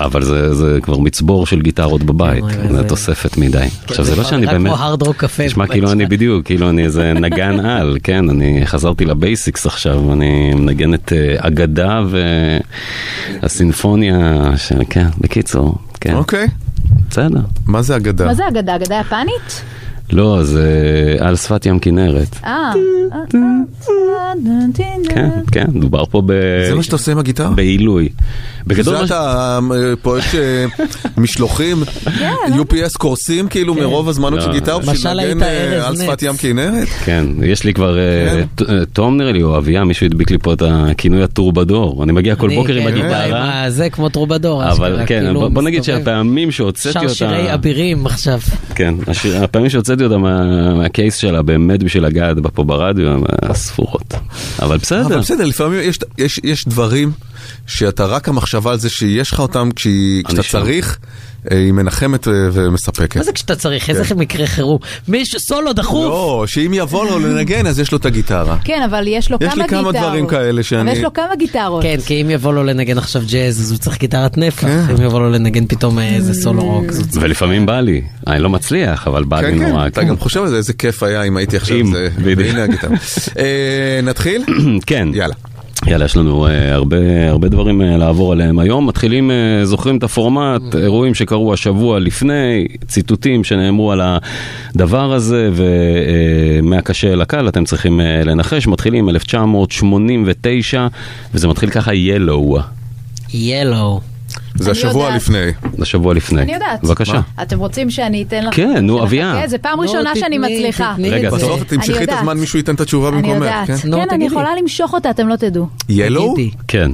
אבל זה זה כבר מצבור של גיטרות בבית, זה תוספת מדי. עכשיו, זה לא שאני באמת... כמו hard rock קפה. נשמע כאילו אני בדיוק, כאילו אני איזה נגן על, כן, אני חזרתי לבייסיקס עכשיו, אני מנגן את אה, אגדה והסינפוניה של, כן, בקיצור, כן, אוקיי, בסדר. מה זה אגדה? מה זה אגדה? אגדה יפנית? לא, זה על שפת ים כנרת. אה. כן, כן, מדובר פה ב... זה מה שאתה עושה עם הגיטרה? בעילוי. בגדול, זה אתה, אה, פה יש אה, משלוחים, UPS קורסים כאילו מרוב הזמנות לא. של גיטרה בשביל משל לנגן אה, על. שפת ים כנרת? כן, יש לי כבר, אה, כן. אה, תום נראה לי, או אביה, מישהו הדביק לי פה את הכינוי הטורבדור. אני מגיע כל בוקר עם כן, הגיטרה, זה כמו טרובדור. אבל כן, כאילו בוא- נגיד. שהפעמים שהוצאתי אותה... שר שירי אבירים עכשיו. כן, הפעמים שהוצאתי אותה מה, מהקייס שלה באמת בשביל לגעת בה פה ברדיו הם אה. אבל בסדר. אבל בסדר, לפעמים יש- יש- יש דברים שאתה רק המחשבה על זה שיש לך אותם כשאתה. צריך, היא מנחמת אה, ומספקת. מה זה כשאתה צריך? איזה כן. מקרה חירום? מישהו, סולו דחוף? לא, שאם יבוא לו לנגן אז יש לו את הגיטרה. כן, אבל יש לו יש כמה לי כמה גיטרות. דברים כאלה שאני- אבל יש לו כמה גיטרות. כן, כי אם יבוא לו לנגן עכשיו ג'אז, אז הוא צריך גיטרת נפח. כן. אם יבוא לו לנגן פתאום אה, איזה סולו רוק, אז הוא צריך... ולפעמים בא לי, אני לא מצליח, אבל בא לי כן, כן, נורא. אתה גם חושב על זה, איזה כיף היה אם הייתי עכשיו, אם, זה- בדיוק. והנה הגיטרה. אה, נתחיל? כן. יאללה. יאללה, יש לנו uh, הרבה, הרבה דברים uh, לעבור עליהם היום. מתחילים, uh, זוכרים את הפורמט, אירועים שקרו השבוע לפני, ציטוטים שנאמרו על הדבר הזה, ומהקשה אל הקל, אתם צריכים uh, לנחש. מתחילים 1989, וזה מתחיל ככה ילו, ילו. זה השבוע יודעת. לפני. השבוע לפני. אני יודעת. בבקשה. אתם רוצים שאני אתן לכם? כן, נו? אביה. זה פעם ראשונה שאני מצליחה. רגע, זה. בסוף תמשכי את. הזמן, מישהו ייתן את התשובה אני במקומך. יודעת. כן? כן, אני. יכולה למשוך אותה, אתם לא תדעו. ילו? כן.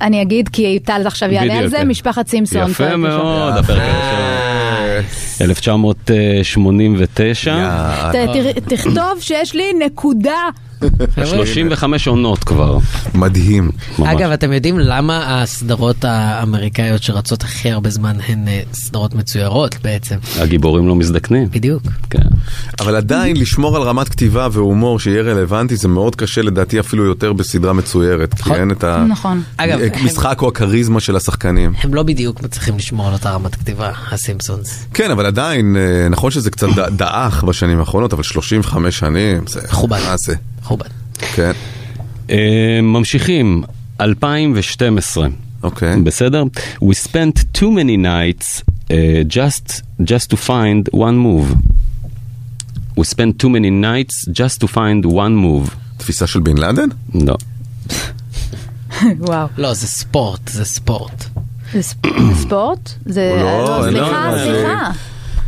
אני אגיד, כי טל עכשיו יעלה על זה, כן. משפחת סימפסון. יפה מאוד. הפרק הראשון. 1989, ת- תר- תכתוב שיש לי נקודה. 35 עונות כבר. מדהים. ממש. אגב, אתם יודעים למה הסדרות האמריקאיות שרצות הכי הרבה זמן הן אה, סדרות מצוירות בעצם? הגיבורים לא מזדקנים. בדיוק. כן. אבל עדיין לשמור על רמת כתיבה והומור שיהיה רלוונטי זה מאוד קשה לדעתי אפילו יותר בסדרה מצוירת. כי נכון. אין את נכון. אגב, המשחק או הכריזמה של השחקנים. הם לא בדיוק מצליחים לשמור על אותה רמת כתיבה, הסימפסונס. כן, אבל עדיין, אה, נכון שזה קצת דעך בשנים האחרונות, אבל 35 שנים, זה... מכובד. מה זה? מכובד. כן, אה, ממשיכים, 2012. אוקיי. בסדר? We spent too many nights uh, just, just to find one move. We spent too many nights just to find one move. תפיסה של בן לאדן? לא. וואו. לא, זה ספורט, זה ספורט. זה ספ- זה ספורט? זה... לא, לא, לא, סליחה, לא, סליחה.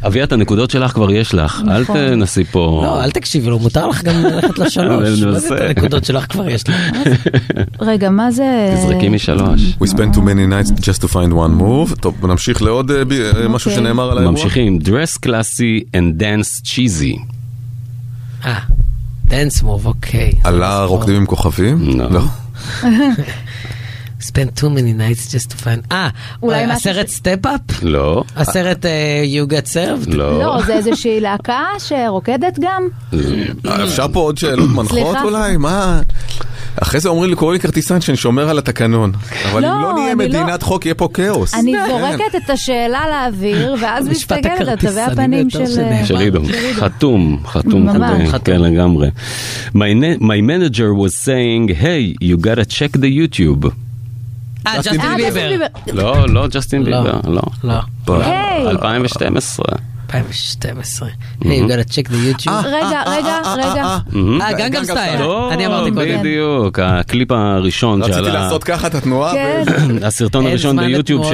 אביה, את הנקודות שלך כבר יש לך, אל נכון. תנסי פה... לא, אל תקשיבי לו, מותר לך גם ללכת לשלוש. מה זה את. הנקודות שלך כבר יש לך? רגע, מה זה... תזרקי משלוש. We spent too many nights just to find one move. טוב, נמשיך לעוד אה, אה, משהו אוקיי. שנאמר על האירוע. ממשיכים, dress classy and dance cheesy. אה, dance move, אוקיי. עלה רוקדים עם כוכבים? לא. לא. spend too many nights just to find... אה, אולי הסרט Step Up? לא, הסרט אה, You Got Served? לא. לא, זה איזושהי להקה שרוקדת גם? אה, אפשר פה עוד שאלות מנחות. אולי? מה? אחרי זה אומרים לי, קוראים לי כרטיסן שאני שומר על התקנון. אבל לא, אם לא נהיה אני לא- מדינת חוק, יהיה פה כאוס. אני כן. זורקת את השאלה לאוויר, ואז מסתכלת על תווי הפנים יותר של... עידו. חתום, חתום. כן לגמרי. My manager was saying, hey, you gotta check the YouTube. אה, ג'סטין אה, ביבר. ג'סטין ביבר. לא, לא ג'סטין לא. ביבר, לא. לא. פה, היי. 2012. 2012. Hey, you gotta check the YouTube. רגע, רגע, רגע. אה, גנגם סטייל. לא, אני אמרתי קודם. בדיוק, הקליפ הראשון רציתי שעלה, לעשות ככה את התנועה. כן. הסרטון הראשון ביוטיוב.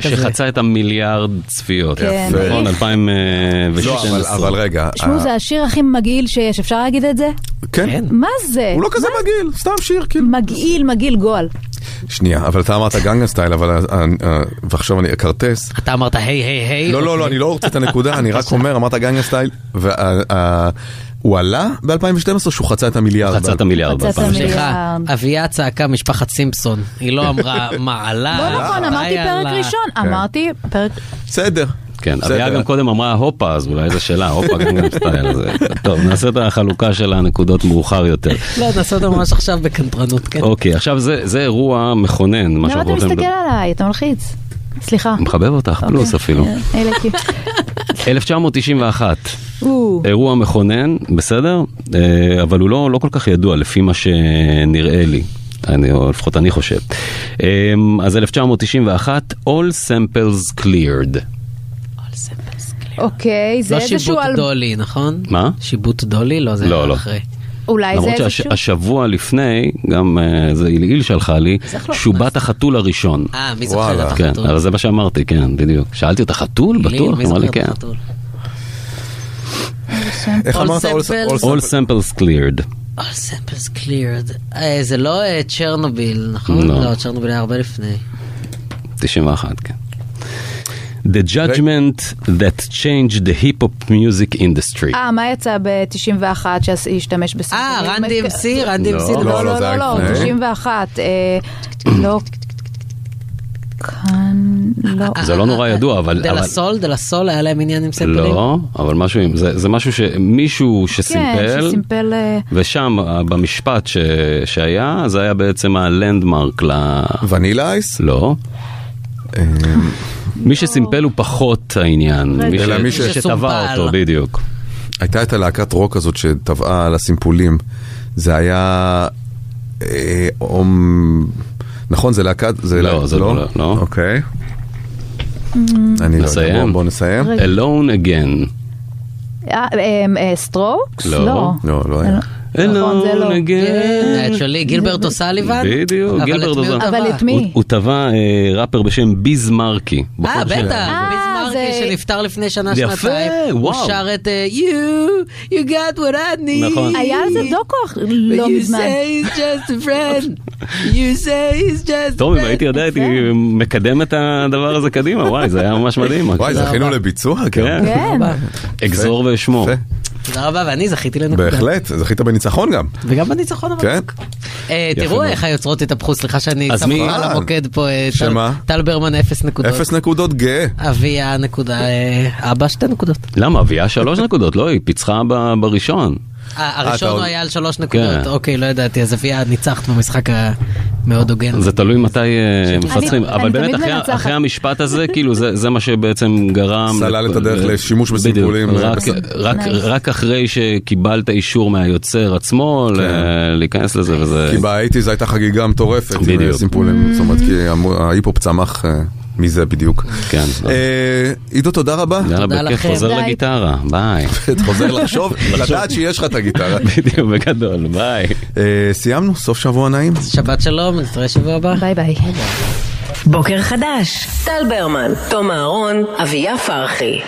שחצה את המיליארד צפיות. כן. נכון, לא, 2012. אבל- רגע. תשמעו, אה, זה השיר הכי מגעיל שיש, אפשר להגיד את זה? כן. מה זה? הוא לא כזה מגעיל, סתם שיר, כאילו. מגעיל, מגעיל גועל. שנייה, אבל אתה אמרת גנגם סטייל, אבל... אה, אה, ועכשיו אני אכרטס. אתה אמרת היי היי היי. לא, לא, לא, אני לא רוצה את הנקודה, אני רק אומר, אמרת גנגם סטייל, והוא עלה ב-2012 שהוא חצה את המיליארד. חצה את המיליארד חצה את ב-2012. המיליארד. סליחה, אביה צעקה משפחת סימפסון. היא לא אמרה מעלה. לא נכון, אמרתי פרק ראשון, אמרתי פרק... בסדר. כן. אביה גם קודם אמרה הופה, אז אולי זו שאלה, הופה גנגנם סטייל. אז, טוב, נעשה את החלוקה של הנקודות מאוחר יותר. לא, נעשה אותו ממש עכשיו בקנטרנות, כן. אוקיי, עכשיו זה זה אירוע מכונן, מה למה שאנחנו אתה רוצים... מסתכל עליי? אתה מלחיץ. סליחה. מחבב אותך, פלוס אפילו. אה, אלה כאילו. 1991, או, אירוע מכונן, בסדר? אה, אבל הוא לא, לא כל כך ידוע לפי מה שנראה לי. אני, או לפחות אני חושב. אה, אז 1991, All Samples Cleared. אוקיי, זה לא איזשהו... שיבוט אל- דולי, נכון? מה? שיבוט דולי? לא, זה לא, היה לא. אחרי. אולי זה למרות איזשהו... שהשבוע לפני, גם אה, זה עילעיל שלחה לי, לא שובת החתול הראשון. אה, מי זוכר. את כן, החתול? אבל זה מה שאמרתי, כן, בדיוק. שאלתי אותה, חתול? בטוח? מי אמרה זוכר לי את כן. החתול? איך אמרת? All Samples Cleared. All samples cleared. אה, זה לא אה, צ'רנוביל, נכון? לא. לא, צ'רנוביל היה הרבה לפני. 91, כן. The judgment that changed the hip hop music industry. אה, מה יצא ב-91 שהשתמש בסרטונים? אה, רן DMC, רן DMC. לא, לא, לא, לא, לא, לפני. 91. אה, לא. כאן, לא. זה לא נורא ידוע, אבל... דה לה סול, דה לה סול, היה להם עניין עם סמפלים? לא, אבל משהו, עם- זה זה משהו שמישהו כן, שסימפל, שסימפל... אה, ושם אה, במשפט ש- שהיה, זה היה בעצם הלנדמרק ל... ונילה אייס? לא. מי שסימפל הוא פחות העניין, מי שטבע. אותו, בדיוק. הייתה את הלהקת רוק הזאת שטבעה על הסימפולים. זה היה... אה. נכון, זה להקת... זה לא, זה לא, לא. אוקיי. אני לא יודע, נסיים? בוא- בוא נסיים. Alone again. אה, אה, אה, סטרוקס? לא. לא. לא, לא היה. נכון, זה לא. Alone again. Actually, גילברט אוסליבן? בדיוק, אבל גילברט את מי הוא אוסליבן. אבל? את מי? הוא- הוא תבע אה, ראפר בשם ביז מרקי. אה, בטח, אה, ביז מרקי שנפטר לפני שנה, יפה, שנתיים. הוא וואו. שר את אה, You, you got what I need. נכון. היה על זה דוקו לא You מזמן. say it's just a friend. You say it's just a טוב, אם. הייתי יודע, הייתי מקדם את הדבר הזה קדימה, וואי, זה היה ממש מדהים. וואי, זכינו. לביצוע גם. כן, כן. אגזור ואשמור. תודה רבה, ואני זכיתי לנקודה. בהחלט, זכית בניצחון גם. וגם בניצחון אבל. כן. אה, יפה תראו. איך היוצרות התהפכו, סליחה שאני אז שם על המוקד פה. אה, טל- ברמן אפס נקודות. אפס נקודות גאה. אביה נקודה, אה, אבא שתי נקודות. למה? אביה שלוש נקודות, לא? היא פיצחה בראשון. אה, הראשון הוא היה על שלוש נקודות, כן. אוקיי, לא ידעתי, אז אביה ניצחת במשחק המאוד הוגן. זה תלוי מתי אה, מפצחים, אבל באמת אחרי- המשפט הזה, כאילו זה זה מה שבעצם גרם... סלל את הדרך לשימוש בדיוק, בסימפולים. רק- אחרי שקיבלת אישור מהיוצר עצמו ל- להיכנס לזה וזה... כן. כי באייטיז הייתה חגיגה מטורפת. עם בדיוק. סימפולים. זאת אומרת, כי ההיפ-הופ צמח אה, מזה בדיוק. כן. אה, עידו, תודה רבה. יאללה, תודה בכיף, לכם. חוזר. לגיטרה, ביי. חוזר לחשוב, לדעת שיש לך את הגיטרה. בדיוק, בגדול, ביי. אה, סיימנו, סוף שבוע נעים. שבת שלום, נתראה שבוע הבא. ביי ביי. בוקר חדש, טל ברמן, תום אהרון, אביה פרחי.